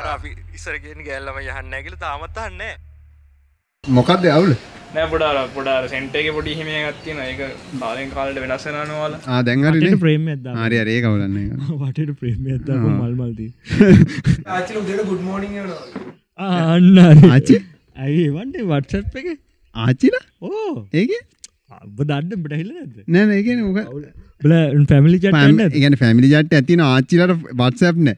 අර අපි ඉස්සරගෙන ගැල්ලම යහන්න ඇකිල තාමත් අන්නේ මොකක්ද අවුල? නෑ පොඩාර පොඩාර. සෙන්ටේක පොඩි හිම ගත්තින එක කාලෙන් කාලට වෙනස්සෙනවාල දැන්ගර ප්‍රේම ආරය රේ කවලන්න වටට ප්‍රේම මල්මල්දී ආචල උදට ගුඩ් මෝනිින් අන්න ආච්චි? ඇයි වන්ඩේ වට්සට් එක? ආච්චිල ඕ. ඒක? අබ දන්න බටහිල්ල ඇද නෑ ඒකන මොක බල පැමිලි චටන්න ඉගන ෆැමිලි ජට් ඇතින ආච්චිලට වත්සැප්න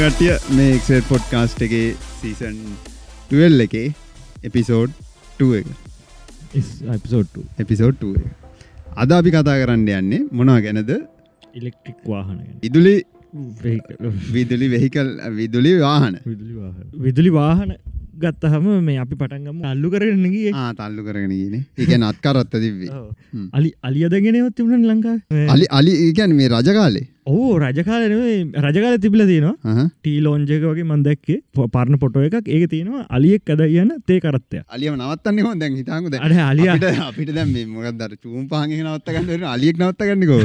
කට්ටිය මේ එක්සට පොඩ්කාස්ට් එකේ සීසන් ටල් එකේ එපිසෝඩ් 2 එක. එපිසෝඩ් 2 එක. අද අපි කතා කරන්න යන්නේ මොනා ගැනද? ඉලෙක්ට්‍රික් වාහන ඉදුලි. විදුලි වෙහිකල් විදුලි වාහන. විදුලි වාහන ගත්තහම මේ අපි පටන්ගම අල්ලු කරන්නගේ ආ තල්ලු කරගෙන ගෙන එක නත්කරත්ත හ්ම්. අලි අලියදගෙනවත් තිබුණ ලංකා අලි අලි ඒකැන් මේ රජකාලේ? ඕ රජකාලන රජකාල තිබිල තියෙනවා. අහ. ටී ලෝංජක වගේ මන්දැක්කේ පරණ පොටෝ එකක්. ඒක තියෙනවා අලියෙක් අද යන්න තේ කරත්තය අලියම නවත්තන්න හො දැන් හිතාකුද අඩ අලිය. අපිට දැම් මොකක්දර චූම් පාහගෙන නවත්තගන්න අලියෙක් නවත්තගන්නකෝ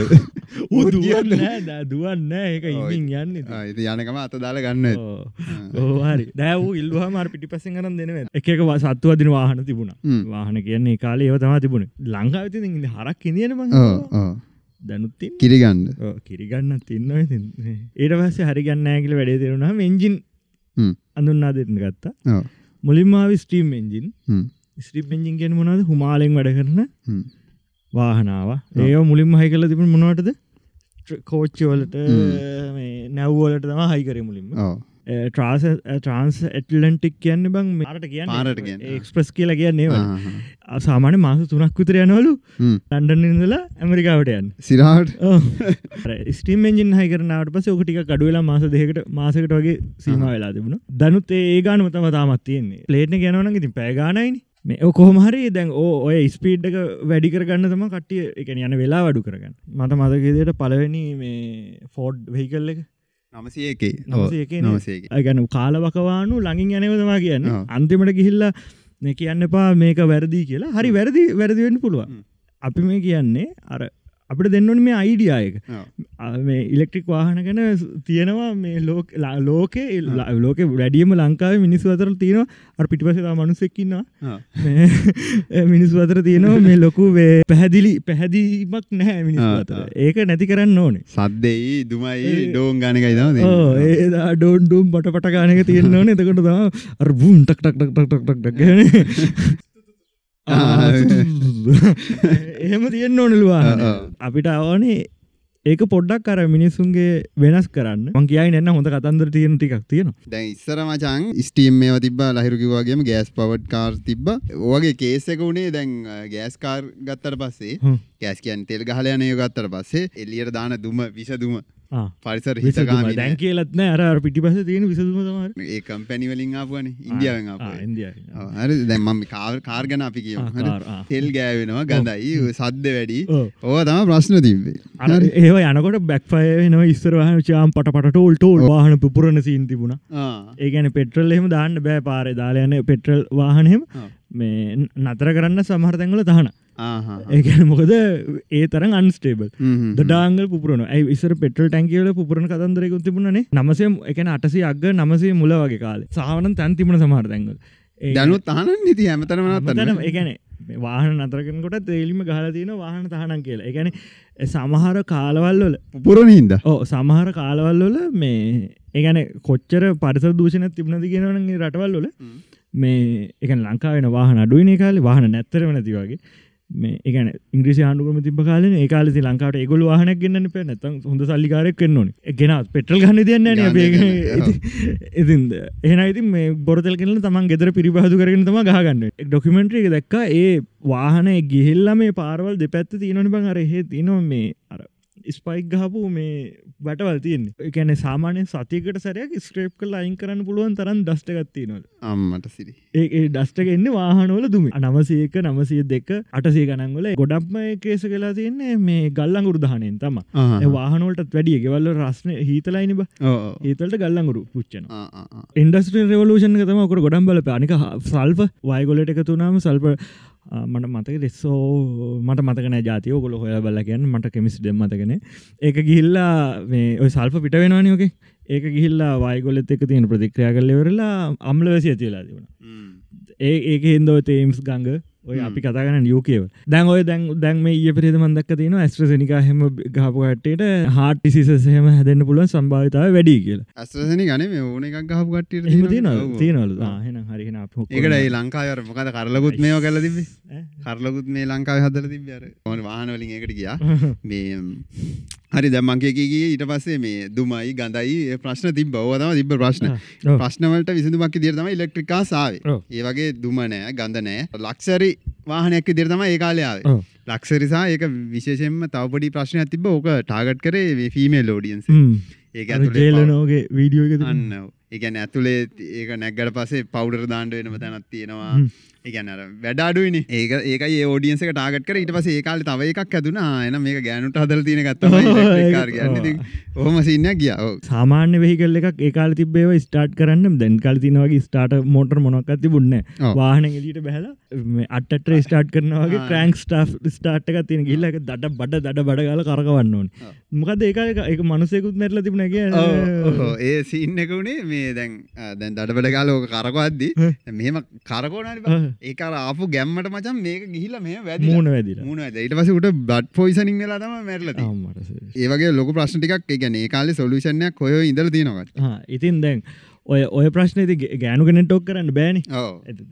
දුවන්න ඒක ඉමින් යන්න. යනකම අත දාලා ගන්න. ඕහරි දැවූ ඉල්වාමාර පිටි කරන්න දෙනව එකක සත්තුව දින වාහන තිබුණ. වාහන කියන්නේ කාලේ ඒව තමා තිබුණ. ලංකාවති ඉන්න හරක් බ දැනුත්තින් කිරිගන්න. කිරිගන්න තින්න ඒට පස්ස හරිගන්න ඇගල වැඩේ තෙරුණා එන්ජින් හ්ම්. අඳුන්නා දෙන්න ගත්තා. මුලින්මාව ස්ට්‍රීම් එන්ජින්. ස්ට්‍රීප් එන්ජින් ගෙන මොනද හුමාලෙන් වැඩ කරන වාහනාව. ඒ මුලින්ම හයි කල තිබෙන මොනවටද? කෝච්චි වලට නැව්වලට තම හයිකර මුලින්ම ට්‍රාස ට්‍රන්ස් ඇටලන්ටික් කියන්න බං මාරට කියන්න. එක්ස්ප්‍රස් කියලා කියන්නේ සාමාන්‍ය මාස තුනක් විතර යනවලු. ලන්ඩන් ඉඳලා ඇමරිකාවට යන්න. සිරාට ස්ටීම් එජින් හයි කරනාට පස ඕකටික කඩුවෙලා මාස දෙකට මාසකට වගේ සීම වෙලා තිබුණ. දනුත් ඒ ගානම තම තාමත් තියෙන්නේ. ලේට්න ගැනවන ඉතින් පෑගානයින මේ කොහමහරි දැන් ඔය ස්පීඩ්ක වැඩි කරගන්න තම කටිය එක යන වෙලා වඩු කරගන්න. මට මතකේදයට පලවෙනි මේ ෆෝඩ් වෙහිකල් එක නමසයකේ. නමසයක ගැන කාලවකවානු ලඟින් යනවතමා කියන්න. අන්තිමට ගිහිල්ලා කියන්න එපා මේක වැරදි කියලා හරි වැරදි වැරදිවෙන්න පුළුවන්. අපි මේ කියන්නේ අර අපිට දෙන්නවන මේ අයිඩියායක මේ ඉලෙක්ට්‍රික් වාහන ගැන තියෙනවා මේ ලෝක ලෝකේ ලෝක වැඩියම ලංකාව මිනිස්සු අතර තියෙනවා අර පිටිපසලා මනුසෙක්කින්නවා මිනිස්සු අතර තියෙනවා මේ ලොකු වේ පැහැදිලි පැහැදිීමක් නැහැ මිනිස් අතර. ඒක නැති කරන්න ඕනේ සද්දෙයි දුමයි ඩෝන් ගානකයි ඕ ඒ ඩෝන්ඩුම් බට පට ගානක තියෙන්න්න ඕන එතකොට තම අර බුම් ටක් ටක් ටක් ටක් ටක් ටක් ගැන එහෙම තියෙන්න්න ඕනලවා. අපිට අවනේ ඒක පොඩ්ඩක් කර මිනිස්සුන්ගේ වෙනස් කරන්න මං කියයි එන්න හොඳ කතන්දර තියෙන ටිකක් තියෙනවා දැන් ඉස්සර මචන් ස්ටීම් මේ තිබ ලහිරුකිවාගේම ගෑස් පවට් කාර් තිබ්බ ඕගේ කේසක වුණේ දැන් ගෑස් කාර් ගත්තර පස්සේ. ගෑස් කියන් තෙල් ගහලයනය ගත්තර පස්සේ එල්ලියට දාන දුම විසදුම. පරිසර. හිතකාම දැන් කියලත් නෑ. අර පිටිපස තියෙන විසදුම තමර ඒ කම්පැනිවලින් ආපුවන. ඉන්දියාවෙන් ආපු හරි. දැම්ම කාර් කාර්ගන අපි කියව ආ, කාර්, ආ. තෙල් ගෑවෙනවා ගඳයි සද්ද වැඩි. ඕ. ඕ තම ප්‍රශ්න තිබ්බේ. අර ඒව යනකොට බැක්ෆය නවා ඉස්සර වාහන චාම් පට පටෝල් ටෝල් වාහන පුරණ සීන් තිබුණ. ආ. ඒගැන පෙට්‍රල් එහෙම දාන්න බෑ පාරය දාලයන පෙට්‍රල් වාහනහෙම ආ. මේ නතර කරන්න සමහරතැංගල තහන ආහා. ඒගැන මොකද? ඒ තරම් අන්ස්ටේබල්. ඩාංගල් පුරන ඇයි ඉස්සර පෙටල් ටැන්කිවල පුරණ කතන්දරයකු තිබුණනේ? නමසේ එකන අටසේ අග නමසේ මුල වගේ කාලේ. සාවන තැන් තිබුණ සමහරතැංගල දැනුත් අහන නිති හැමතනම තන ඒගැන වාහන නතරකනකොට තේලිම ගහල තියෙන වාහන තහනම් කියලා. එකැන සමහර කාලවල්වල පුරණ හින්ද? ඕ සමහර කාලවල්වල මේ ඒගැන කොච්චර පරිසර දූෂණ තිබුණද කියනවනගේ රටවල්වල මේ එක ලංකාවෙන වාහන අඩුවන කාල. වාහන නැත්තරම නැති වගේ මේ එකන ඉංග්‍රිසි ආණඩුකම තිබ කාලෙ ලංකාවට ඒගොල වාහනක් ගන්න ප නැත හොඳ සල්ලිකාරයක් වෙන්න ඕන. ගෙන පෙටල් ගන්න දෙන්න ඉතින්ද එහන ඉති මේ බොරතල් කෙල තමන් ගෙදර පිරිබහදු කරගෙන තම ගහගන්න ඩොකිමෙන්ට්‍රිය එක දැක්ක. ඒ වාහන ගිහිල්ල මේ පාරවල් දෙපැත්ත තියෙනනි බං. අර එහෙ තිනවා මේ අර ස්පයික් ගහපු මේ බටවල් තියන්නේ. එකැන සාමානය සතිකට සරයක් ස්ක්‍රේප් කල අයින් කරන්න පුළුවන් තරන් දස්ටගත්ති නොද අම්මට සිරි. ඒ ඩස්ටක එන්න වාහනෝල දුම. නමසයක නමසය දෙක අටසේ ගනන්ගල ගොඩක්ම කේස කලා තියන්නේ මේ ගල්ලංගුරු දහනෙන් තම වාහනෝලට වැඩිය ගෙවල්ල රස්න හිතලයිනිබ ඒතලට ගල්ලංගුරු පුච්චන ඉන්ඩස්ට්‍රිය රවලූෂන් තම කොට ගොඩම් බල පානික සල්ප වයිගොලට එකතුනාම සල්ප මට මතක දෙස්සෝ මට මතකන ජාතිය. ගොල හොය බල කියන්න මට කෙමිස් ඩෙම් මතකන ඒක ගිහිල්ලා මේ ඔය සල්ප පිට වෙනවානයෝකේ ඒක ගිහිල්ලා වයිගොලෙත් එක තියෙන ප්‍රතික්‍රියා කල්ලෙවරලා අම්ලවසිය තියලා තිබුණ. ඒ ඒක හින්දෝ තේම්ස් ගංග ඔය අපි කතාගන නියෝකේව දැන් ඔය දැන් දැන් ඒ පිරිද මන්දක් තින ඇස්ට්‍රසනික හෙම ගහපුකටට හාට ටිසිසහම හැදන්න පුළුවන් සම්භාවිතාව වැඩි කියලා. ඇස්ට්‍රසනි ගන ඕන එකක් ගහපු කට්ටියට එහම තියන තියනවල හෙන හරිහෙන ඒකට ලංකාවර මොකද කරලකුත් මේ කල තිබේ කරලකුත් මේ ලංකාව හදල තිබර ඕන වාහනවලින් එකට ගියා. මේ හරි දැම්මංකයකගේ ඊට පස්සේ මේ දුමයි ගඳයි ප්‍රශ්න තිබ ඕතම තිබ ප්‍රශ්න. ප්‍රශ්නවලට විසිදුමක් දිරතම ඉලෙක්ට්‍රිකා සාාව ඒ වගේ දුම නෑ ගඳ නෑ. ලක්ෂරි වාහනයක් දිරතම ඒ කාලයාව ලක්ෂරිසා ඒක විශේෂෙන්ම තවපඩි ප්‍රශ්නයක් තිබ ඕක ටාගට් කරේ ෆීමේල් ලෝඩියන්ස් ඒක ජේලනෝගේ වීඩියෝ එක අන්න ඒගැන ඇතුළේ ඒක නැග්ගට පසේ පවුඩර දාණ්ඩ වෙනම තැනත් තියෙනවා ඒගැන වැඩාඩුවන ඒක ඒක ෝඩියන්සක ටාගට කර. ඊට පස ඒකාල තව එකක් ඇතුන එන මේ ගෑනුට හදල තියෙන ගත්තම ඕම සින්න ගිය. සාමාන්‍ය වෙහිකල් එකක් ඒකාල තිබේව ස්ටාට් කරන්න. දැන් කල් තිනවගේ ස්ටාට මෝටර් මොනොක් ඇති බුන්න වාහන එලිට බැහල අටට ස්ටාට් කරනවගේ ට්‍රන්ක් ස්ටා් ස්ටාට්ක තින ගිල්ලක දට බඩ දඩ බඩගල කරගවන්න ඕන. මොකද ඒක එක මනුසෙකුත් නැටල තිබුණගේ ඒ සින්න එක වුණේ මේ දැන් දැන් දඩබඩ ගාලෝක කරකවද්දි මෙම කරකෝන ඒකර ආපු ගැම්මට මචන් මේක ගිහිල මේ වැද මුණ වැදිල. මුණ ඊට පසට බඩ් පොයිසනින් වෙලා තම මැරලති ඒවගේ ලොක ප්‍රශ්න ටිකක්. ගැන කාලෙ සොලූෂණයක් කොය ඉදල තියෙනවත් ඉතින් දැන් ඔය ඔය ප්‍රශ්නති ගෑනුගෙන ටොක් කරන්න බෑනි.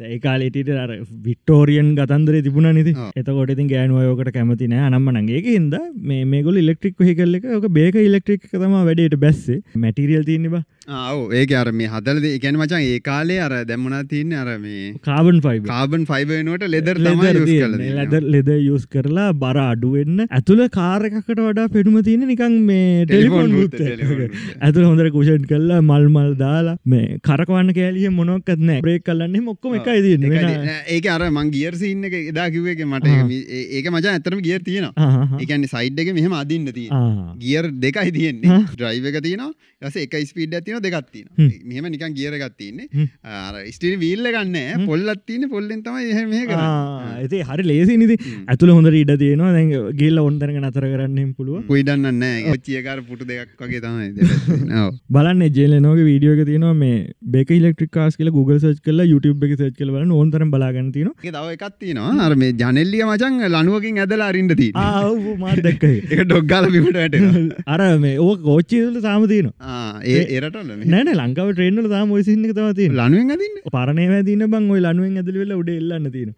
ඒකාලේට අර වික්ටෝරියන් ගතන්දර තිබුණ නිති එතකොට ඉතින් ගෑනුවයෝකට කැමති නෑ. අනම්ම නගේ හිද මේ ගොල ඉලෙක්ට්‍රික් හිකල්ල එක ඕක බේක ඉලෙක්ට්‍රික් තම වැඩට බැස්සේ. මැටිරියල් තියන්නබ ආව ඒක අර මේ හදලද එකැන මචන් ඒ කාලේ අර දැම්මනා තියන්න? අර මේ කාබන් ෆයි කාබන් ෆයිබනට ලෙදර ලෙදර් ලෙද යස් කරලා බර අඩුවෙන්න ඇතුළ කාරකකට වඩා පෙනුම තියෙන නිකං මේ ටෙලිෆෝන් ඇතුළ හොඳර කුෂන් කරලා මල්මල් දාලා මේ කරකවන්න කෑලිය මොනොක්කත් නෑ බ්‍රේක් කලන්නේ මොක්කොම එකයි තියන්න. ඒක අර මං ගියර් සින්න එක එදා කිව්වක මට ඒක. මචා ඇතරම ගියර් තියෙනවා. ඒකන්නේ සයිඩ් එක මෙහම අදින්න තිය ගියර් දෙකයි තියෙන්නේ. ඩ්‍රයිව එක තියෙනවා. යස එක ස්පීඩ් ඇතින දෙගත්තින මෙහම නිකන් ගියර ගත්තින්නේ ස්ටිරි වීල්ල ගන්න පොල්ලත් තියන පොල්ලෙන් තමයි එහ මේ කර ඇති හරි ලේසි නිති ඇතුළ හොඳ ඉඩ තියෙනවා. දැන් ගේල්ල ඔන්තරක නතර කරන්නෙන් පුළුව පුයිඩන්න ඔච්චියකාර පුටු දෙයක් වගේ තමයි බලන්න ජේලනෝක වීඩියෝක තියෙනවා මේ බෙක ඉලෙක්ට්‍රික් කාස් කියල Google සච් කල YouTube එක සච් කල බලන්න ඕන්තර බලාගන්න තින දව එකත්තිනවා අර මේ ජනෙල්ලිය මචන් ලනුවකින් ඇදලා අරින්ට ති මාත් දැක්ක. එක ඩොග්ගල පිට වැට අර මේ ඕ කෝච්චිල සාම තියනවා. ඒ එරට නෑන ලංකාව ට්‍රේන්ල තාම ඔයසින්න තවති ලනුවෙන් අදින්න පරණය වැදින බං ඔය ලනුවෙන් ඇදල වෙල උඩ එල්ලන්න තියෙන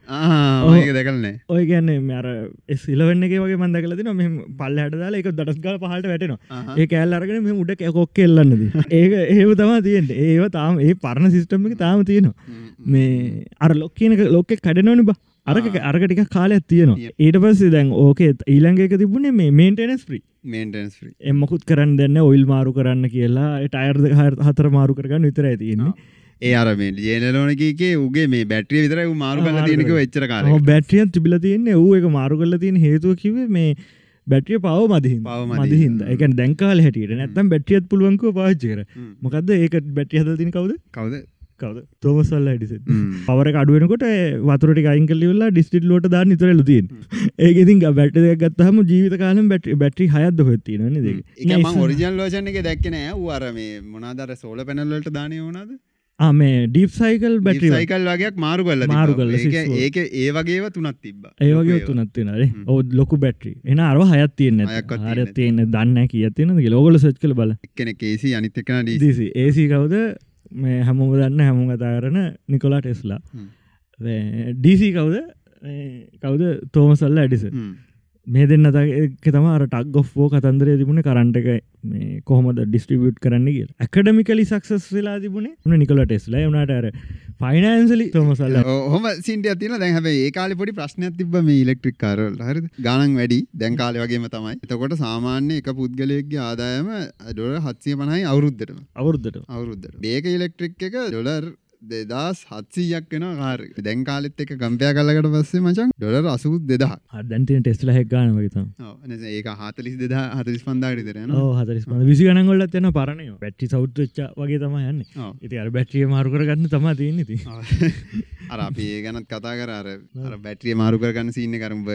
ඒක දැකලන්නේ ඔය ගැන්න මර සිලවන්නගේ වගේ මන්දකල තින මෙ පල්ල හට දාලා එක දටස්ගල පහට වැටෙනවා. ඒ කෑල් අරගෙන මේ උඩ කැකොක් එල්ලන්නද ඒක ඒව තමා තියෙන්ට ඒව තාම ඒ පරණ සිිස්ටම් එක තාම තියෙනවා. මේ අර ලොක් කියනක ලොක්කෙ කඩනවන බ අරක අරකටික කාලයක් තියෙනවා. ඊට පස්සේ දැන් ඕකේ ඊළඟක තිබුණේ මේ මේන්ටනස් ප්‍රී මේන්ටන්ස් එමකුත් කරන්න දෙන්න ඔයිල් මාරු කරන්න කියලා. ටයර් හතර මාරු කරගන්න විතර ඇතියෙන්නේ ඒ අරමේ ජේනලෝනකගේ උගේ මේ බැට්‍රිය විතර මාරු කල තියනක වෙච්චර කාල බැට්‍රියන් තිබිල තියන්නේ. ඌ එක මාරු කරල තියෙන හේතුව කිවේ මේ බැටිය පව මදිහින් මදිහින්ද? එක දැංකාල හැටියට. නැත්තම් බැටියත් පුළුවන්කව පාච්චකර මොකක්ද ඒක බැටිය හද තින කවද? කවද කවද? තෝමසල්ල ඩිස පවර අඩුවනකොට වතුරට අයිංකල්ලවෙලා ඩිස්ටිට ලෝට දා නිතරල තින් ඒකඉතින් බැට් ගත්තහම ජීවිත කාලම් බැට් බැටි හයද හොත්තින ම ඔරිජන් ලෝෂන එක දැක්කනෑ වර මේ මොනාදර සෝල පැනල්ලට දානය වුණද මේ ඩීප් සයිකල් බැටි සයිකල් වගේක් මාරු කල්ල මාරු කල්ල ඒක ඒ වගේව තුනත් තිබ ඒවගේ තුනත්තිනරේ ඔ ලොකු බැට්‍රි එන අරව හයත් තියන්න හර තියන්න දන්න කියතින ලෝගල සච් කල බල එකන කේසි අනිතකන ඩීසි ඒසි කවද මේ හැමෝම දන්න හැමෝ කතාරන නිකොලා ටෙස්ලා. ඩීසි කවුද? කවුද? තෝමසල්ල ඇඩිස මේ දෙන්න එක තම ටක් ගොෆ්ෝ කතන්දරය තිබුණ කරන්ට එක මේ කොහොමද ඩිස්ට්‍රිබියට් කරන්න කිය ඇකඩමිකලි සක්සස් වෙලා තිබුණේ නිකොල ටෙස්ලා වනට අර ෆයිනන්සලි තොමසල්ල හොම සිට තින දැන් හැබ ඒ කාල පොඩි ප්‍රශ්නයක් තිබ මේ ඉලෙක්ට්‍රික් කරල් හරි ගණන් වැඩි. දැන්කාල වගේම තමයි. එතකොට සාමාන්‍ය එක පුද්ගලයෙක්ගේ ආදායම ඩොල හත්සිය පනයි අවුරුද්ධටම අවුරුද්ධට අවුරුද්ධට බේක ඉලෙක්ට්‍රික් එක ඩොලර් දෙදස් හත්සීයක් වෙන කාර දැන් කාලෙත් එක කම්පයා කල්ලකට පස්සේ මචන් ඩොලර් අසුත් දෙදහ අදැන්තින ටෙස්ල හැක්ගාන වගේතම් ඒක හතලිස් දෙදා හතලිස් පන්දාට තරන හතරිස් විසි ගනගොල්ලත් යන පරණය පැට්ටි සෞද්ච්ච වගේ තම යන්න. ඉති අර බැට්‍රිය මාරුකර ගන්න තම තියන්නති අර අපි ඒ ගැනත් කතා කර අර අර බැට්‍රිය මාරු කරගන්න සින්න කරම්බ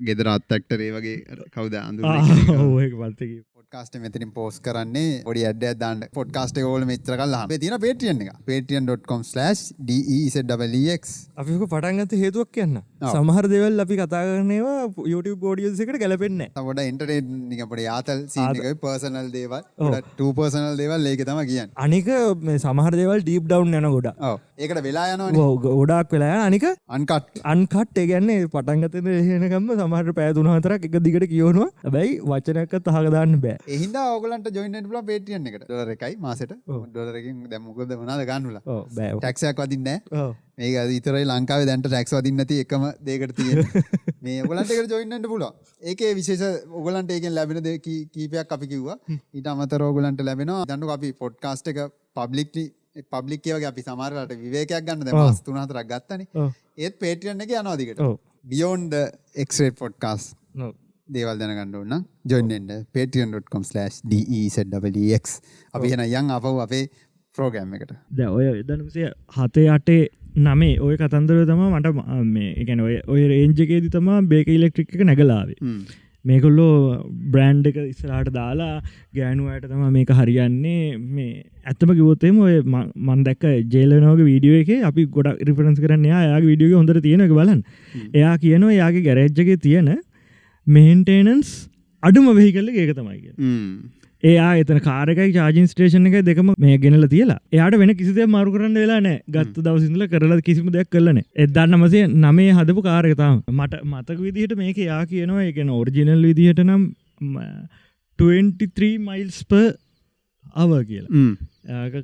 ගෙදර අත්තක්ටරේ වගේ කවුද? අඳු ඕක පත්තකි පොඩ්කාස්ට මෙතනින් පෝස් කරන්නේ පොඩි අඩ දාන්න. පොඩ්කාස්ට ඕල මෙච්‍ර කල්ලා තින පේටියන් එක. පේටියන්.com ඩක් අපික පටන්ගත හේතුවක් කියන්න. සමහර දෙවල් අපි කතා කරනවා YouTube බෝඩියස් එකට ගැලපෙන්න තොට ඉන්ටරේට් නිකපට යාතල් පර්සනල් දේවල්. ටූ පර්සනල් දේවල් ඒක තම කියන්න. අනික සමහර දෙවල් ඩීප් ඩව් යන ගොඩ ඒකට වෙලා යනවා ගොඩක් වෙලා අනික? අන්කට් අන්කට් ඒගැන්නේ පටන්ගතන එහෙනකම්ම සමහට පෑතුන හතරක් එක දිගට කියවනවා. ඇබැයි වචනක තහකදාන්න බෑ එහිද ඔගලන්ට ජොයින්ට ල පේටියන් එකට. ඩොලර එකයි මාසට. ඩොලරකින් දැමුකද වනාද ගන්නුල ටක්ෂයක් වදින්න ඒක ඉතරයි ලංකාව දැන්ට ටැක්ස් වදින්නති එකම දේකට තිය මේ ඔගලන්ට එකට ජොයින්නට පුල ඒක විශේෂ ඔගලන්ට ඒකෙන් ලැබෙන දෙ කීපයක් අපි කිව්වා. ඊට අමතර ඔගලන්ට ලැබෙනවා. දන්නු අපි පොඩ්කාස්ට එක පබ්ලික්ලි පබ්ලික් කියවගේ අපි සමාරලට විවේකයක් ගන්න ද මස් තුනහතරක් ගත්තන. ඒත් පේටියන්න එක යනවාදිකට බියෝන්ඩ එක්රේ පොඩ්කාස් දේවල් දැනගන්න ජොයින්ට පේටියන්.com/ ඩක් අපි එන යන් අපව අපේ ප්‍රෝගෑම් එකට. ද ඔය එදනසේ හතේ අටේ නමේ ඔය කතන්දර තම මට මේ එකන ඔය ඔය රේන්ජකේදි තමා බේක ඉලෙක්ට්‍රික් එක නැගලාවේ මේකොල්ලෝ බ්‍රෑන්් එක ඉස්සරට දාලා ගෑනුවට තම මේක හරියන්නේ. මේ ඇත්තම කිවොත්තේම ඔය මන් දැක්ක ජේලනෝක වීඩියෝ එක අපි ගොඩ රිෆරන්ස් කරන්න යාගේ විඩියෝ හොඳර තියෙනක බලන් එයා කියනවා යාගේ ගැරේජ්ජගේ තියෙන මෙන්ටේනන්ස් අඩුම වෙහි කල්ල ඒක තමයි කිය එයා එතන කාරකයි චාජින් ස්ටේෂන එක දෙකම මේ ගෙනල තියලා. එයාට වෙන කිසිදේ මරු කරන්න වෙලා නෑ ගත්ත දවසිදල කරලා කිසිම දෙයක් කරලන එදන්නමසේ නමේ හදපු කාරකතාව මට මතක විදිහට මේක යා කියනවා. එකන ඔරිජිනල් විදිහට නම් 23 මයිල්ස් ප අව කියලා.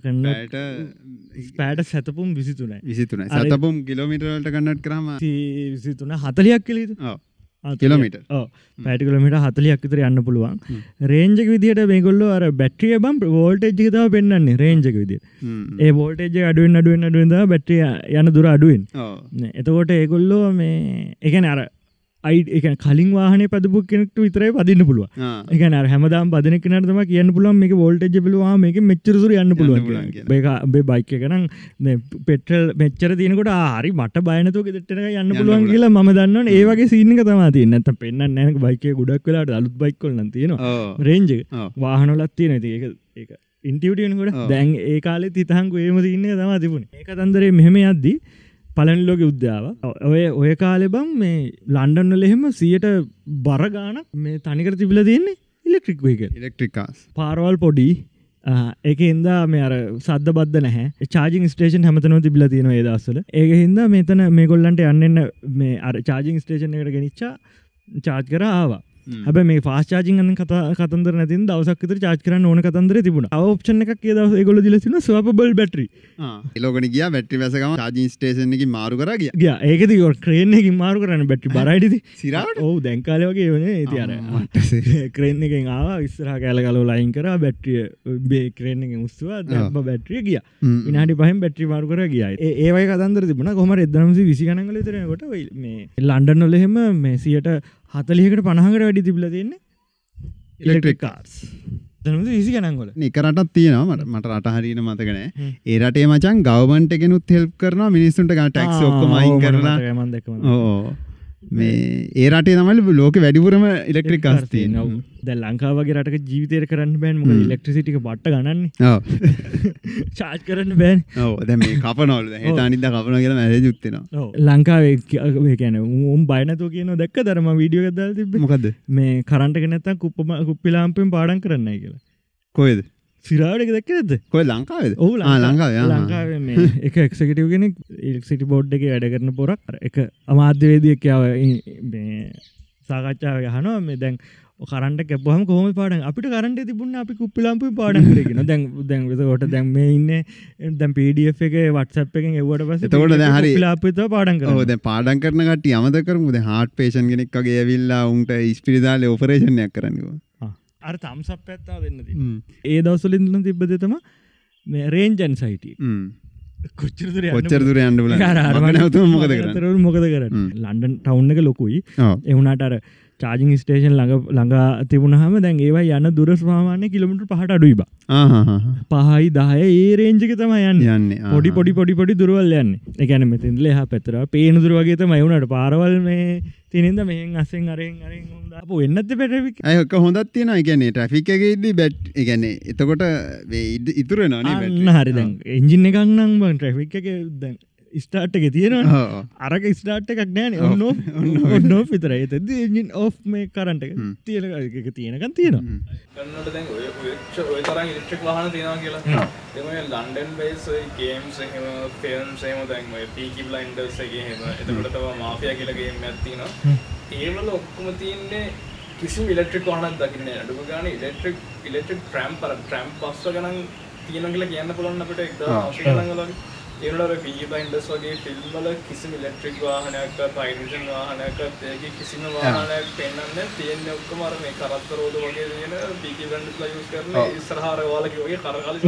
කන්නට පෑට සැතපුම් විසිතුනයි. විසිතුන සතපුම් කිලෝමිටරට කන්නට කරම විසිතුන හතලයක් කලීද කිලමිට පැටිකලමිට හතලියක් විතර යන්න පුළුවන්. රේන්ජක විදිට මේගොල්ල අර බැට්‍රිය බම් වෝල්ටේජ්ජි තව පෙන්න්නේ රේන්ජක විදි ඒ වෝල්ටේජ අඩුවෙන් අඩුවෙන් අඩුවෙන්ද බැට්‍රිය යන දුර අඩුවෙන්. එතකොට ඒගොල්ලෝ මේ එකන අර අයි එක කලින් වාහන පදපු කෙනෙක්ට විතරයි පදින්න පුළුව එක හැමදාම් පදන කෙනටම කියන්න පුළුවන් මේ වෝල්ටජ පිලවා මේක මෙච්චරසුර යන්න පුළුවන් බේ බයික කරන පෙටල් මෙච්චර තියනකොට හරි මට බයනතු ගෙටන යන්න පුළුවන් කියලා ම දන්න ඒවගේ සීනක තමති නැත පෙන්න්න නැක බයික ගොඩක් වෙලාට අලුත් බයික්කොල්න තියෙන රේන්ජ වාහනොලත් තියෙන ඒක ඒක ඉන්ටියටියනකොට දැන් ඒ කාලෙ තිතහංකු ඒම තින්න තම තිබුණ. ඒක තන්දරේ මෙහෙම යද්දී පලනිලෝක උද්‍යාව ඔය ඔය කාලෙ බං මේ ලන්ඩන්න ලෙහෙම සියට බරගානක් මේ තනිකර තිබිල තියන්නේ ඉලෙක්ට්‍රික් වේක ඉලෙක්ට්‍රිකාස් පාරවල් පොඩි. ඒක හින්දා මේ අර සද්ද බද්ධ නැහැ. චාජිං ස්ටේෂන් හැමතනව තිබිල තියෙන ඒ දස්සල ඒක හින්දා මෙතන මේ ගොල්ලන්ට යන්නන්න මේ අර චාජිං ස්ටේෂන් එකට ගෙනනිච්චා චාර්ජ් කර ආවා හැබ මේ ෆාස්චාජින් කතා කතන්දර නැති දවසක්තර චාච් කරන්න ඕන කතන්දර තිබුණ. ඔප්ෂන එකක් දව ගොල දිලසින ස්වපබල් බැටරි එලෝගන ගිය බැට්‍රි වැසකම චාජින් ස්ටේෂන එක මාරු කර ගිය. ගිය. ඒකද යො ක්‍රේන එක මාරු කරන්න බැටි බරයිටි සිරාට ඕ දැන්කාලවගේ වන ඇති අර ක්‍රේන් එකෙන් ආවා විස්සරහ කෑල කලෝ ලයින් කර බැට්‍රිය බේ ක්‍රේන එක මුස්තුවා දැම බැට්‍රිය ගිය. විනාඩි පහම බැට්‍රි මාරු කර ගිය. ඒවයි කතන්දර තිබුණ. කොමර එදනමසි විසිගනගල තරනකොට මේ ලන්ඩන්නොලහෙම මේ සියට හතලියකට පණහකට වැඩි තිබල තියන්නේ ඉලෙක්ට්‍රික් කාර්ස් දනද විසි ගනන්ගොල නිකරටත් තියෙනවා. මට රට හරින මතකන ඒරටේ මචන් ගවන්ට එකෙනුත් හෙල්ප් කරන මිනිස්සුන්ට ටක්ස් ඔක්කමයින් කරලා. ඕ මේ ඒ රටේ තමල් ලෝක වැඩිපුරම ඉලෙක්ට්‍රික් කාස්තිය නව ද ලංකාවගේ රටක ජීවිතය කරන්න බෑන්. ම ඉලෙක්ට්‍රසිටික බට්ට ගන්න චාර්ජ් කරන්න බෑන්. ඕ දැ මේ කපනවල. හට අනිද කපන කියලා මැද යුත්තෙනවා ලංකාවේ කියන උම් බයනතු කියන දැක්ක දරම වීඩියෝ දල් තිබ මොකද මේ කරන්ට නැත කුප්පම කුප්පිලාම්පෙන් පාඩන් කරන්නයි කියලා කොයද සිරාටක දැක්කද? කොයි ලංකාවද? ඔහු ලංකාව. ලංකාව එක එක්සකටව කෙනෙක් ඉලෙක්සිටි බෝඩ් එක වැඩ කරන පොරක් එක අමාධ්‍යවේදියක්යාව සාකච්ඡාව හනවා මේ දැන් කරන්ට කැපහම කොහම පාඩන් අපිට කරන්ට තිබුණ අපි කුප්පිලාම්පු පාඩන් කරගෙන දැන් දැන් කොට දැන් ඉන්න දැම් පඩF එක වටසප් එකෙන් එවට පස දැන් හරි. ලාපත පාඩන් ඔහද පාඩන් කරන කට අමත කරමුද හාට පේෂන් කෙනෙක් වගේ ඇවිල්ලා උන්ට ස්පිරිදාල ඔපරේෂණයක් කරන්නවා අර තම්සප් පැත්තා දෙන්න ඒ දවසලින්දන තිබ්බදතම මේ රේන්ජන් සයිට කොච්චරදුර කොච්චර දුර යන්න බල නවතුම මොකද කරන්න මොකද කර හ්ම්. ලන්ඩන් ටවුන් එක ලොකුයි. එවුණට අර චාජිං ස්ටේෂන් ළඟ ළඟා තිබුණහම දැන් ඒවා යන්න දුර ස්වාමානය කිලමිට පහට අඩුයිබ. පහයි දහය ඒ රේංජික තම යන්න. යන්නේ. පොඩි පොඩි පොඩි පොඩි දුරවල් යන්න. එකැන මෙතින්දල එහ පැතර පේන දුර වගේ තම එවුණට පාරවල් මේ තිනින්ද මෙහෙන් අසෙන් අරෙන් අරෙන් එන්නත් පැටවික් ඇයක හොඳත් තියෙන ගැන ට්‍රෆික් එකඉදී බැට් ගැන එතකොට ඉතුර නේ අන්න හරි. දැන් එන්ජින්න එකක්නම් බන් ට්‍රෆික් එක දැන් ස්ටාට් එක තියෙනවා. අරක ස්ටාට් එකක් නෑන ඔන්න ඔන්නෝ පිතර එතද එජින් ඔ් මේ කරන්ට හ්ම්. තියෙන එක තියෙනකන් තියෙනවා. කන්නට දැන් ඔය ඔය- ඔය තරම් ඉලෙක්ට්‍රික් වාහන තියෙනවා කියලා. එම ලන්ඩන් බේස් ගේම්ස් එහෙම ෆිල්ම්ස් එහෙම දැන් ඔය පීකි බ්ලයින්ඩර්ස් එකේ එහෙම. එතකොට තව මාෆියා කියලා ගේම් එකක් තියෙනවා. ඒවල ඔක්කොම තියෙන්නේ කිසිම ඉලෙක්ට්‍රික් වාහනක් දකින්නේ අඩුම ගානේ ඉලෙක්ට්‍රික් ඉලෙක්ට්‍රික් ට්‍රැම් පර ට්‍රැම් බස් ගණන් තියෙනවා කියලා කියන්න පුළුවන් අපිට 1980 ගණන් වල වගේ ඒවල අර පීකි බ්ලයින්ඩර්ස් වගේ ෆිල්ම් වල කිසිම ඉලෙක්ට්‍රික් වාහනයක්වත් හයිඩ්‍රජන් වාහනයක්වත් ඒකේ කිසිම වාහනයක් පෙන්වන්නේ තියෙන්නේ ඔක්කොම අර මේ කරත්ත රෝද වගේ තියෙන පීකි බ්ලයින්ඩර්ස්ලා යූස් කරන ඉස්සරහා අර ඔයාලගේ වගේ කරකාලි.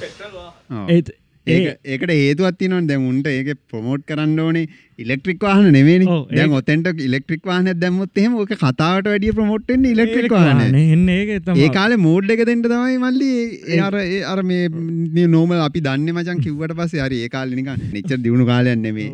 පෙට්‍රල් වාහන. ඒත් ඒ ඒකට හේතුවත් තිනොන් දැන් උන්ට ඒක ප්‍රමෝට් කරන්න ඕනේ ඉලෙක්ට්‍රික් වාහන දැන් ඒක- ඔතෙන්ට ඉලෙක්ට්‍රික් වාහනයක් දැම්මොත් එහෙම ඕක කතාවට වැඩිය ප්‍රමෝට් වෙන්නේ ඉලෙක්ට්‍රික් වාහන. ඒ කාලේ මෝඩ් එක දෙන්න තමයි මල්ලි අර අර මේ නෝමල් අපි දන්නේ මචං කිව්වට පස්සේ හරි ඒ කාලේ නිකන් නිච්චර දිනුණු කාලයක් නෙමෙයි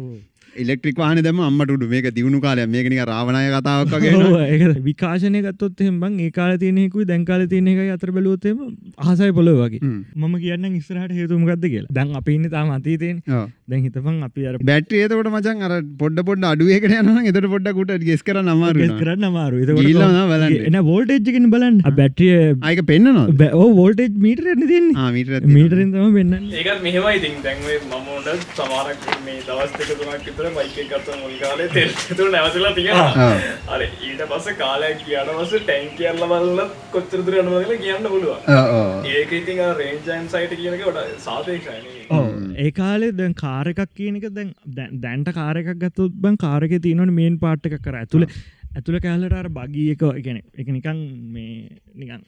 ඉලෙක්ට්‍රික් වාහන දැම්ම අම්මට උඩු. මේක දිනුණු කාලයක්. මේක නිකන් රාවණය කතාවක් වගේ විකාශනය ගත්තොත් එහෙනම් ඒ කාලේ තියෙන එකකුයි දැන් කාලේ තියෙන එකයි අතර බැලුවොත් එහෙම අහසයි පොළොව වගේ. මම කියන්නම් ඉස්සරහට හේතුව මොකද්ද කියලා. දැන් අපි ඉන්නේ තාම අතීතේනේ. ඔව්. දැන් හිතපන් අපි අර බැටරි එතකොට මචං අර පොඩ්ඩ පොඩ්ඩ අඩුවේකට යනවා නම් එතකොට පොඩ්ඩක් උට ගෙස් කරන්න අමාරු ගෙස්. කරන්න අමාරු ගිහිල්ලා නම් බලන්න. එන වෝල්ටේජ් එකකින් බලන්න. බැටරිය ආ ඒක පෙන්නනවද? ඕ වෝල්ටේජ් මීටර් එන්න තියෙන්නේ. ආ මීටරයක් තියෙනවා. මීටරින් තමයි පෙන්වන්නේ ඒකත් මෙහෙමයි ඉතින්. දැන් ඔය මම උඩ සමහරක් මේ දවස් දෙක තුනක් විතර බයික් එක ගත්ත මුල් කාලේ තෙල් තුන නැවතිලා තියෙනවා. ආ. අර ඊට පස්සේ කාලයක් ගියාට පස්සේ ටැංකිය අරලා බලලා කොච්චර දුර යනවද කියලා කියන්න පුළුවන්. ඔව් ඔව්. ඒක ඉතින් අර රේන්ජ් ඇන්සයිටි කියන එක වඩා සාපේක්ෂයි නේ. ඔව්. ඒ කාලේ දැන් කාර එකක් කියන එක දැන් දැන්- දැන්ට කාර එකක් ගත්තොත් බං කාර එකේ තියෙනවනේ මේන් පාර්ට් එකක් කර ඇතුළේ ඇතුළේ කැලලට අර බගී එක ගැන එක නිකන් මේ නිකන්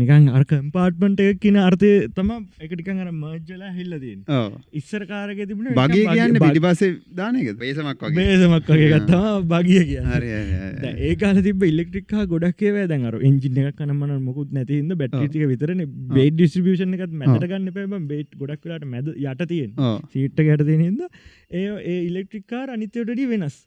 නිකන් අර කම්පාර්ට්මන්ට් එක කියන අර්ථය තම එක ටිකන් අර මර්ජ්ලා හිල්ල තියෙන ඔව්. ඉස්සර කාරක තිබුණ බගේ කියන්නේ පිටිපස්සේ දාන එකද? බේසමක් වගේ. බේසමක් වගේ ගත්තම බගිය කිය. ඒකාල තිබ ඉල්ලෙක්ට්‍රික් ගොඩක්ේ දැන්ර ඉංජින එක කනමන මොකුත් නැතින්ද බැට්ටික විතරන බේඩ් ඩිස්ටිියෂන එකත් මැට ගන්න පැම බේට් ගොඩක්ලට මැද යට තියෙන ඔව්. සීට්ට ගැට තියෙනද ඒ ඒ ඉලෙක්ට්‍රික්කාර අනිතයටඩි වෙනස්.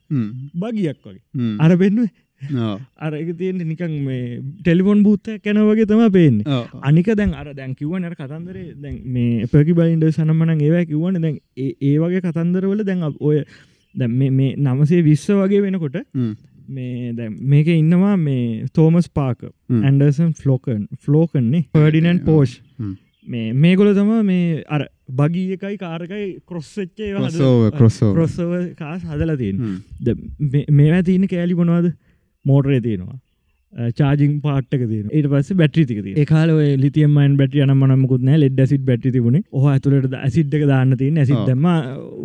බගියක් වගේ. අර පෙන්ුවේ ඔව්. අර එක තියෙන නිකන් මේ ටෙලිෆොන් බූත්ත කැන වගේ තම පේන්නේ. අනික දැන් අර දැන් කිව්ව නර කතන්දරේ දැන් මේ පකි බයින්ඩ සනමන ඒවා කිව්වන දැන් ඒ වගේ කතන්දරවල දැන් ඔය දැන් මේ- මේ නමසේ විශ්ව වගේ වෙනකොට. මේ දැන් මේක ඉන්නවා මේ තෝමස් පාක. ඇන්ඩර්සන් ෆ්ලෝකන් ෆ්ලෝකන්නේ පඩිනන් පෝෂ්. මේ මේගොල තම මේ අර බගී එකයි කාරකයි කොස්සච්චේ. කොස්සව කාස් හදලා තියෙන හ්ම්. මේවා තියන කෑලි මොනවාද මෝටරේ තියෙනවා. චාජිං පාට්ක තින ඊට පස්ස බැට්‍රි ක ඒකාල ලිතියමයින් බැටි යන මනමකුත් නෑ ලෙඩ සිට බැටි තිබුණ. ඔහ ඇතුලට ඇසිට්ක දාන්න තියන ඇසි. දැම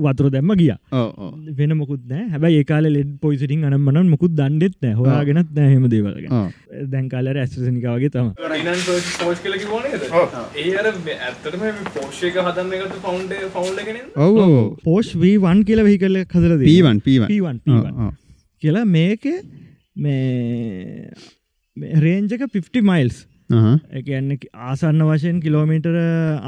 වතුර දැම්ම ගිය. ඔව් ඔව්. වෙන මොකුත් නෑ හැබයි ඒකාල ලෙඩ් පොයිසිටින් අනම්මන මොකුත් දන්නෙත් නෑ හොයාගෙනත් නෑහෙම දේවල්ග ඔව්. දැන් කාලර ඇස්ටනිකාවගේ තම පෝස් ඔව්. පෝෂ් වීවන් කියල වෙහිකල්ල හදල P1 P1. පීවන්. කියලා මේක මේ රේන්ජක 50 මයිල්ස්. එකන්න ආසන්න වශයෙන් කිලෝමීටර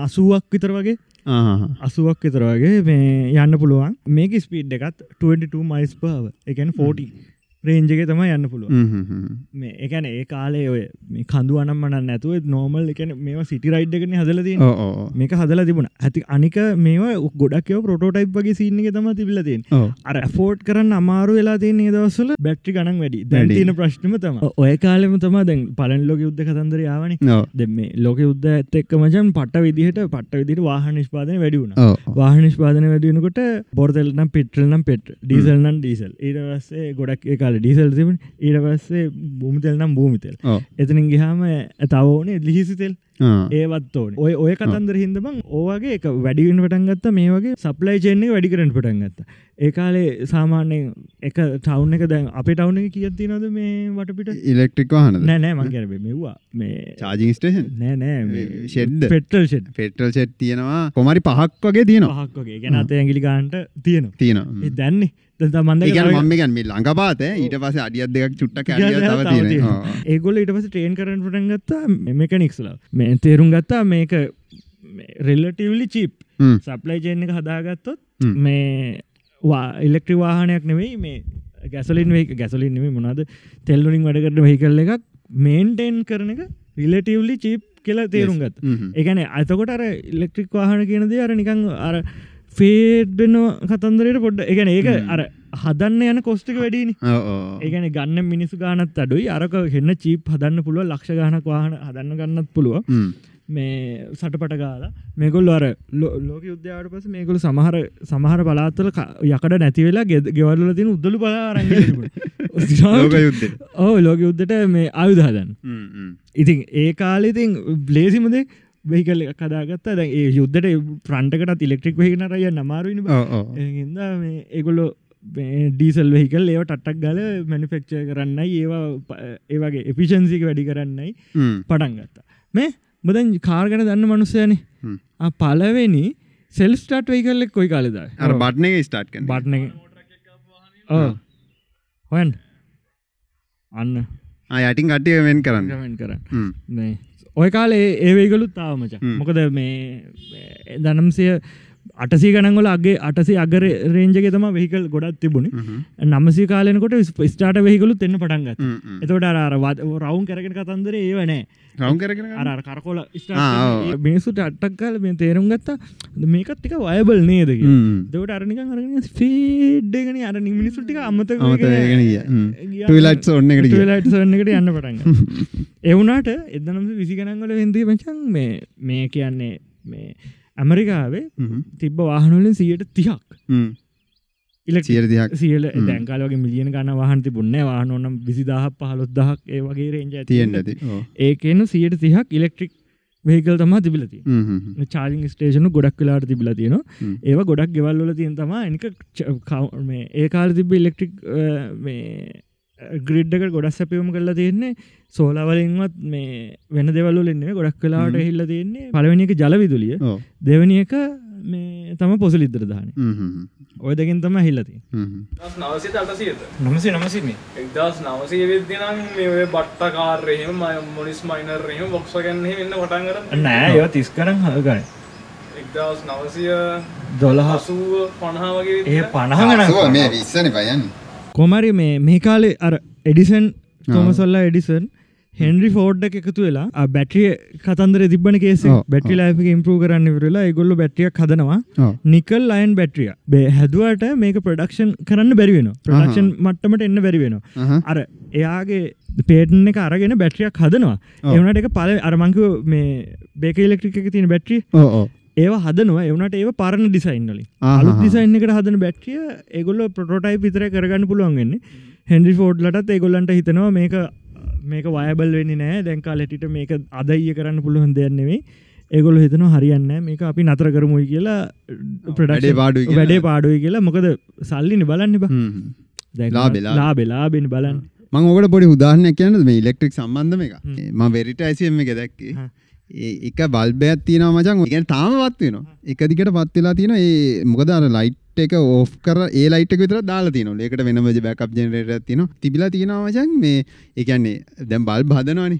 අසුවක් විතර වගේ. අහහ. අසුවක් විතර වගේ මේ යන්න පුළුවන්. මේක ස්පීඩ් එකත් 22 මයිස් පාව එකන් 40 රේන්ජක තම යන්න පුළුව. මේ එකන ඒ කාලේ ඔය මේ කඳු අනම්මන නැතුව නෝමල් එකන මේ සිටි රයිඩ් එකන හදලති ඔව් ඔව් ඔව්. මේක හදල තිබුණ ඇති අනික මේ ගොඩක්ව ප්‍රෝටයිප් වගේ සින්න එක තම තිබිලතින්. අර ෆෝට් කරන්න අමාරු වෙලා තිය දවසල බැට්‍රි ගණන් වැඩි. තියෙන ප්‍රශ්නම තම ඔය කාලෙම තම දැන් පලන් ලෝක යුද්ධ කතන්දර යාවන ඔව්. දෙ මේ ලෝක යුද්ධ ඇත් එක්ක මචන් පට්ට විදිහට පට්ට විදිට වාහ නිෂ්පාදන ඔව්. වාහ නිෂ්පාදන වැඩියනකොට බොර්තල්නම් පිටල්නම් පෙට් ඩීසල්නම් ඩීසල් වස්සේ ගොඩක් ඒ කාල ඩීසල් තිබන ඊට පස්සේ භූමිතෙල් නම් භූමිතෙල්. එතනින් ගහම තවෝනේ ලිහිසිතෙල්. ඒවත් ඕන. ඔය ඔය කතන්දර හිදබං ඕවගේ එක වැඩිවෙන් පටන් ගත්ත මේ වගේ සප්ලයි චෙන්නේ වැඩි කරට පටන් ගත්ත. ඒකාලේ සාමාන්‍යයෙන් එක ටවුන් එක දැන් අප ටවුන එක කියත්ති නද මේ වටපිට? ඉලෙක්ට්‍රික් වාහනද? නෑනෑ මංකරබ මෙවා මේ චාජිං ස්ටේෂන් නෑ ෂෙඩ්ද? නෑ පෙටල් ෂෙඩ් පෙටල් සෙට් තියෙනවා. කොමරි පහක් වගේ තියෙනවා? පහක් වගේ. ගැන අත ඇගිලි ගාන්ට තියෙනවා. ඒ දැන්නේ. ද මන්ද ඒකන මම ගැන් මේ ළඟපාත ඊට චුට්ටක් කැඩිය තව තියෙනවා. ඒගොල ඉට පස ටේන් කරන පටන් ගත්තා මෙකනික්ස්ල මේ තේරුම් ගත්තා මේක රෙල්ලටවලි චිප් හ්ම්. සප්ලයි චේන් එක හදාගත්තොත්. මේ ඉල්ලෙක්ට්‍රි වාහනයක් නෙවෙයි මේ ගැසලින් වේ ගැසලින් නෙේ මොනාද තෙල්ලුලින් වැඩකට වෙහිකල්ල එකක් මේන්ටේන් කරන එක රිලටවලි චිප් කියලා තේරුම් හ්ම්. ඒගැන අතකොට අර ඉල්ලෙක්ට්‍රික් වාහන කියනද අර නිකං අර ෆේඩ්න කතන්දරයට පොඩ්ඩ එකන ඒක අර හදන්න යන කොස්ටික වැඩීනි. ඒගැන ගන්න මිනිසු ගානත් අඩුයි අරක හෙන්න චීප් හදන්න පුළුව ලක්ෂ ගානක් වාහන හදන්න ගන්නත් පුළුව. මේ සටපට ගාලා මේගොල් අර ලෝක යුද්ධයාවට පස මේගොල සමහර සමහර බලාත්තල යකට නැතිවෙලා ගෙවල්ල තින උද්දලු යුද්ධෙ ඕ ලෝක යුද්ධට මේ ආයුධ හදන්න හ්ම්, හ්ම්. ඉතින් ඒ කාලෙතින් බ්ලේසිමද වෙහිකල් කදාගත්ත දැ ඒ යුද්ධට ප්‍රන්ටකට ඉලෙක්ට්‍රික් වෙහින රය නමාරුවනි ඔව්, ඔව්. ඒද මේ ඒගොල්ලො ඩීසල් වෙහිකල් ඒව ටටක් ගල මැනිෆෙක්ච කරන්න ඒවා ඒවගේ එපිෂන්සික වැඩි කරන්නයි. පටන් ගත්තා. මේ මුදන් කාර්ගන දන්න මනුස්සයන. පලවෙනි සෙල් ස්ටාට් වෙයිකල්ලෙක් කොයි කාලෙද අර බට්න එක ස්ටාට් කරන බට්න හොයන් අන්න. යටින් කට්ටිය වෙන් කරන්න. ගමෙන් කරන්න. ඔය කාලේ ඒවේගලුත් තාවමච. මොකද මේ දනම්සය අටසී ගනන්ගොල අගේ අටසි අගර රේන්ජගේ තම වෙහිකල් ගොඩත් තිබුණ. නමසි කාලනකොට ස්ටාට වෙහිකලු එන්න පටන්ගත්. එතවට අර රවුන් කරගෙන කතන්දර ඒවනෑ කරකොල. මිනිසුට අටක් කාල මේ තේරුම් ගත්තා. මේකත්තික වයබල් නේද? කිය හ්ම්. දවට අරනික අරගෙන ෆීඩ්ඩගෙන අර මිනිසුට්ටික අමත එකට ගියා. ලයිට සන්නකට යන්න පටන්ග එවුනාට එදනම් විසිගනන්ගල වෙන්දී මචන් මේ මේ කියන්නේ මේ ඇමරිකාවේ. තිබ්බ වාහනලින් සියයට තිහක්. සියල හ්ම්. දැන්කාලගේ මිලියන ගන්න වාහන්ති පුන්න වාහනොනම් විසිදාහ පහලොත්දහක් ඒ වගේ රේජ තියෙන්න ඇති. ඒකන සියට තිහක් ඉලෙක්ට්‍රික් වෙහිකල් තමා තිබිලති හ්ම්, හ්ම්, හ්ම්. චාලිං ස්ටේෂනු ගොඩක් වෙලාට තිබිල තියෙන. ඒව ගොඩක් ගෙවල්ල තියන් තම එනික ඒ කාල තිබ ඉලෙක්ට්‍රික් ග්‍රිඩ්ඩක ගොඩක් සැපියුම් කරලා තියෙන්නේ. සෝලාවලින්වත් මේ වෙන දෙවල්ල එන්නේ ගොඩක් කලාට හිල්ල තියෙන්නේ පලවෙනි එක ජලවිදුලිය. දෙවනි එක මේ තම පොසලිද්දර දාන හ්ම්, හ්ම්, හ්ම්. ඔය දෙකින් තම හිල්ලති හ්ම්, හ්ම්. දස් නවසිත අටසියද නමසේ නමසිම එක්දස් නවසය වෙද්දිනම් මේ ඔය බට්ට කාර්යහෙම මොනිස් මයිනර්රහෙම බොක්ස ගැන්නේ වෙන්න පටන් කර නෑ ඒව තිස් කරන් හගයි එක්දස් නවසය දොළහ. හසුව පණහා වගේ ඒ පණහගන මේ විස්සනේ බයන්නේ කොමරි මේ මේ කාලේ අර එඩිසන් තොමසල්ලා එඩිසන් හෙන්රි ෆෝඩ් එක එකතු වෙලා බැටිය කතන්දර තිබන කේස බැටි ලයික ඉම්පරූ කරන්න විරලා ඒගොල්ල බැටියක් හදනවා. නිකල් ලයින් බැට්‍රිය බේ හැදුවට මේක ප්‍රඩක්ෂන් කරන්න බැරිවෙන ප්‍රඩක්ෂන් මට්ටමට එන්න බැරිවෙනවා අහහ. අර එයාගේ පේටන එක අරගෙන බැට්‍රියක් හදනවා. එවනට එක පල අරමංක මේ බේක ඉලෙක්ට්‍රික ඔව්, ඔව්. ඒවා හදනවා. එවනට ඒ පරණ ඩිසයින්වලින්. අලු ඩිසයින් එකට හදන බැට්‍රිය ඒගොල්ල ප්‍රොටෝටයි පිතර කරගන්න පුළුවන්ගන්නේ හෙන්ඩි ෆෝඩ්ලටත් ඒගොල්ලන්ට හිතනවා මේක මේක වයබල් වෙන්න නෑ දැන්කා ලෙටිට මේක අදයිය කරන්න පුළුවන් දෙයන්නෙවෙයි ඒගොල හිතන හරියන්න මේක අපි නතර කරමුයි කියලා ප්‍රඩ කියලා. වැඩේ පාඩුයි කියලා. මොකද සල්ලිනි බලන්න බ. ලාභේ. ලාබෙලාබෙන බලන්න. මං ඕකට පොඩි උදාහරණයක් කියන්නද? මේ ඉලෙක්ට්‍රික් සම්බන්ධම එක. මම වෙරිට ඇසිම් එක දැක්කේ එක බල්බයක් තියෙනවා මචං. ඒ කියන්නේ තාම වත් වෙනවා. එක දිගට පත් වෙලා තියෙනවා. ඒ මොකද අර ලයිට් එක ඕෆ් කර ඒ ලයිට් එක විතර දාලා තියෙනවා. ඒකට වෙනම බෑකප් ජෙනරේටර් එකක් තියෙනවා. තිබිලා තියෙනවා මචං මේ ඒ කියන්නේ දැන් බල්බ් හදනවනේ.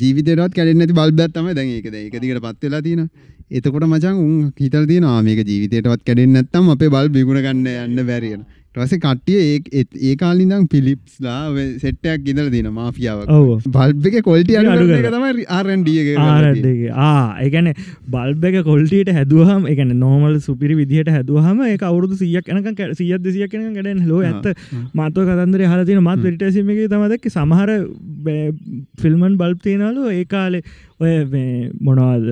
ජීවිතේටවත් කැඩෙන්නේ නැති බල්බයක් තමයි දැන් ඒක. දැන් ඒක දිගට පත් වෙලා තියෙනවා. එතකොට මචං උන් හිතලා තියෙනවා "ආ, මේක ජීවිතේටවත් කැඩෙන්නේ නැත්නම් අපේ බල්බ් විකුණ ගන්න යන්න බැරි පස්සේ කට්ටිය ඒ ඒ- ඒ කාලේ ඉඳන් ෆිලිප්ස්ලා සෙට් එකක් ඉඳලා තියෙනවා මාෆියාවක් ඔව්. බල්බ් එකේ quality අඩු අඩු කරන එක කරලා. තමයි R&D එක කරලා තියෙන්නේ. ආරඩගේ ආ ඒගැන බල්බ එක කොල්ටට හැදුවහම එකන නෝමල් සුපිරි විදිහට හැදුවහම එක අවුදු සියක් කනක සියද සියක් කන ගැඩෙන් ලෝ ඇත්ත මත්ව කතන්දර හලතින මත් වෙටසීම එක තමදක් සමහර ෆිල්මන් බල්බ් තියෙනලු ඒ කාලේ ඔය මේ මොනවාද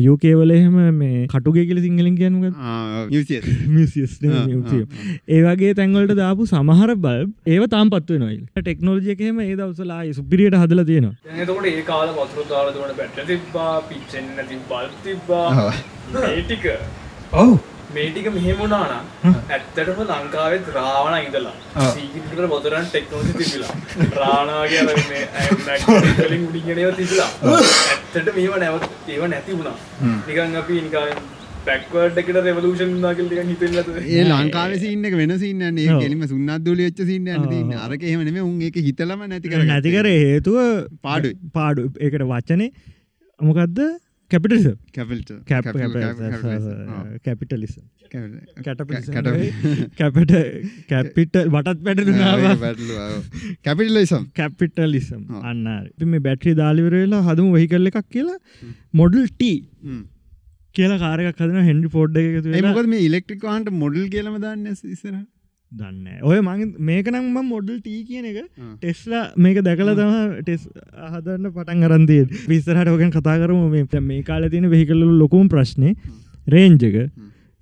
යුකේවල එහෙම මේ කටුගේ කියල සිංහලින් කියනුග නිසිස් මිසිස් ආ, ඒ වගේ තැන්වලට දාපු සමහර බල් ඒව තාම් පත්ව නොයිල් ටෙක්නෝජයකම ඒ දවසලා සුපිරියට හදල තියෙනවා. එතකොට ඒ කාල දුවන බැට්ට තිබ්බා පිච්චෙන්න නැති බල් තිබ්බා. ඒ ටික. ඔව් මේ ටික මෙහෙමුණානම් ඇත්තටම ලංකාවෙත් රාවණ ඉඳලා. සීගිරිකට වතුරන් ටෙක්නෝලොජි තිබිලා. උඩින් යන ඒවා තිබිලා ඇත්තට මේව නැවත ඒව නැති වුණා. නිකන් අපි නිකන් බැක්වර්ඩ් එකට රෙවලූෂන් කියලා නිකන් හිතෙන්නේ ඒ ලංකාව සින්න එක වෙන සින්න ඒ කෙලිම සුන්නත්දුල ච්ච සින්න න්න අරක එහෙමනම උන් එක හිතලම නැති කර නැතිකර හේතුව පාඩුයි. පාඩු ඒකට වච්චනේ මොකක්ද කැපිල්ට කැපිටලිස කැපට කැපිට වටත් පැටනාව කැපිටලයිසම් කැපිටලිසම් අන්න මේ බැට්‍රි දාලිවරවෙලා හදම වෙහි කරල එකක් කියලා. මොඩල් ට කියලා කාරයක් හදන හෙන්ඩි පෝඩ් එකතු ඒමකද මේ ඉලෙක්ට්‍රික් හන්ට මොඩල් කියලම දන්න ඉසර දන්න ඔය මග මේකනම් මොඩල් ටී කියන එක. ටෙස්ලා මේක දැකල තම ටෙස් හදන්න පටන් අරන්තිය විස්සරට ඕකෙන් කතා කරම. මේ මේ කාල තියෙන වෙහිකල්ල ලොකුම් ප්‍රශ්නය රේන්ජක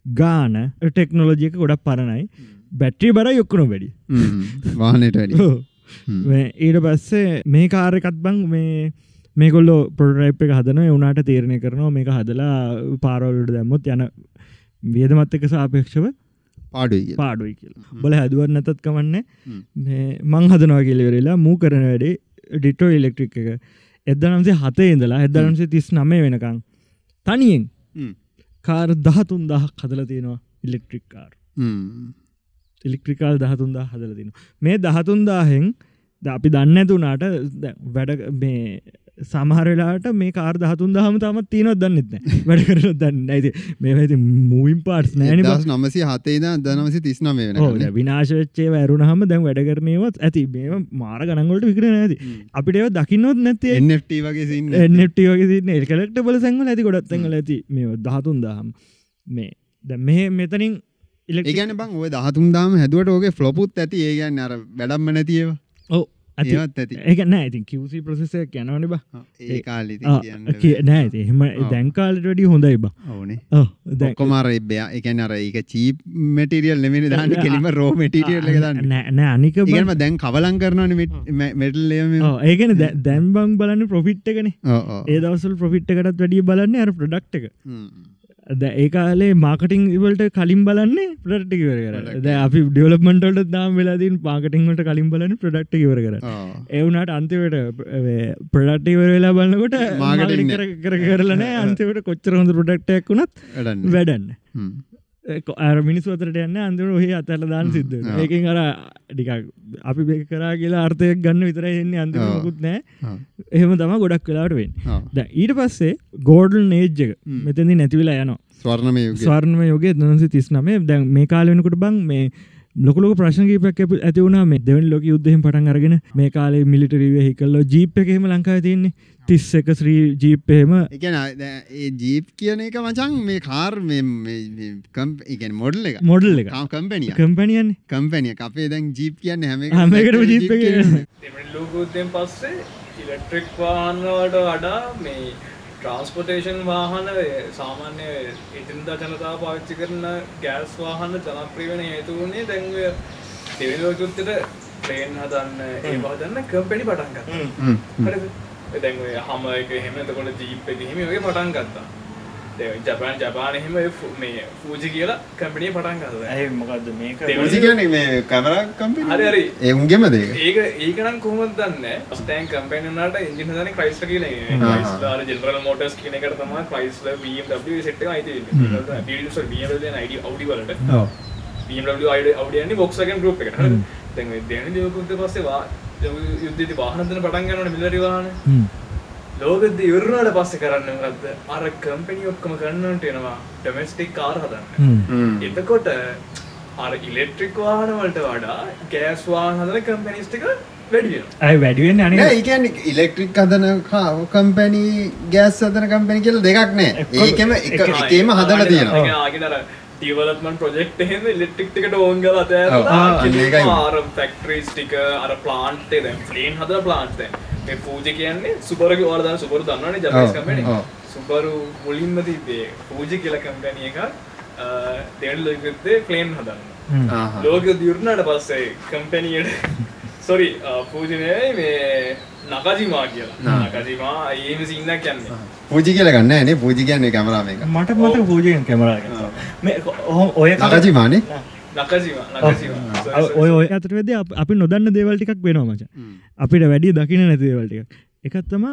ගාන ටෙක්නෝලජික ගොඩක් පරණයි. බැට්‍රි බර යොක්කුණු වැඩි. වාහනයට වැඩි. මේ ඊට පස්සේ මේ කාරකත් බං මේ මේකොල්ලො පොඩරයිප් එක හදන වුනාට තීරණය කරනවා මේක හදලා පාරවලට දැම්මොත් යන වියදමත් එක සාපේක්ෂව පාඩුයි. පාඩුයි කියලා බල හැදුවත් නැතත් කමන්න. මේ හදනවා කියලවෙරලා මූ කරන වැඩේ ඩිටෝ ඉලෙක්ට්‍රික් එක එදනම්සේ හතේ ඉඳලා එදනම්සේ තිස් නමේ වෙනකං තනියෙන්. කාර් දහතුන් දහක් හදල තියෙනවා ඉලෙක්ට්‍රික් කාර්. ඉලෙක්ට්‍රිකල් දහතුන්දා හදල තින මේ දහතුන්දාහෙන් අපි දන්න ඇතුනාට වැඩ මේ සමහරලාට මේ කාර් දහතුන් දහම තමත් තියනොත් දන්නෙත්න වැඩ කරන දන්න ඇති මේ ඇති මූයින් පාට්ස් නෑන දස් නමසි හතේද දනමසි තිස්නම වෙන විනාශච්චේ වැරුණහම දැන් වැඩ කරනයවත් ඇති. මේ මාර ගනන්ගොලට විකර නැති. අපිට ඒව දකින්නොත් නැත්තේ එන්ට වගේ සින්න එට වගේ කලෙක්ට බල සංගල ඇති ගොඩත් ඇඟල ඇති. මේ දහතුන් දහම්. මේ ද මේ මෙතනින් ඉලෙක් ඒගැන බං ඔය දහතුන්දාම හැදුවට ඕගේ ෆ්ලොපුත් ඇති. ඒගැන්න අර වැඩම්ම නැතිව ඇති ඒක නෑ ඉතින් කිවසි ප්‍රසෙසයක් යනවන බා. ඒ කාලි නෑ එහෙම දැන්කාලට වැඩි හොඳයි බා. ඕනේ. ඕ දැන් කොමාර එබ්බයා එකන අර එක චීප් මටිරියල් නෙමෙන දාන්න කෙලිම රෝ මටිරියල් එක දන්න. නෑ නෑ අනික බ- ඒගම දැන් කවලං කරනවන මෙටල්ලම ඔව්, ඒකන දැම්බං බලන්න ප්‍රොෆිට් එකන. ඒ දවසල් ප්‍රොෆිට් එකටත් වැඩිය බලන්න අර ප්‍රඩක්් එක ද ඒකාලේ මාකටිං ඉවලට කලින් බලන්නේ ප්‍රට්ටි කර කර ද අපි ඩියවලපමටට දාම් වෙලාදීන් පාකටිංවට කලින් බලන්න ප්‍රඩක්් ඉවර කර එවුනාට අන්තිවට ප්‍රඩක්්ටිවර වෙලා බලන්නකොට මාකටිං කර කර කරලන අන්තිවට කොච්චර හොඳ ප්‍රඩක්ටයක් වුණත් වැඩන්න අර මිනිස් අතරට යන්න අන්දර ඔහේ අතල දාන්න සිද්ධ. ඒකින් අර ටිකක් අපි බෙ කරා කියලා අර්ථයක් ගන්න විතර එන්නේ අන්තිමකුත් නෑ එහෙම තම ගොඩක් වෙලාට වෙන් ද ඊට පස්සේ ගෝඩල් නේජ්ජක. මෙතැදි නැතිවෙලා යනවා. ස්වර්ණම ස්වර්ණම යෝගේ දනසි තිස් නමේ දැන් මේ කාලවෙනකොට බං මේ ලොකලොක ප්‍රශ්නකීපක් ඇති වුණා. මේ දෙවනි ලොක යුද්ධහෙම පටන් අරගෙන මේ කාලේ මිලිටරීව හිකල්ලෝ ජීප් එකහෙම ලංකාව තියන්නේ තිස් එක ශ්‍රී ජීප්හෙම එකන ඒ ජීප් කියන එක මචන් මේ කාර් එකන් මොඩල් එක. මොඩල් එක. කම්පැනිය කම්පනියන් කම්පැනිය අපේ දැන් ජීප් කියන්න හැම හැමකට ජීප් එක ලෝකෝත්තයෙන් පස්සේ ඉලෙක්ට්‍රික් වාහනවට වඩා මේ ට්‍රන්ස්පොටේෂන් වාහන සාමාන්‍ය ඉතින්දා ජනතාව පාවිච්චි කරන ගෑස් වාහන ජනප්‍රියවෙන හේතුවන්නේ දැන්ව දෙවනි ලෝකයුත්තට ට්‍රේන් හදන්න ඒ හදන්න කම්පැණි පටන්ගන්න හරි දැන් ඔය හම එක එහෙම එතකොට ජීප් එක එහෙම වගේ පටන් ගත්තා. දැන් ජපාන් ජපාන එහෙම මේ ෆූජි කියලා කම්පැනි පටන් ගත්තා ඇයි මොකක්ද මේක? දෙවනි- කියන මේ කැමර කම්පි හරි හරි. ඒ උන්ගෙම දෙක ඒක ඒකනම් කොහොමද දන්නේ? ස්ටෑන් කම්පැනි වුණාට එන්ජින් හදන්නේ ක්‍රයිස්ලර් කියන එක. ක්‍රයිස්ලර් ජෙනරල් මොටර්ස් කියන එකට තමයි ක්‍රයිස්ලර් BMW සෙට් එක අයිති වෙන්නේ. BMW BMW දැන් ID Audi වලට. BMW Audi යන්නේ Volkswagen group එකට. හරිද? දැන් දෙවෙනි ලෝක යුද්ධ පස්සේ වා යුද්ධයේදී වාහන හදන්න පටන් ගන්නවනේ මිලිටරි වාහන ලෝකෙද්ද ඉවරනාට පස්සේ කරන්න මොකද්ද අර කම්පැනි ඔක්කොම කරන්නට එනවා ඩොමෙස්ටික් කාර් හදන්න එතකොට අර ඉලෙක්ට්‍රික් වාහන වලට වඩා ගෑස් වාහන හදන කම්පැනිස් ටික වැඩි වෙනවා ඇයි වැඩිුවෙන් අනි ඒකන් ඉලෙක්ට්‍රික් හදන කම්පැනි ගෑස් හදන කම්පැනි කියල දෙකක් නෑ ඒකම එක- එකේම හදල තියෙනවා ඩිවලප්මන්ට් ප්‍රොජෙක්ට් එහෙම ඉලෙක්ට්‍රික් ටිකට ඕන් කරලා ඔව්. ආ, අන්න ඒකයි. අතෑරලා අර ෆැක්ටරිස් ටික අර ප්ලාන්ට් එක දැන් ප්ලේන් හදන ප්ලාන්ට් දැන් මේ පූජ කියන්නේ සුපරක වර්දන සුපරු කම්පැනි ඔව්. සුපරු මුලින්ම තිබේ පූජ කියලා කම්පැනි එක දෙවන ලෝකත්තේ ප්ලේන් හදන්න ආහා. ලෝක දියුරුණට පස්සේ කම්පැනියට සොරි පූජනය මේ නකජිමා කියලා. නකජිමා ඒම සින්න කියන්නේ පූජි කියල ගන්න නේ. පූජි කියන්නේ කැමරාම එක මට මත පූජයෙන් කැමරා මේ ඔහොම ඔය නකජිමානේ නකජිමා නකජිමා ඔය ඔය අතර වෙද අපි නොදන්න දේවල් ටිකක් වෙනවා මච. අපිට වැඩි දකින නැති දේවල් ටික එකත්තම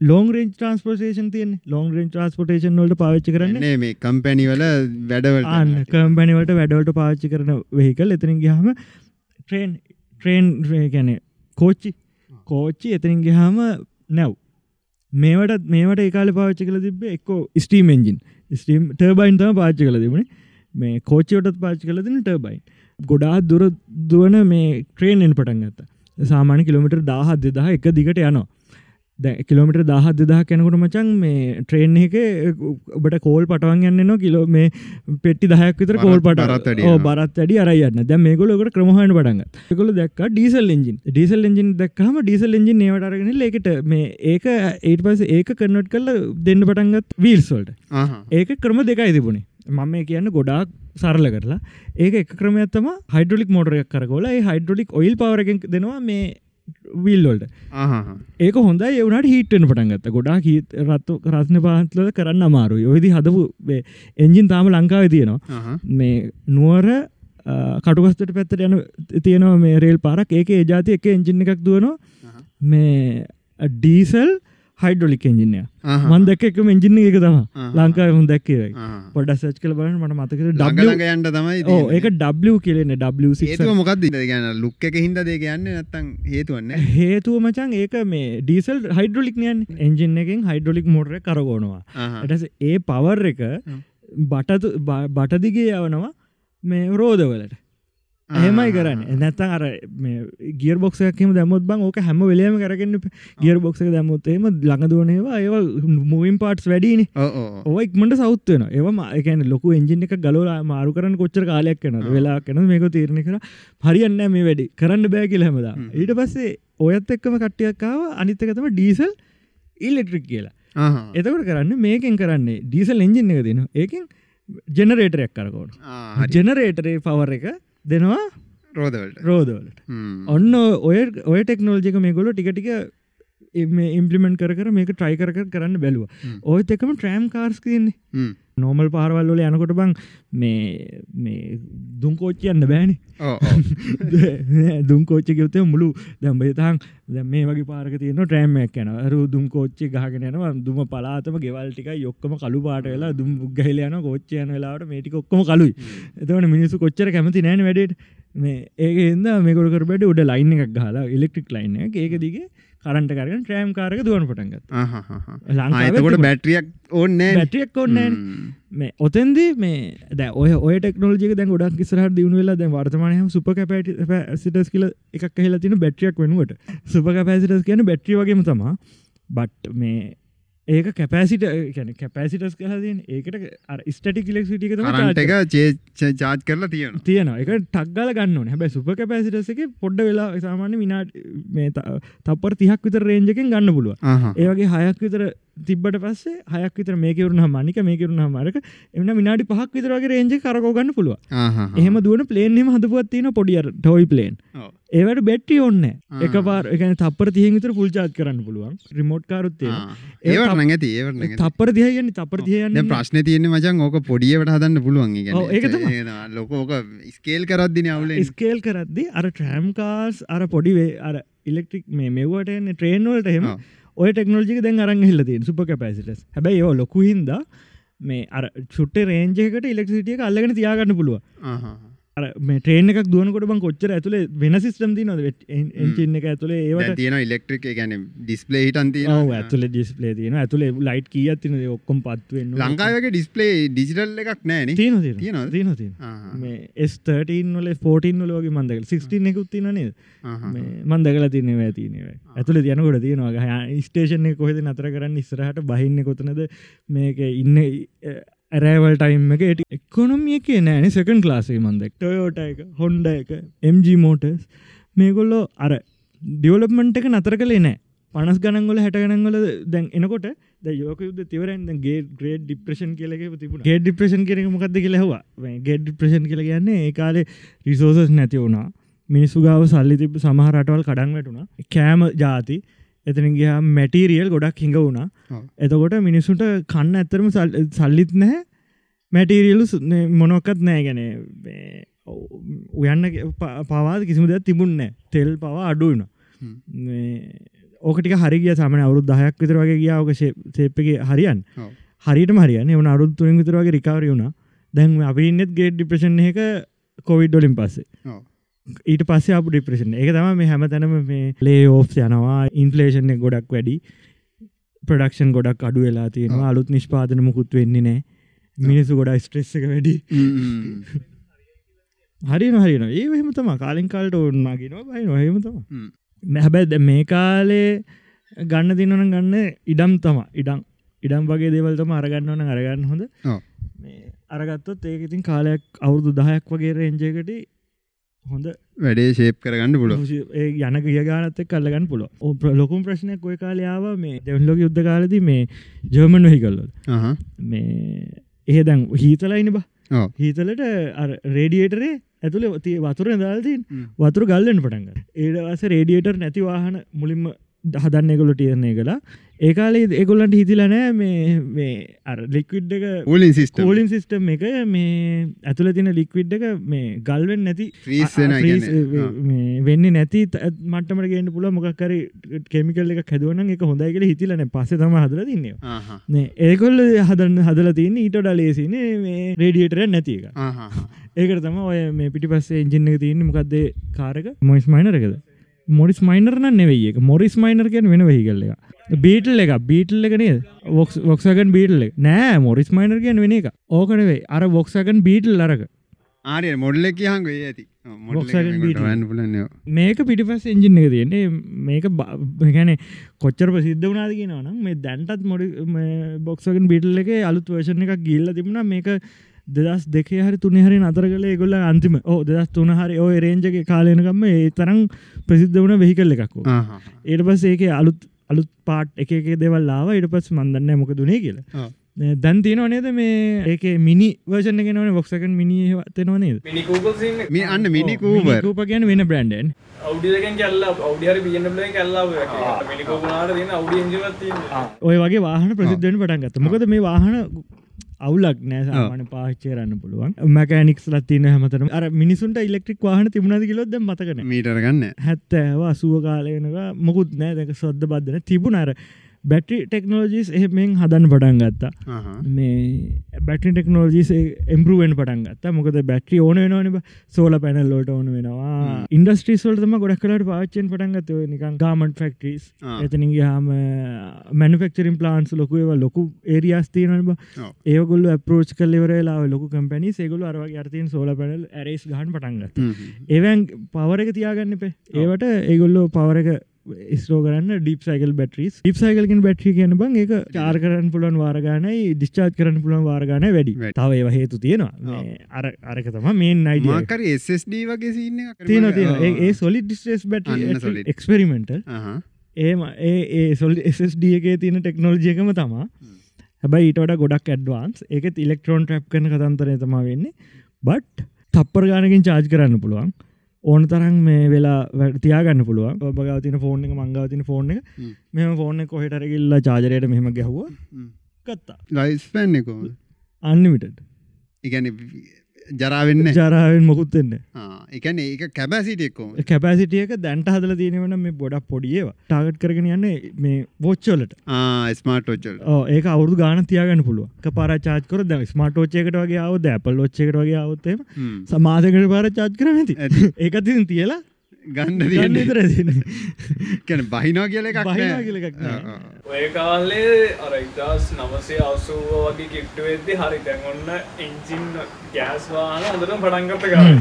ලෝන් රේන් ට්‍රන්ස්පෝටේෂන් තියන ලෝන් රේන් ට්‍රන්ස්පොටේෂන් වලට පාවිච්චි කරන්න. න්නේ මේ කම්පැනිවල වැඩවලට. අන්න කම්පැනිවලට වැඩවලට පාච්චි කරන වෙහිකල් එතරින් ගහම ට්‍රේන් ට්‍රේන් ගැන කෝච්චි කෝච්චි එතරින් ගහම නැව්. මේවට මේට ඒකාල පාච්චි කල තිබ එක්කෝ ස්ටීම් එන්ජින් ස්ටීම් ටර්බයින් තම පාච්චි කල තිබුණේ. මේ කෝච්චියටත් පාච්චි කල තින ටර්බයින් ගොඩාත් දුර දුවන මේ ට්‍රේන්ෙන් පටන් ගත්ත. සාමාන්‍ය කිලමිට දාහත් දෙදහ එක දිගට යනවා. දැ කිලමිට දහත් දෙදහ කැනකුට මචන් මේ ට්‍රේන් එක ඔබට කෝල් පටවන් යන්න නවා කිලෝ මේ පෙට්ටි දහයක් විතර කෝල් පට බරත් වැඩි අරයන්න දැ මේගොලකට ක්‍රමහට පටන්ග එකකොල දැක් ඩීසල් එජින් ඩීසල් එජින් දක්හම ඩීසල් එජින් නේවටරගෙන ඒකට මේ ඒක ඒට පස ඒක කන්නට් කල්ල දෙන්න පටන්ගත් වීල්සොල්ට ඒක ක්‍රම දෙකයි තිබුණේ. මම මේ කියන්න ගොඩාක් සරල කරලා. ඒක එක ක්‍රමයත්තම හයිඩ්‍රොලික් මෝටරයක් කරගොල. හයිඩ්‍රොලික් ඔයිල් පවරගෙන් දෙනවා මේ විල්ලොල්ට ඒක හොඳ ඒවනට හිටන පටන්ගත්ත ගොඩා හිත් රත්තු රස්න පාත්ලද කරන්න අමාරු යොවිදි හදපු එන්ජින් තාම ලංකාව තියෙනවා. මේ නුවර කටුගස්තට පැත්තට යන තියෙනවා මේ රේල් පාරක්. ඒක ඒ ජාති එක එන්ජින එකක් දුවනවා. මේ ඩීසල් හයිඩොලික් එන්ජිනය මන් දැක්ක එකම එන්ජින්න එක තම ලංකාව හොඳ දැක්කේ පොඩ සච් කල බලන්න මට මතක යන්ට තමයි ඒක ඩ කියලෙන ඒතුව මොකක්ද ගැන ලුක් එක. හින්ද දේ කියන්න නැත්තං හේතුවන්න හේතුව මචන් ඒක මේ ඩීසල් හයිඩ්‍රොලික් නියන් එන්ජින් එකෙන් හයිඩ්‍රොලික් මොටර කරගෝනවා. එටස ඒ පවර් එක බටතු බටදිගේ යවනවා මේ රෝධවලට එහෙමයි කරන්න. නැත්තන් අර ගිය බොක්ෂයක්ම දැමුත් බං ඕක හැම වෙලේම කරගන්න ගියර් බොක්ෂක දැමුත්තේම ළඟදුවනේවා ඒව මුවින් පාට්ස් වැඩීනි ඔයික්මට සෞත්වන ඒවම එකන ලොකු එන්ජින එක ගලෝලා මාරු කරන කොච්චර කාලයක් කන වෙලා කන මේක තීරණය කර. හරියන්න මේ වැඩි. කරන්න බෑ කියල හැමදා ඊට පස්සේ ඔයත් එක්කම කට්ටියක්කාව අනිත්තකතම ඩීසල් ඉල්ලෙක්ට්‍රික් කියලා. එතකට කරන්න මේකෙන් කරන්නේ ඩීසල් එන්ජින් එක දෙන ඒකින් ජෙනරේටරයක් කරකෝට ජෙනරේටරේ පවර එක දෙනවා? රෝදවලට. රෝධවලට ඔන්න ඔය ඔය ටෙක්නෝජික මේ ගොල ටිකටික ඉම්පලිමෙන්ට කර මේක ට්‍රයි කර කරන්න බැලුව. ඔයත් එකම ට්‍රෑම් කාර්ස් තියන්නේ නෝමල් පාරවල්ල යනකොට බං මේ මේ දුම්කෝච්චයන්න බෑනි. දුම්කෝච්ච ගවත මුළු දැම්බතහන් දැ මේ වගේ පාරක තියන ට්‍රෑම්මයක් යන රු දුම් කෝච්චි ගහගෙනනවා දුම පලාතම ගෙවල්ටික යොක්කම කළු පාට වෙලා දුම් ගහලයන කෝච්චයන වෙලාට මේටික ඔක්කම කලුයි එතවන මිනිසු කොච්චර කැමති නෑන වැඩට මේ ඒක එද මේකොකට බැඩ උඩ ලයින්න එකක් ගහලා ඉලෙක්ට්‍රික් ලයින්න ඒක දිගේ කරන්ට කරන ට්‍රෑම් කාරක දුවන පටන්ගත් ලංකාවට බැටරියක් ඕන්න බැටියක් ඔන්න මේ ඔතන්දී මේ ද ඔය ටෙක්නෝජික දැන් ගොඩක් කිසරහ දියුණු වෙලා දැන් වර්තමානය සුප කැපට සිටස් කියල එකක් කියලා තින බැට්‍රියක් වෙනුවට. සුප කැපසිටස් කියන බැට්‍රි වගේම තමා. බට් මේ ඒක කැපෑසිට කැන කැපෑසිටස් කහදන් ඒකට ස්ටටික් ලෙක්සිටික රන්ට එක චේ චාර්ජ් කරලා තියෙන තියෙන එක ටක්ගල ගන්න හැබැ සුප කැපෑසිටස එක පොඩ්ඩ වෙලා සාමාන්‍ය මිනාට මේ තපර තිහක් විතර රේන්ජකෙන් ගන්න පුළුව ඒවගේ හයක් විතර තිබට පස්සේ හයක් විතර මේකවරුණ මනික මේකරුණ මරක එන්න මිනාඩි පහක් විතරගේ රේජ කරකෝගන්න පුළුව එහෙම දුවන පලේන්ෙම හදපුත්තින පොඩිය ටොයි පලේන් ඒවට බෙට්ටි ඔන්න එක පාර එක තපර තිය විතර පුල්චාත් කරන්න පුළුවන්. රිමෝට් කාරුත්තේ ඒවට නැති ඒවට තපර දියයන්න තපර තියන්න ප්‍රශ්න තියන මචන් ඕක පොඩියට හදන්න පුළුවන් ඒක ලොකෝක ස්කේල් කරද්දින අවුල. ස්කේල් කරද්දි අර ට්‍රෑම්කාස් අර පොඩිවේ අර ඉලෙක්ට්‍රික් මේ මෙවට ට්‍රේන්වලට එහෙම ඔය ටෙක්නෝජික දැන් අරන් හිල්ලතින් සුප කැපසිටස් හැබැයි යෝ ලොකු හින්ද මේ අර චුට්ට රේන්ජයකට ඉලෙක්සිටිය අල්ලගෙන තියාගන්න පුළුව මේ ට්‍රේන එකක් දුවනකොට බං කොච්චර ඇතුළේ වෙන සිස්ටම් ති නොද එන්චින්න එක ඇතුළේ ඒවට තියෙන ඉලෙක්ට්‍රික් ගැන ඩිස්පලේ හිටන් තියෙන ඇතුල ඩිස්පලේ තියෙන ඇතුළේ ලයිට් කිය තින ඔක්කොම් පත්වෙන්න ලංකාවගේ ඩිස්පලේ ඩිජිටල් එකක් නෑන මේ ස්තටීන් වල ෆෝටන් වලගේ මන්දක සිික්ටන එකකුත් තින නේද? මන්දකල තියනෙව තියනව ඇතුළ තියනකොට තියෙනවා. ස්ටේෂන කොහෙද නතර කරන්න ඉස්සරහට බහින්න කොතනද? මේක ඉන්න ඇරෑවල් ටයිම් එක ට එකොනොමිය කිය නෑන සකන් ලාසේ මන්දක් ටොයෝට එක. හොන්ඩ එක MG මෝටස් මේගොල්ලෝ අර ඩියවලප්මන්ට් එක නතර කළේ නෑ. පනස් ගනන්ගොල හැට ගනන්ගොල දැන් එනකොට ද යෝක යුද තිවරන් ගේ ග්‍රේඩ් ඩිප්‍රෂන් කියලක තිබුණ. ගේ ඩිප්‍රෂන් කරක මොකක්ද කියලහවා ගේ ඩිප්‍රෂන් කියල කියන්නේ ඒ කාලේ රිසෝසස් නැති වුණා. මිනිස්සු ගාව සල්ලි තිබ සමහරටවල් කඩන් වැටුණා. කෑම ජාති. එතනගේ මැටීරියල් ගොඩක් හිඟ වුණා. එතකොට මිනිසුන්ට කන්න ඇත්තරම සල්- සල්ලිත් නැහැ. මැටීරියලු මොනොක්කත් නෑ ගැන උයන්න පවාද කිසිම දෙයක් තිබුන්න තෙල් පවා අඩුවන හ්ම්. ඕකට හරිගිය සමන අවුත් දහයක් විතර වගේ ගියාවක සේප්පගේ හරියන්. හරිට මරියන එවන අරුත් තුරින් විතර වගේ රිකවර වුණ. දැන් අපි ඉන්නෙත් ගේඩ් ඩිප්‍රෂන් එක කොවිඩ්ඩොලින් පස්සේ. ඊට පස්සේ අප ඩිප්‍රෂන් එක. තම මේ හැම තැනම මේ ලේ ඕෆ් යනවා ඉන්ෆලේෂන් ගොඩක් වැඩි. ප්‍රඩක්ෂන් ගොඩක් අඩු වෙලා තියෙනවා. අලුත් නිෂ්පාදන මුකුත් වෙන්නේ නෑ මිනිසු ගොඩා ස්ට්‍රෙස් එක වැඩි. හරින හරින ඒ එහෙම තම කාලින් කාලට ඔන්නාගෙන බයි නොහෙම තම හ්ම්. හැබැද මේ කාලේ ගන්න දිනන ගන්න ඉඩම් තම ඉඩම්. ඉඩම් වගේ දේවල්තම අරගන්න ඕන අරගන්න හොඳ. අරගත්තොත් ඒක ඉතින් කාලයක් අවුරුදු දහයක් වගේ රෙන්ජයකට හොඳ වැඩේ ශේප් කරගන්න පුලො ඒ යන ගියගානත් කල්ලගන්න පුල ලොකුම් ප්‍රශ්නයක් ඔය කාලයාව මේ දෙවන්ලෝක යුද්ධ කාලද මේ ජර්මන් වෙහි කල්ල මේ ඒ දැන් හීතලයින බ. හීතලට රේඩියේටරේ ඇතුළ තිය වතුර දාල්තින්. වතුර ගල්ලෙන් පටන්ග ඒඩවස රේඩියේටර් නැති වාහන මුලින්ම හදන්න එකොලො ටියරණය කලා ඒකාලේ එකොල්ලන්ට හිතිලනෑ මේ මේ අර ලික්විඩ් එක ූලින් සිිස්ට කෝලින් සිිස්ටම් එක මේ ඇතුළ තින ලික්විඩ් එක මේ ගල්වෙන් නැති වෙන්න නැති මටමට ගේන්න පුල මොකක්කර කෙමිකල් එක හැදුවන එක හොඳයි කියල හිතිලන පස්ස තම හදල තින්නවා නේ ඒකොල්ල හදන්න හදල තින්න ඊට ඩලේසින මේ රේඩියටර නැති එක. ඒකට තම ඔය මේ පිටි පස්සේ එජින්න එක තියන්න. මොකක්ද කාරක මොයිස් මයිනරකද මොරිස් මයිනර්න නෙවෙයි එක මොරිස් මයිනර් කියෙන් වෙන වෙහි කල්ල එක බීටල් එක බීටල් එක නේද? වොක්සගන් බීටල් එක. නෑ මොරිස් මයිනර් කියෙන් වෙන එක ඕකනවේ අර වොක්සගන් බීටල් අරක. ආරය මොඩල්ල කියහන් වේ ඇති. මේක පිටිපස් එංජින එක තියන්නේ. මේක ගැන කොච්චර ප්‍රසිද්ධ වනාද කියනවනම් මේ දැන්ටත් මොඩි බොක්සගෙන් බිටල් එක අලුත් වර්ෂණ එකක් ගිල්ල තිබුණ. මේක දෙදස් දෙකේ හරි තුනේ හරි අතර කළ ගොල්ල අන්තිම. ඕ දෙදස් තුන හරි ඔය රේන්ජගේ කාලයනකම ඒ තරම් ප්‍රසිද්ධ වන වෙහිකල්ල එකක්කෝ ඒට පස් ඒක අලුත් අලුත් පාට් එක එක දෙවල් ලාව ඉට පස් මන්දන්න මොක දුනේ කියලා. දැන් තියනව නේද මේ ඒක මිනි වර්ෂණ ගෙනවන බොක්සකන් මිනි තෙනවා නේද? මේ අන්න මිනි කූප ගැන වෙන බ්‍රන්ඩන් කැල්ල කැල්ලා ඔය වගේ වාහන ප්‍රසිද්ධෙන් පටන් ගත්ත. මොකද මේ වාහන අවුලක් නෑ සාමාන පාච්චය රන්න පුළුවන්. මැකනික්ස් ලත්තින හමතර අර මිනිසුන්ට ඉලෙක්ට්‍රික් වාහන තිබුණද කිලොද මතකන මීටර ගන්න හැත්තෑව අසුව කාලයනවා මොකුත් නෑ. දැක සොද්ද බද්ධන තිබුණර බැටි ටෙක්නෝජිස් එහෙමෙන් හදන්න පටන් ගත්තා. මේ බැටි ටෙක්නෝජිස් එම්පරුවෙන් පටන් ගත්ත. මොකද බැට්‍රි ඕන වෙනවන සෝල පැනල්ලෝට ඕන වෙනවා. ඉන්ඩස්ට්‍රීස්වල්ටම ගොඩක් කලට පාච්චෙන් පටන් ගත්ව නිකන් ගාමන්ට ෆෙක්ට්‍රීස් ආ. එතනින්ගේ හාම මැනිෆෙක්චරින් ප්ලාන්ස් ලොකුව ලොකු ඒරියස් තියනබ ඔව්. ඒගොල්ල පරෝච් කල්ලෙවරලා ලොක කම්පැනි සේගොල අරවගේ අර්තින් සෝල පැනල් ඇරේස් ගහන් පටන්ගත් ඒවැන් පවරක තියාගන්න පේ ඒවට ඒගොල්ලෝ පවරක ස්රෝ කරන්න ඩිප් සයිකල් බැටරිස් ිප් සයිකල්කින් බැට්‍රි කියන බං එක චාර් කරන්න පුලන් වාරගනයි ඩිස්චාත් කරන්න පුළන් වාරගන වැඩි. තව ඒව හේතු තියෙනවා. මේ අර අරක තම මේන් අයිඩ මාකර SSD වගේ සින්න තියෙන තියෙන ඒ සොලි ඩිස්ටේස් බැට. එක්ස්පෙරිමෙන්ටල් ඒම ඒ ඒ සොල් SSD එකේ තියෙන ටෙක්නෝජියකම තමා හැබයි ඊටට ගොඩක් ඇඩ්වාන්ස් ඒකත් ඉලෙක්ට්‍රෝන් ට්‍රප් කන කතන්තරය තම වෙන්නේ. බට් තප්පර ගානකින් චාර්ජ් කරන්න පුළුවන් ඕන තරන් මේ වෙලා වැඩ තියාගන්න පුළුවන්. ඔබගවතින ෆෝන් එක මංගවතින ෆෝන් එක. මෙම ෆෝන් කොහෙටරකිල්ලා චාජරයට මෙහම ගැහුව ගත්තා. ලයිස් පැන්න එක අන්නිමිට ඉගැන ජරාවෙන්න ජරාවෙන් මොකුත්වෙන්න එකන ඒක කැබැසිටියක්කෝ කැපසිටියක දැන්ට හදල තියෙනවන මේ ගොඩක් පොඩියව ටාගට් කරගෙන යන්නේ මේ වෝච්චෝලට ස්මාර්ට් ෝච්චල් ඒ අවුදු ගාන තියගන්න පුළුව පර චාකර ද ස්මට ෝච්චයකට වගේ අවද ඇපල් ෝච්චකට වගේ අවත්තේම සමාධකට පාර චාච් කර නැති ඇති. ඒකතින් තියලා ගන්න ගන්න තියන්න. තර කැන බහිනෝ කියල එකක් බහිනා නෑ. කියල එකක් නෑ. ආ, ආ. ඔය කාලේ අර ඉදස් නමසේ අසුව වගේ කිට්ටු වෙද්දි හරි දැන් ඔන්න එන්ජින් ගෑස් වාහන හොඳට පටන්ගත්ත කාල.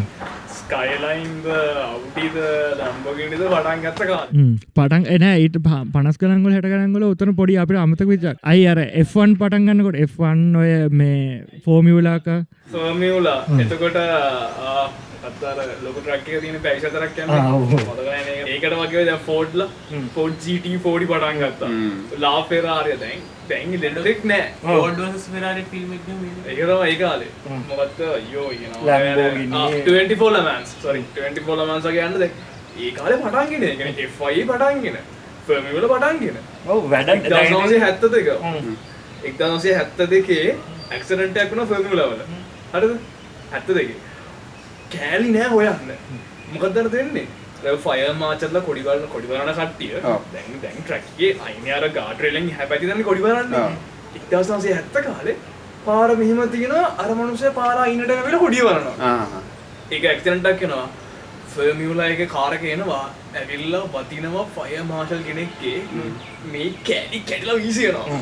ස්කයිලයින්ද අවුටිද ලම්බගිනිද පටන්ගත්ත කාල. පටන් එන ඊට පනස් කලංගල හැට කරංගල උතන පොඩි අපට අමතක විචක් අයි අර F1 පටන් ගන්නකොට F1 ඔය මේ ෆෝමිවලාක ෆර්මියලා එතකොට ගත්තර ලොක ට්‍රක්ක තියන පැයිසතරක් යන්න. ආ, ඔව්. මතකන ඒකට වගේ ද ෆෝඩ්ල ෆෝඩ් ජට ෆෝඩි පටන් ගත්තා. ලා පෙරාරය දැන් තැන්ගි ලෙඩෙක් නෑ. ෝඩ පෙරාට ෆිල්ම් ඒකරම ඒ කාලේ. මොකත්ත යෝ Lamborghini. ෆෝලමන්ස් සොරි ෆෝලමන්සගේ යන්න දැ ඒ කාලේ පටන්ගෙන එෆයි පටන්ගෙන ෆර්මිවල පටන්ගෙන ඔව වැඩ හැත්ත දෙක. එක්දවසේ හැත්ත දෙකේ ඇක්සරටයක් වුණ ෆර්මිලවල හරද? හැත්ත දෙක කෑලි නෑ හොයන්න. මොකදර දෙන්නේ? ෆය මාචල කොඩිවලන කොඩිවරන කට්ටිය. දැන් දැන් ට්‍රක්ගේ අයින අර ගාටරෙලෙන් හැපැතිදන්න කොඩිවරන්න ඔව්. එක්දවසන්සේ හැත්ත කාලේ පාර මෙහෙම තියෙන අරමනුසය පාර ඉන්නට වෙල කොඩිය වරනවා ඒක ඇක්සිඩන්ටක් වෙනවා. ෆර්මියුලා එක කාරක එනවා. ඇවිල්ලා වතිනවා ෆය මාශල් කෙනෙක්ගේ මේ කෑඩි කැඩලා වීසියනවා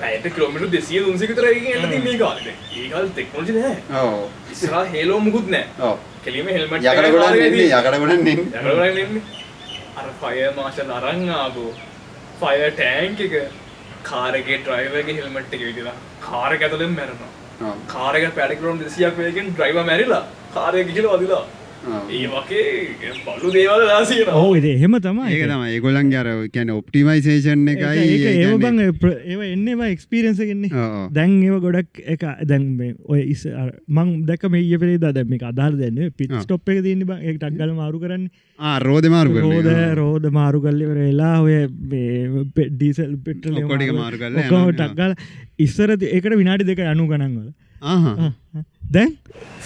පැයට කිලෝමිට දෙසිය දුන්සිකතරගේ එන්න මේ කාලට ඒකල් තෙක්නෝජි නෑ ඉස්සරා හේලෝ මුකුත් නෑ කෙලීම හෙල්මට යකට ගොඩ යකට ගොඩ නෙන් යන්න අර ෆය මාශල් අරංආපු ෆය ටෑන්ක එක. කාරගේ ට්‍රයිවගේ හෙල්මට් එක විදිලා කාරක ඇතුලෙන් මැරනවා. කාරක පැඩිකරෝම් දෙසියක් වයකින් ඩ්‍රයිව මැරිලා කාරය ගිහිල වදිලා ඒ වගේ බලු දේවල් ලාසින ඔහු එද එහෙම තමයි ඒක තම ඒගොලන් අර කැන ඔප්ටිමයිසේෂන් එකයි ඒක ඒ ඒව කියන්නේ- බං ඒව එන්නවා එක්ස්පීරන්ස ගෙන්නේ ඔව් ඔව්. දැන් ඒව ගොඩක් එක දැන් මේ ඔය ඉස් අර- මං දැක මේ ඊය පෙරේ දැ මේ අදාර දැන්න පිත් ආ. ස්ටොප් එක තියන්න බ. ටක් ගල මාරු කරන්න. ආ රෝධ මාරු රෝද කරන රෝධ මාරු කල්ලිවර වෙලා ඔය ඩීසල් පෙට්‍රල කරලා ඔක්කොම යනවා. ටක්ගල ඉස්සර ඒකට විනාඩි දෙක අනු ගණන්වල ආහා දැන්?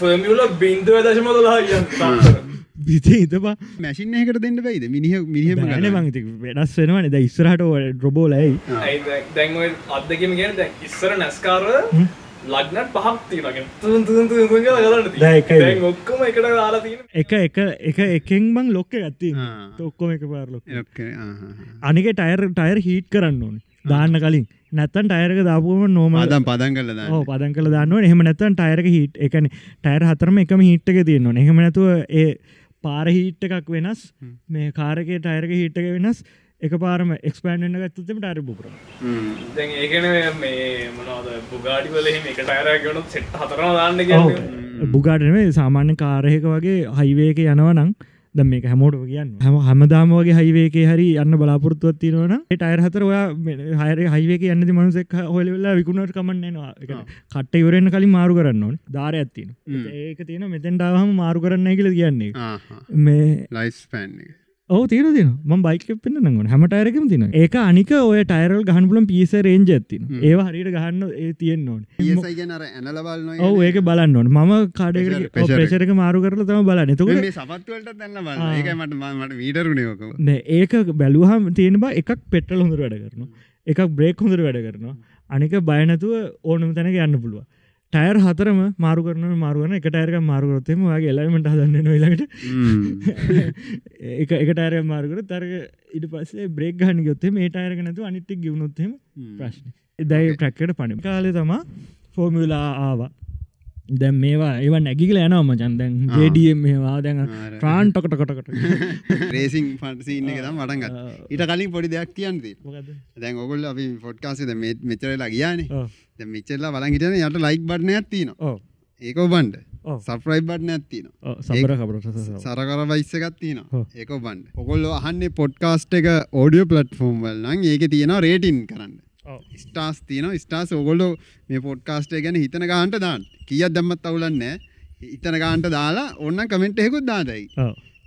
ෆර්මියල බින්දුව දශම දොලා හිතපා මැසින් එකට දෙන්න බයිද මිනිහ මිනිහම බෑන මංති වෙනස් වෙනවන. ද ඉස්සරහට ඩ්‍රොබෝලයි දැන් ඔය අත්දකිම ගෙන දැන් ඉස්සර නැස්කාර ලක්නට පහක් තියනගෙන තුන් තුන් තුන් තුන් කියලා ගලන්න දැන් එකයි. දැන් ඔක්කොම එකට දාලා තියෙන එක එක එක එකෙන් බං ලොක්ක ගත්ති. ඔක්කොම එක ඔක්කේ, ආහා. අනික ටයර් ටයර් හිට කරන්න ඕන දාන්න කලින්. නැත්තන් ටයරක දාපුම නෝම පදම් පදන් කල පදන් කළ දන්න එහෙම නැතන් ටයරක හිට එකන ටයර් හතරම එකම හිට්ක තියෙන්නවා එහෙම නැතුව ඒ පාර හිට්ට එකක් වෙනස් මේ කාරකේ ටයරක හිට්ක වෙනස් එක පාරම එක්ස්පෑන්ඩ ගත්තුතම ටර දැන් ඒකන මේ මොනවද බුගාඩි වලහෙම එක ටයරගනු සෙට් හතරම දාන්න කියන්න. බුගාටනේ සාමාන්‍ය කාරයක වගේ හයිවේක යනවනං ද මේක හැමෝට කියන්න. හම හමදාම වගේ හයිවේක හරි යන්න බලාපොරත්තුවත් තිනවන ටයර හතර ඔයා හයර හයිවේක යන්නති මනුසෙක් හොලවෙල්ලා විකුණට කමන්නනවා කට ඉවරෙන් කලින් මාරු කරන්න ඕන. ධාර ඇත්තින ඒක තියෙන මෙතැන්ටාවහම මාරු කරන්න කියල කියන්නේ. මේ ලයිස් පෑන් එක ඕ තීර තින ම බයික පෙන්න්න නගන හැම ටයරකම තින ඒක අනික ඔය ටයරල් ගහන්පුලම් පිස රේජ ඇත්තින ඒවා හරිට ගහන්න ඒ තියෙන් ගැන ඇනලබල් ඔව ඒක බලන්න ඕන. මම කාඩක. ප්‍රේශරක මාරු කරල තම බල ඒක මට මට වීඩරුණයෝකම නෑ ඒක බැලුහම තියෙන බා එකක් පෙට්‍රල් හොඳර වැඩ කරනවා. එකක් බ්‍රේක් හොඳර වැඩ කරනවා. අනික බයනතුව ඕනම තැනක යන්න පුළුව ටයර් හතරම මාරු කරන මාරුවන එක ටයරක මාරුකරොත්තෙම වගේ එලමට හදන්න නොලට එක එක ටයර මාරුකර තරක ඉට පස්සේ බ්‍රේක් ගහන ගොත්තේ මේ ටයරක නැතු අනිත්තක් ගවුණොත්හෙම ප්‍රශ්න දැයි ප්‍රැක්කට පනි කාලෙ තමා ෆෝමිලා ආවා. දැන් මේවා ඒව නැගිකල යනවම චන්දැන් ජඩියම් මේවා. දැන් ට්‍රාන් ටොකට කොටකට රේසින් එක තම් වටන්ගත් ඊට කලින් පොඩි දෙයක් කියන්ති දැන් ඔගොල් අපි ෆොඩ්කාසිද මෙචරලා ගියානේ බලන් හිටන යට ලයික් බට්න ඇත්තින ඒක බන්ඩ. සප්‍රයි් බට්න ඇත්තින සරකර වයිස්සකත්තින. ඒක බන්ඩ ඔකොල්ල අහන්නේ පොඩ්කාස්ට් එක ඕඩියෝ පලට්ෆෝම් වල් නම් ඒක තියෙනවා රේටින් කරන්න. ස්ටාස් තියන ස්ටාස් ඔගොල්ලෝ මේ පොඩ්කාස්ටේ ගැන හිතන ගාන්ට දාන්න. කියක් දම්මත් අවුලන්න ඉතන ගාන්ට දාලා ඔන්න කමෙන්ට් එකුත් දාදයි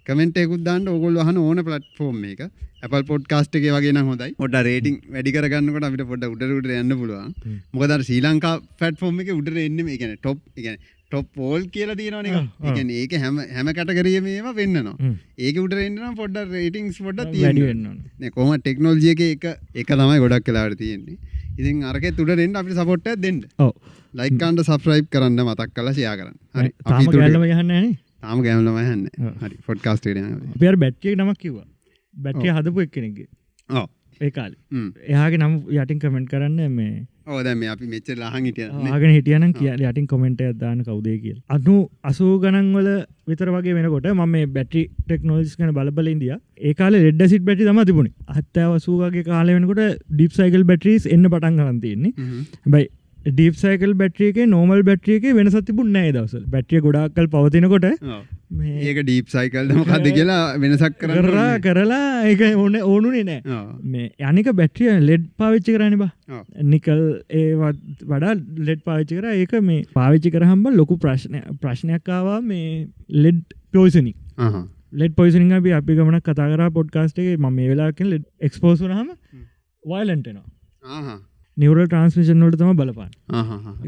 කමෙන්ට එකුත් දාන්න ඔගොල්ල හන ඕන පලට්ෆෝර්ම් එක Apple පොඩ්කාස්ට් එක වගේ නම් හොඳයි. පොඩ රේටිං වැඩි කරගන්නකොට අපිට පොඩ උඩට යන්න පුළුවන්. මොකද ශ්‍රී ලංකා ෆැට්ෆෝර්ම් එක උඩට එන්න මේ ගැන ටොප් ගැන ටොප් පෝල් කියලා තියෙනවන එක ඒක හැම හැම කටකරිය මේවා වෙන්නනවා. ඒක උට එන්නම් පොඩ්ඩ රේටිංස් පොඩ්ඩ වැඩි තියෙන වෙන්න කොම ටෙක්නෝල්ජිය එක එක එක තමයි ගොඩක් කලාට තියෙන්නේ. ඉතින් අරක තුඩරෙන්ට අපි සපොට්ට දෙන්න. ඔව. ලයිකන්ට සබස්්‍රයිප් කරන්න මතක් කල ෂයා කරන්න. හරි. තාම අපි ගැල්ලම යහන්න තාම ගෑමලම හන්න ඔව්. හරි. ෆොඩ්කාස්ට අපිර බැට්ටිය නමක් කිව්වා බැට්ටිය හදපු එක් කෙනෙගේ ඕ ඒ කාල. එයාගේ නම් යටින් කමෙන්ට් කරන්න මේ ඕද මේ අපි මෙච්ච ලහන් හිටිය. ආගෙන හිටියනම් කිය යටින් කොමෙන්ට දාන කවදේ කියල්. අනු අසූ ගණන්වල විතර වගේ වෙනකොට ම මේ බැටි ටෙක්නෝජිස් කන බලබල ඉදිය ඒකාල ලෙඩ සිට බැටි තම තිබුණ. අත්තෑ වසූගේ කාල වෙනකොට ඩිප් සයිකල් බැටරිස් එන්න පටන් කරන් තියෙන්නේ. බයි ඩීප් සයිකල් බැට්‍රියක නෝමල් බැට්‍රියක වෙනස තිබුණ නෑ දවස බැට්‍රිය ගොඩක්කල් පවතිනකොට ඒක ඩීප් සයිකල් මොකක්ද කියලා වෙනසක් කරන්න කරලා ඒක ඕන ඕනුනේ නෑ. මේ යනික බැට්‍රිය ලෙඩ් පාවිච්චි කරන්න බා. නිකල් ඒවත් වඩා ලෙඩ් පාවිච්චි කර ඒක මේ පාවිච්චි කරහම්බ ලොකු ප්‍රශ්නය ප්‍රශ්නයක්කාවා මේ ලෙඩ් පෝසනික් අහා. ලෙඩ් පොයිසිනිං අපි අපි ගමන කතා කර පොඩ්කාස්ටේ ම මේ වෙලාකින් ලෙඩ් එක්ස්පෝසුනහම වයිලන්ටනවා ආහා. නිවරල් ට්‍රන්ස්මිෂන් වලට තම බලපාන.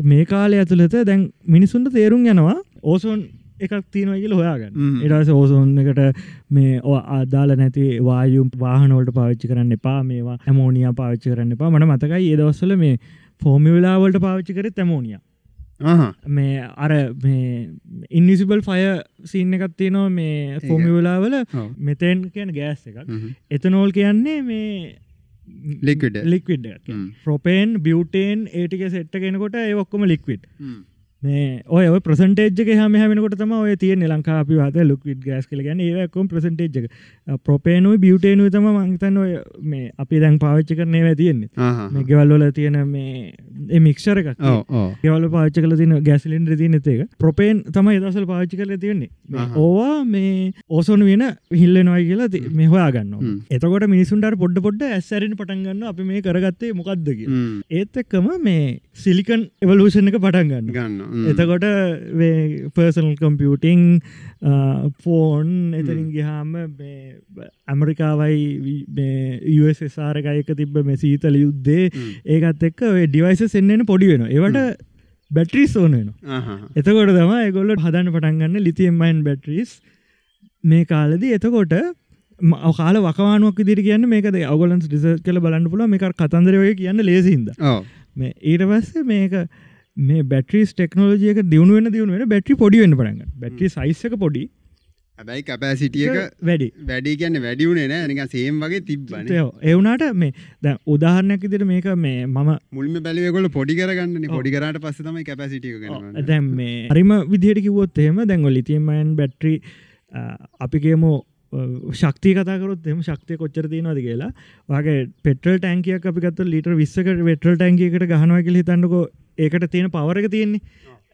මේ කාලය ඇතුළත දැන් මිනිසුන්ට තේරුම් යනවා ඕසෝන් එකක් තියෙනවගල හොයාගන්න. එටස ඕසෝන් එකට මේ අදාල නැති වායුම් වාහනවලට පාවිච්චි කරන්න එපා මේවා ඇමෝනිය පාවිච්චි කරන්න එපා මට මතකයි ඒදවස්සල මේ ෆෝමිවෙලාවලට පාවිච්චි කර තැමෝනිය. මේ අර මේ ඉන්නිසිබල් ෆය සින්න එකත් තියෙනවා මේ ෆෝමිවෙලාවල ඔව්. මෙතෙන් කියන ගෑස් එකක්. එතනෝල් කියන්නේ මේ. ලික්විඩ් හ්ම්. ප්‍රොපේන් බියවටේන් ඒටික සෙට්ට කෙනකොට ඒ ඔක්කොම ලික්විඩ්. මේ ඔය ප්‍රසන්ටේජ් හම හැමෙනකොට තම ඔය තිය ලංකා අපි වාත ලුක්විඩ් ගස් කල ගැන ඒකොම් ප්‍රසන්ටේජ් ප්‍රපේනුව බියටේනුව තම මංතන්න ඔය මේ අපි දැන් පාවිච්චි කරනේ ඇතියෙන්නේ ආහා. මේ ගෙවල්වල තියෙන මේ මික්ෂර එකක්. ගෙවල පාච්ච කල තින ගැසිලින් රති නතේක ප්‍රපේන් තම දසල් පාච්චි කල තියෙන්නේ. ඕවා මේ ඕසොන වෙන හිල්ල නොයි කියලා ති- මේ හොයාගන්න හ්ම්. එතකොට මිනිසුන්ට පොඩ්ඩ පොඩ්ඩ ඇස්සරින් පටන්ගන්න අපි මේ කරගත්තේ මොකක්ද කිය හ්ම්. ඒත් එක්කම මේ සිලිකන් එවලූෂණ එක පටන් ගන්න. එතකොට පර්සනල් කම්පියුටිං ෆෝන් එතරින් ගහාම ඇමරිකාවයි USSRකයක තිබ මේ සීතල යුද්ධේ හ්ම්. ඒකත් එක්ක ඩිවයිස එන්නන පොඩි වෙන ඒවට බැට්‍රිස් ඕන වෙන ආහා. එතකොට තම ගොල්ල හදන්න පටන්ගන්න ලිතියම්මයින් බැටරිස් මේ කාලද එතකොට කාල වකවානුවක් දිරි කියන්න මේකද අවගලන්ස් ිස කල බලන්න පුල මේක කතන්දරවය කියන්න ලේසින්ද. මේ ඊට පස්සේ මේක මේ බැටරිස් ටෙක්නෝජියක දියුණුවෙන දියුණුවෙන බැටි පොඩිවෙන්න පටගන්න බැටි සයිස්සක පොඩි. හැබැයි කැපෑසිටියක වැඩි. වැඩි කියන්න වැඩියුනේ නෑ. නික සේම් වගේ තිබ්බන. එවුනාට මේ දැ උදාහරණයක් ඉදිට මේක මේ මම මුල්ම බැලිවකොල පොඩි කරගන්න පොඩි කරට පස්ස තමයි කැපසිටිය දැම් මේ හරිම විදිහට කිවොත් එහෙම දැන්ගො ලිතියමයන් බැට්‍රි අපිගේමෝ ශක්ති කතාකරොත් එම ශක්තිය කොච්චර තියෙනවාද කියලා. වගේ පෙටල් ටැන්කියක් අපිකත් ලිට විස්සකට වෙටල් ටැන්කියකට ගහනවා කියල හිතන්නකෝ ඒකට තියෙන පවරක තියෙන්නේ.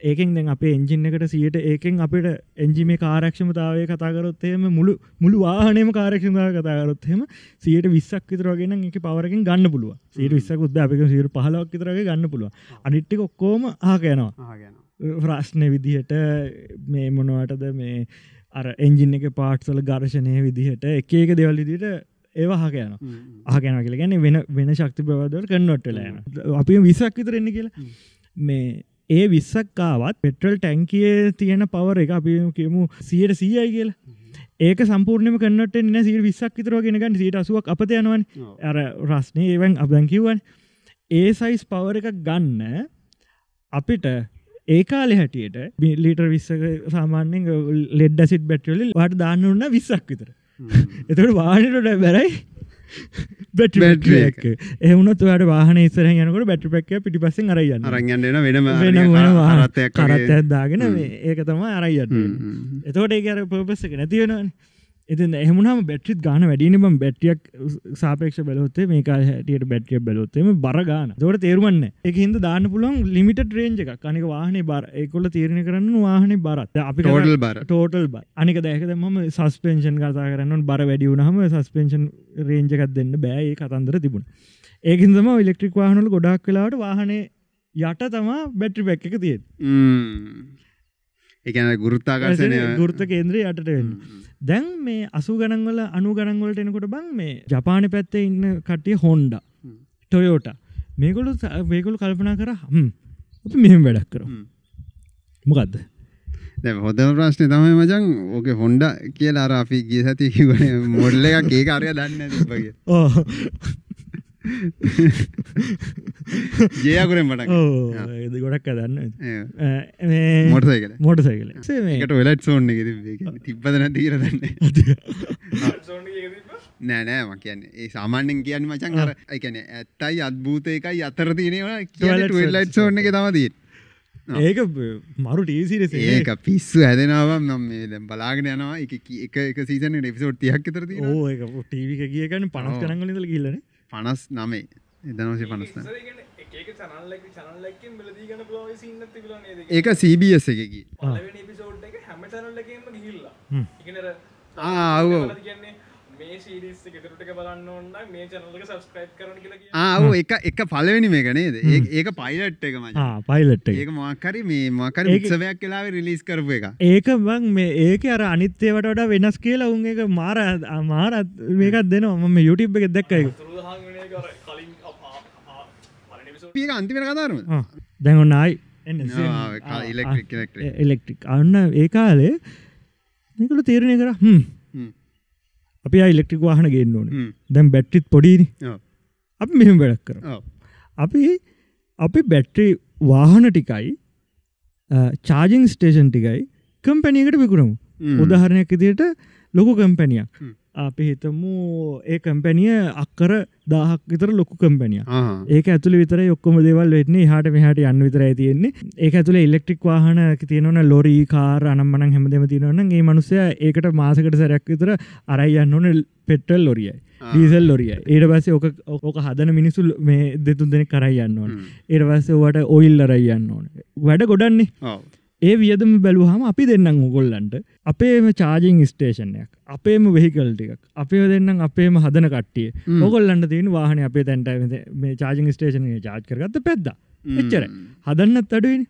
ඒකෙන් දැන් අපේ එන්ජින් එකට සියට ඒකෙන් අපිට එන්ජිම කාරක්ෂමතාවය කතාකරොත්තේම මුළු මුළු වාහනම කාරක්ෂමතාව කතාකරොත්හෙම සියට විස්සක් විතරගෙන එක පවරකින් ගන්න පුළුව සීට විස්සක් උද්ද අපික සියට පහලක් විතරගේ ගන්න පුළුව අනිට්ටික ඔක්කෝම ආකයනවා ප්‍රශ්නය විදිහට මේ මොනවටද මේ අර එන්ජින් එක පාට්සල ගර්ශනය විදිහට එක ඒක දෙවල් විදිට ඒවා හකයන ආගැන කියල ගැන වෙන වෙන ශක්ති ප්‍රවදවට කන්නොට්ටලෑන අපි විසක් විතර එන්න කියලා මේ ඒ විස්සක්කාවත් පෙට්‍රල් ටැන්කිය තියෙන පවර එක අපි කියමු සියට සීයයි කියලා. ඒක සම්පූර්ණම කන්නට න සී විස්සක් විතර ගෙනගන්න සීට අසුවක් අපත යනවන්. අර රස්නය ඒවන් අපදැන් කිව්වන්. ඒ සයිස් පවර එකක් ගන්න අපිට ඒකාලෙ හැටියට ලීටර් විස්සක සාමාන්‍යෙන් ලෙඩ්ඩ සිට බැට්‍රලි වට දාන්න උන්න විස්සක් විතර. එතට වානට බැරයි බැට්‍රියක් එහුණත් ඔයාට වාහන ඉස්සර යනකට බැටි පැක්ක පිටි පස්සෙන් අරයන්න අරංයන්න වෙනම වෙන රත්තයක් කරත්තයක් දාගෙන ඒක තම අරයියට එතකොට ඒ අර පපස එක නැතිවෙනවන එති එහමුණම බැට්‍රිත් ගාන වැඩිනම බැට්‍රියක් සාපේක්ෂ බලොත්තේ මේක හැටියට බැට්‍රිය බලොත්තේම බර ගාන. දොට තේරුමන්න එක හිද දාන්න පුළන් ලිමිට රේන්ජ එක කනික වාහන බර. ඒකොල තීරණ කරන්න වාහන බරත් අපි ටෝටල් බර. ටෝටල් බ අනික දැක ම සස්පේෂන් කතා කරන්න බර වැඩි වුණහම සස්පේෂන් රේන්ජකත් දෙන්න බෑ. ඒ කතන්දර තිබුණ. ඒකින්දම ඉලෙක්ට්‍රික් වාහනල ගොඩක් වෙලාට වාහනේ යට තමා බැට්‍රි පැක් එක තියෙන් එකන ගුරුත්තාකර්ශනය ගෘර්ත කේන්ද්‍රය යටට වෙන්න දැන් මේ අසු ගණන්වල අනු ගණන්වලට එනකොට බං මේ ජපානි පැත්තේ ඉන්න කට්ටිය හොන්ඩ ටොයෝට මේකොලු වේකොළු කල්පනා කර හම් අපි මෙහෙම වැඩක් කර මොකක්ද හොදම ප්‍රශ්නය තමයි මචන් ඕක හොන්ඩ කියලා අර අපි ගිය සති මොඩල්ල එකක් ඒ කාරය දන්න ඕ ජයකුරෙන් මට ගොඩක් දන්න. මොටසයිකල මොට සයිකල එකට වෙලට් සෝන්න තිබ්බදන තීර දන්න නෑනෑ ම කියන්නේ ඒ සාමාන්‍යෙන් කියන්න මචන් අර එකන ඇත්තයි අත්භූත එකයි අතර තියෙනවා Toilet වෙල්ලයිට් සෝන්න එක තමදී ඒක මරු ටීසිරස ඒක පිස්සු හැදෙනවා නම් මේ දැන් බලාගෙන යනවා. එක එක සීසන එපිසෝඩ් තියක් තර තියෙන ඕ ටීවික කියකන පනස් කරංගලදල කියලන පනස් නමේ එදනවසේ පනස්න ඒක සීබස් එකකි ආව්. කියන්නේ මේ සීරිස් ගෙතරටක බලන්න ඔන්න මේ චැනල්ලක සබස්ක්‍රයිබ් කරන කියලා කිය ආව එක එක පලවෙනි මේක නේද? ඒ- ඒක පයිලට් එක මචං. පයිලට් ඒක මොක්කරි මේ මොකර උත්සවයක් කලාව රිලිස් කරපු එක ඒක බං මේ ඒක අර අනිත්‍යවට වඩා වෙනස් කියලා උන් එක මාර මාරත් මේකත් දෙනවා. මම YouTube එක දැක්ක එක තුරුදහන් වෙන කර කලින් පලනිවිසෝ පිය අන්තිමට කතාරම දැන් ඔන්නයි ඉලෙක්ට්‍රික් ඉලෙක්ට්‍රික් එලෙක්ට්‍රික් අන්න ඒ කාලේ මේකල තේරණය කර හම් අපි ඉලෙක්ට්‍රික් වාහන ගෙන්න්න ඕන. දැම් බැට්ටිත් පොඩිනි අපි මෙහම වැඩක් කර අපි අපි බැට්‍රි වාහන ටිකයි චාජිං ස්ටේෂන් ටිකයි කම්පැනියකට විකුණමු. උදාහරණයක් ඉදියට ලොකු කම්පැනියක්. අපි හිතමු ඒ කම්පැනිය අක්කර දාහක් විතර ලොකු කම්පැනිය ඒක ඇතුළ විතර ඔක්කොම දෙවල් වෙන්නේ. හට මෙහට යන්න විතර තියෙන්නේ. ඒක ඇතුළ ඉල්ලෙක්ට්‍රික් වාහන තියෙනවන ලොරී කාර අනම්මන හැමදම තිනවන ඒ මනුසය ඒකට මාසකට සැරයක් විතර අරයියන්න ඕන පෙටල් ලොරියයි ඩීසල් ලොරිය ඒට පස්සේ ඕක ඕක හදන මිනිසු මේ දෙතුන් දෙනෙ කරයියන්න ඕන. ඒට පස්සේ වට ඔයිල් අරයියන්න ඕන. වැඩ ගොඩන්නේ ඒ වියදම බැලුහම අපි දෙන්නම් උගොල්ලන්ට අපේම චාජිං ස්ටේෂනයක් අපේම වෙහිකල් ටිකක්. අපේ දෙන්නම් අපේම හදන කට්ටිය. ඔගොල්ලන්ට තියෙන වාහන අපේ තැන්ට මේ චාජිං ස්ටේෂන චාජ් කරගත්ත පැද්ද. එච්චර හදන්නත් අඩුවනි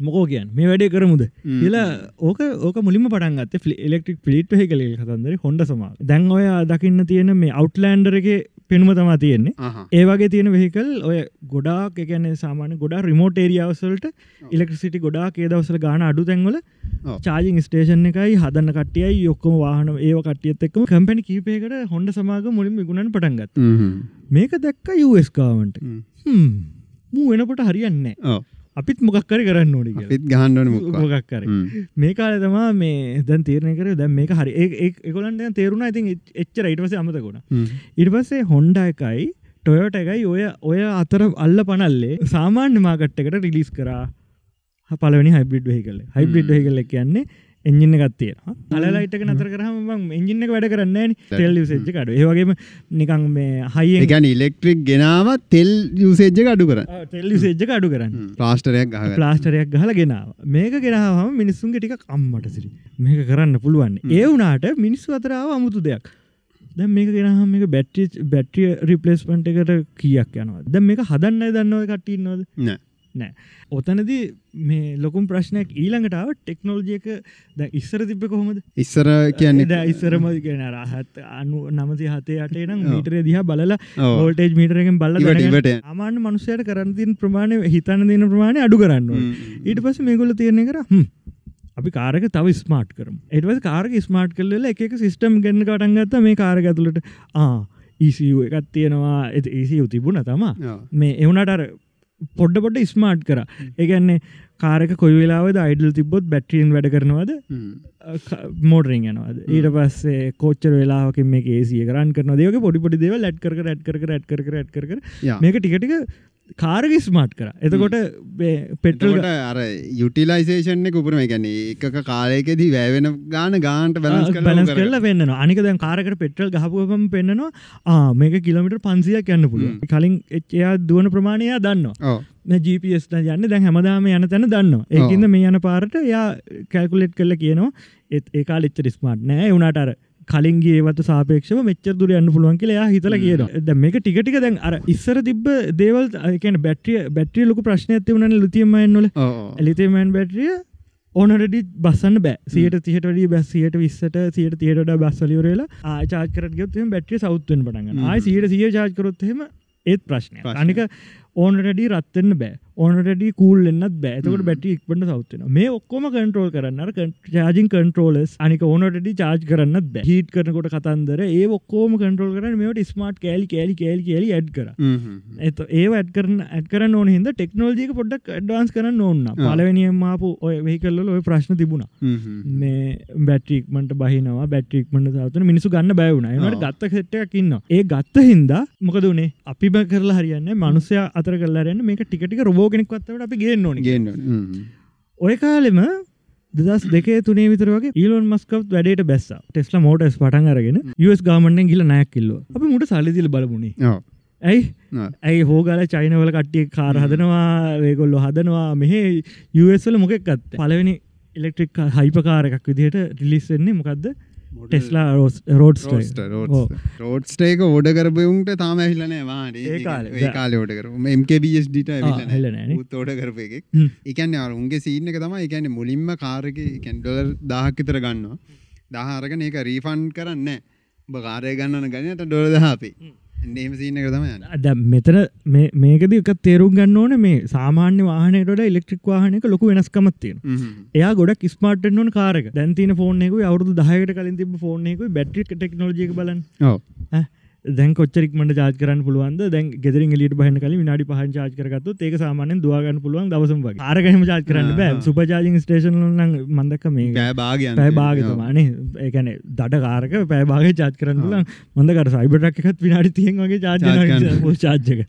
මොකෝ කියන් මේ වැඩේ කරමුද? කියලා ඕක ඕක මුලිම පටන්ගත් ඉලෙක්ට්‍රික් පිලිට් හෙකල කතන්දර හොඩ සම දැන් ඔය දකින්න තියෙන මේ අවට්ලෑන්ඩරගේ පෙනුම තමා තියෙන්නේ. ඒ වගේ තියෙන වෙහිකල් ඔය ගොඩාක් එකන සාමාන ගොඩා රිමෝට ඒරියාවසල්ට ඉලෙක්ට්‍රසිටි ගොඩා ඒදවසල ගාන අඩු තැන්වල. චාජිං ස්ටේෂන් එකයි හදන්න කටියයි යොක්කම වාහන ඒ කටියත් එක්ම කම්පැනි කීපයකට හොඳ සමාග මුලින් ගුණන් පටන්ගත් මේක දැක්ක යස්කාවන්ට මූ වෙනකොට හරියන්නේ අපිත් මොකක්කර කරන්න ඕනි. පිත් ගහන්ඩන මුක් මොකක් කර. මේ කාල තමා මේ දැන් තීරණය කර දැන් මේක හරි. ඒකොලන්ට තේරුණ ඉතින් එච්චර ඉටවස අමතකුණ ඉට පස්සේ හොන්ඩ එකයි ටොයෝට එකයි ඔය ඔය අතර අල්ල පනල්ලේ සාමාන්‍ය මාකට්ටකට රිලිස් කරා. පලවනි හයිබිඩ් වෙහි කල හයිබිඩ් වෙහි කල කියන්නේ එජින්න ගත්තිය අලයිටක නතර කරහම එජින්න වැඩ කරන්න ටෙල් සෙජ්ජ කඩු ඒවගේම නිකං මේ හයිය ගැන ඉලෙක්ට්‍රික් ගෙනාව තෙල් යුසේජ්ජ අඩු කර. ටෙල්ලි සෙජ්ජ කඩු කරන්න. ප්ලාස්ටරයක් ගහ ප්ලාස්ටරයක් ගහල ගෙනාව. මේක ගෙනාවම මිනිස්සුන්ගේ ටික අම්මට සිරි. මේක කරන්න පුළුවන්. ඒ වුනාට මිනිස්සු අතරාව අමුතු දෙයක්. දැ මේක ගෙනහම මේක බැට්ටි බැට්‍රිය රිපලස්පන්ට එකට කියක් යනවා දැ මේක හදන්න දන්නව කටන්නවද නෑ නෑ. ඔතනද මේ ලොකුම් ප්‍රශ්නයක් ඊළඟටාව ටෙක්නෝල්ජයක ද ඉස්සර තිබ කොහොමද? ඉස්සර කියන්නේ ඉස්සරම ගෙන රහත් අනු නමති හතේ අටේ නම් මීටර දිහා බලලා. ෝල්ටේජ් මීටරෙන් බල ඉවට අමාන්‍ය මනුසයට කරන්තින් ප්‍රමාණය හිතන්න දෙන ප්‍රමාණය අඩු කරන්න. ඊට පස්ස මේගොල තියරණය කර අපි කාරක තව ස්මාර්ට් කරම. එටවස් කාරක ස්මාර්ට් කරල එක සිිස්ටම් ගන්න කටන්ගත්ත මේ කාරක ඇතුළට. ආ ECU එකත් තියෙනවා. එ ECU තිබුණ තමා. මේ එවුනට අර පොඩ්ඩ පොඩ්ඩ ස්මාර්ට් කර. ඒගැන්නේ කාරක කොයි වෙලාවද අයිඩල් තිබොත් බැට්‍රීන් වැඩ කරනවද? මෝටරින් යනවද? ඊට පස්සේ කොච්චර වෙලාකින් මේ ඒසිය කරන් කරන දෙක පොඩි පොඩි දෙව ලැට් කර ඇට් කර ඇට් කර ඇට් කර මේක ටිකටික කාරග ස්මාර්ට් කර. එතකොට පෙටල් එතකොට අර යුටිලයිසේෂන් එක උපරම ගැන එක කාලයකෙදී වැෑවෙන ගාන ගාන්ට බැලස් කරල වෙන්න අනික දැන් කාරකට පෙටල් ගහපුවම පෙන්න්නනවා ආ මේක කිලමිට පන්සියක් යන්න පුළුව කලින් එච්චයා දුවන ප්‍රමාණයක් දන්නවා. ජපස් යන්න දැන් හැමදාම යන තැන දන්න ඒකන්ද මේ යන පාරට යා කැල්කුලෙට් කල්ල කියනවා ඒත් ඒකා ලිච්ච ස්මාට් නෑ. අර කලින්ගේ ඒවත් සාපේක්ෂ මෙච්චර දුර යන්න පුළුවන් කියලා හිතල කියන ද මේක ටිකටික දැන් අර ඉස්සර තිබ දේවල් කියන බැට්‍රිය බැට්‍රිය ලොක ප්‍රශ්න ඇති වන ලිතියමයන්නල ලිතේමන් බැට්‍රිය ඕනඩි බස්සන්න බෑ. සියට තිහට වඩි බැස්සියට විස්සට සියට තියට බස්සලිවරලා ආචාකරගත් බැට්‍රිය සෞත්වෙන් පටගන්න සියට සිය චාකරොත්හෙම ඒත් ප්‍රශ්නය අනික ඕනටඩි රත්වන්න බෑ ඕනටඩි කූල් එන්නත් බෑතකට බැටි ඉක්පට සෞත්වන මේ ඔක්කොම කන්ට්‍රෝල් කරන්න චාජින් කන්ට්‍රෝලස් අනික ඕනටඩි චාජ් කරන්න බෑ හිට කරනකොට කතන්දර ඒ ඔක්කෝම කන්ට්‍රෝල් කරන මේට ස්මාර්ට් කෑලි කෑලි කෑලි කෑලි ඇඩ් කර එත ඒ ඇඩ් කරන ඇඩ් කරන ඕන හිද ටෙක්නෝජික පොඩ්ඩක් ඩ්වාන්ස් කරන්න ඕන්න පලවනියම්මාපු ඔය වෙහිකල්ල ඔය ප්‍රශ්න තිබුණ මේ බැට්‍රික්මට බහිනවා බැට්‍රික්මට සවතන මිනිසු ගන්න බැවුණ එනට ගත්ත හෙට්ටයක් ඉන්න ඒ ගත්ත හින්දා මොකදනේ අපි බ කරලා හරියන්න මනුසය අතර කරලාරන්න මේක ටිකට රෝගෙනෙක්වත්තවට අපි ගේ ඕන ගන්න ඔය කාලෙම දස් දෙකේ තුනේ විතරගේ ඊලොන් මස්කව් වැඩට බැස්ස. ටෙස්ල මෝටස් පටන් අරගෙන යස් ගාමන්ෙන් ගිල නෑක්කිල්ල අපි මුට සල්ලිදිල බලමුණේ ඇයි? ඇයි හෝගල චයිනවල කට්ටිය කාර හදනවා ඒගොල්ලො හදනවා මෙහ යස්වල මොකෙක්ත් පලවෙනි ඉලෙක්ට්‍රික් හයිපකාර එකක් විදිහට රිලිස් වෙන්නේ මොකක්ද ටෙස්ලා රෝඩ් රෝඩ්ස්ටේක ඕඩ කරපයුන්ට තාම ඇහිලනෑ වාට කාලේ. ඒ කාල ඕඩ කර MKBSඩට. තෝඩ කරප එක හ්ම්. එකන්න අර උන්ගේ සීන එක තම එකන්න මුලින්ම කාරක කැන්ඩොලර් දාහක්කිතර ගන්නවා. දහරගන ඒක රීෆන් කරන්න බකාරය ගන්නන ගනට ඩොල දහපේ එන්නේම සීන එක තම යන්න ද මෙතන මේකද එක තේරුම් ගන්න ඕන මේ සාමාන්‍ය වාහනයට ඉලෙක්ට්‍රික් වාහනක ලොකු වෙනස්කමත්තියෙන එයා ගොඩක් ස්මාර්ට් නොන් කාරක දැන්තින ෆෝනෙක අවුදු දහයට කලින් තිබ ෆෝනෙක බැට්‍රික් ටෙක්නෝජික බලන්න දැන් කොච්චරික් මට ජාජ කරන්න පුළුවන්ද? දැන් ගෙදරින් එලියට බහන කල විනාඩි පහන් ජාජ කරගත්තු ඒක සාමානෙන් දවාගන්න පුළුවන් දවසම් වගේ. ආරගහම ජාජ කරන්න බෑ. සුපජාජිං ස්ටේෂන් න මන්දක මේ පෑ භාගයන් පැයි භාගතමානේ ඒකන දට කාරක පැබාග චාත් කරන්න පුලන් මොඳකට සයිබටක් එකත් විනාඩි තියෙන් වගේ කරන්න. චාර්ජක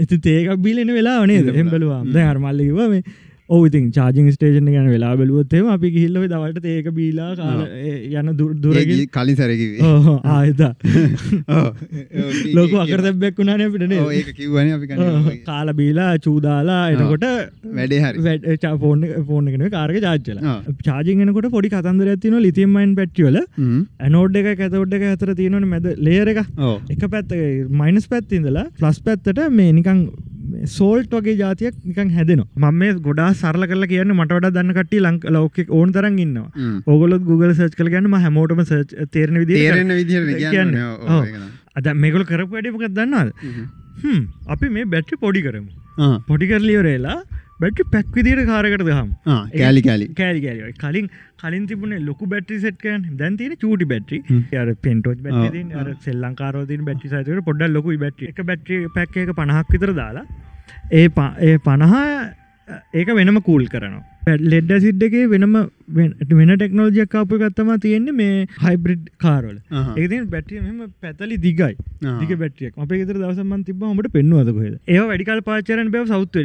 ඇති තේකක් බිලෙන වෙලා වනේ එම් බලවා ද හරමල්ලිව මේ ඕවිතින් චාජිං ස්ටේෂන ගැන වෙලා බලුවත්තේම අපි ගිහිල්ලව දවට ඒක බීලා කාල ඒ යන දුරග කලින් සැරකිවේ ආයතා ලොක අකර දැබ්බැක් වුණාන පිටනේ අපි කන්න කාල බීලා චූදාලා එනකොට වැඩේ හරි. ෆෝන් එකන කාරක චාච්චල. චාජිගෙනකොට පොඩි කතන්දර ඇතින ලිතිම්මයින් පැට්ටිවල. ඇනෝඩ් එක ඇතවඩ් එක ඇතර තියෙනවන මැද ලේර එක එක පැත්ත මයිනස් පැත්තිඉඳලා ෆලස් පැත්තට මේ නිකං සෝල්ට් වගේ ජාතියක් නිකන් හැදෙනවා මම මේ ගොඩා සරල කරලා කියන්න මට වඩා දන්න කට්ටිය ලංක ලෝක ඕන තරන් ඉන්නවා. ඔගොලොත් Google සර්ච් කළ ගන්න හැමෝටම තේරන විදි තේරෙන විදිහට කියන්න කියන්නේ. ඔව්. අද මේගොල කරපු වැඩිමකක් දන්නවාද හ්ම්. අපි මේ බැට්‍රි පොඩි කරමු. පොඩි කරලියවරේලා බැට්‍රි පැක් විදියට කාරකට දහම් ආ, කෑලි කෑලි කෑලි කෑලි කලින් කලින් තිබුණේ ලොකු බැට්‍රි සෙට්කයන් දැන් තියෙන චූටි බැට්‍රි හ්ම්. අර. බැට්‍රි අර සෙල්ලංකාරෝතින් බැට්‍රි සයිතකට පොඩ්ඩක් ලොකුයි බැට්‍රි එක බැට්‍රි පැක් එක පණහක් විතර දාලා ඒ ප- ඒ පණහා ඒක වෙනම කූල් කරනවා. ලෙඩ්ඩ සිද්ධගේ වෙනම වෙන- ටෙක්නෝජියක් කාපු ගත්තම තියෙන්නේ මේ හයිබ්‍රිඩ් ආහා. ඒති බැටිය මෙම පැතලි දිගයි. දිග බැටියක් අප ෙතර දවසමන් තිබ හමට පෙන්වාද කොහෙද? ඒ වැඩිකල් පාචරන් බව සෞත්ව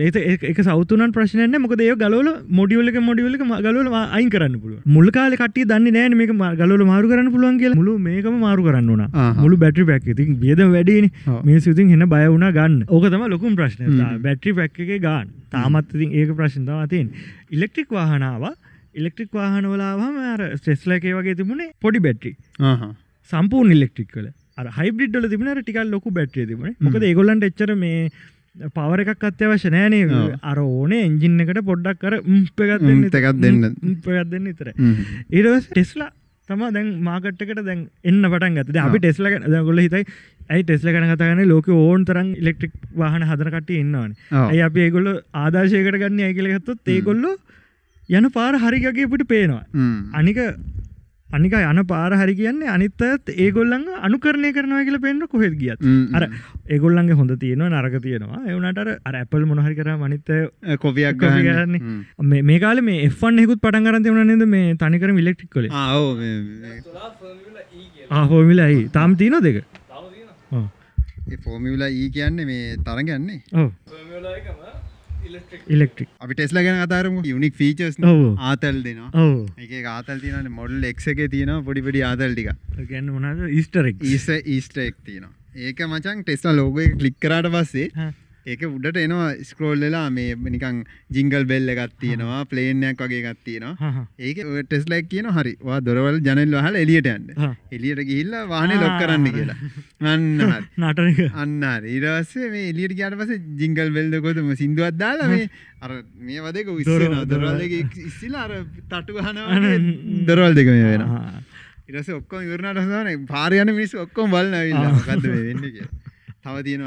එක සෞතුනන් ප්‍රශ්නය මොකද ඒ ගලල මොඩියලක මොඩියලක ගලල අයින් කරන්න පුළුව මුල්කාල කට දන්න නෑ මේක ගලල මාරු කරන්න පුළුවන් කිය මුළු මේකම මාරු කරන්න වන. මුළු බැටි පැක් ඉතින් බියද වැඩින. මේ සිතින් හෙන බය වුණ ගන්න. ඕක තම ලොකුම් ප්‍රශ්න බැට්‍රි පැක් එක ගාන් තාමත් ඉතින් ඒක ප්‍රශ්නතාව තින් ඉලෙක්ට්‍රික් වාහනාව ඉලෙක්ට්‍රික් වාහනවලාවම අර ස්ටෙස්ලකේ වගේ තිබුණේ පොඩි බැට්‍රි ආහා. සම්පූර්ණ ඉලෙක්ට්‍රික් කල හයිබිඩ්ල තිබුණ ටිකල් ලොකු බැට්‍රිය තිබුණ මොකද ඒගොල්ලන්ට එච්චර මේ පවර එකක් අත්‍යවශ්‍ය නෑනේ. අර ඕනේ එන්ජින්න එකට පොඩ්ඩක් කර පගත් උම් එකක් දෙන්න. පගත් දෙන්න ඉතර. ඒරස් ටෙස්ලා තම දැන් මාකට්කට දැන් එන්න පටන් ගත අපි ටෙස්ල ගොල හිතයි ඇයි ටෙස්ල කන කතගන ලෝක ඕන් තරන් ඉලෙක්ට්‍රික් වාහන හදරකට ඉන්නවාන. ඇයි අපි ඒගොල්ල ආදර්ශයකට ගන්න? ඇකිලගත්තොත් ඒගොල්ලො යන පාර හරිගගේපට පේනවා. හ්ම්. අනික අනික යන පාර හරි කියන්නේ අනිත්තත් ඒගොල්ලන් අනුකරණය කරනවා කියල පෙන්න්න කොහෙද ගියත්. අර ඒගොල්ලන්ගේ හොඳ තියෙනවා නරක තියෙනවා. එවනට අර ඇපල් මොහරි කර මනිත කොපියක් ගන්නේ. මේ කාල මේ එෆන් ෙකුත් පටන් කරන්ත වනනද මේ තනිකර මිලෙක්ටික් කොල ආෝ ආහෝමිලයි තාම් තියන දෙක ෆෝමිලා ඊ කියන්න මේ තරගන්නේ ඕ ඉලෙක්ට්‍රික් අපි ටෙස්ල ගැන අතරම යුනික් ෆීචස්. ආතල් දෙනවා. එක ආතල් තියන මොඩල් එක් එක තියෙන පොඩිපඩි ආතල් ටික ගැන්න මොනද ඉස්ටරෙක් ඊස ඊස්ටෙක් තියෙනවා. ඒක මචන් ටෙස්ලා ලෝග කලික් කරට පස්සේ ඒක උඩට එනවා ස්කරෝල්ලලා මේ නිකං ජිංගල් බෙල්ල එකත් තියෙනවා ප්ලේනයක් වගේ එකත් තියෙනවා. ඒක ටෙස්ලක් කියන හරි. වා දොරවල් ජනල් වහල එලියට හා. එලියට ගිහිල්ල වාහන ලොක් කරන්න කියලා. අන්න. නටනක. අන්න ඉරස්සේ මේ එලියට කියට පස ජිංගල් බෙල්දකොතම සිින්දුවත් දාලා මේ අර මේ වදක විස්සන දොරවල් ඉස්සිලා අර තටු ගහනවා දොරවල් දෙක මේ වෙන ඉරස ඔක්කොම ඉවරනට සන පාරයන මිනිස් ඔක්කොම බල නවිල්ලා ගද වෙන්න කිය තව තියෙන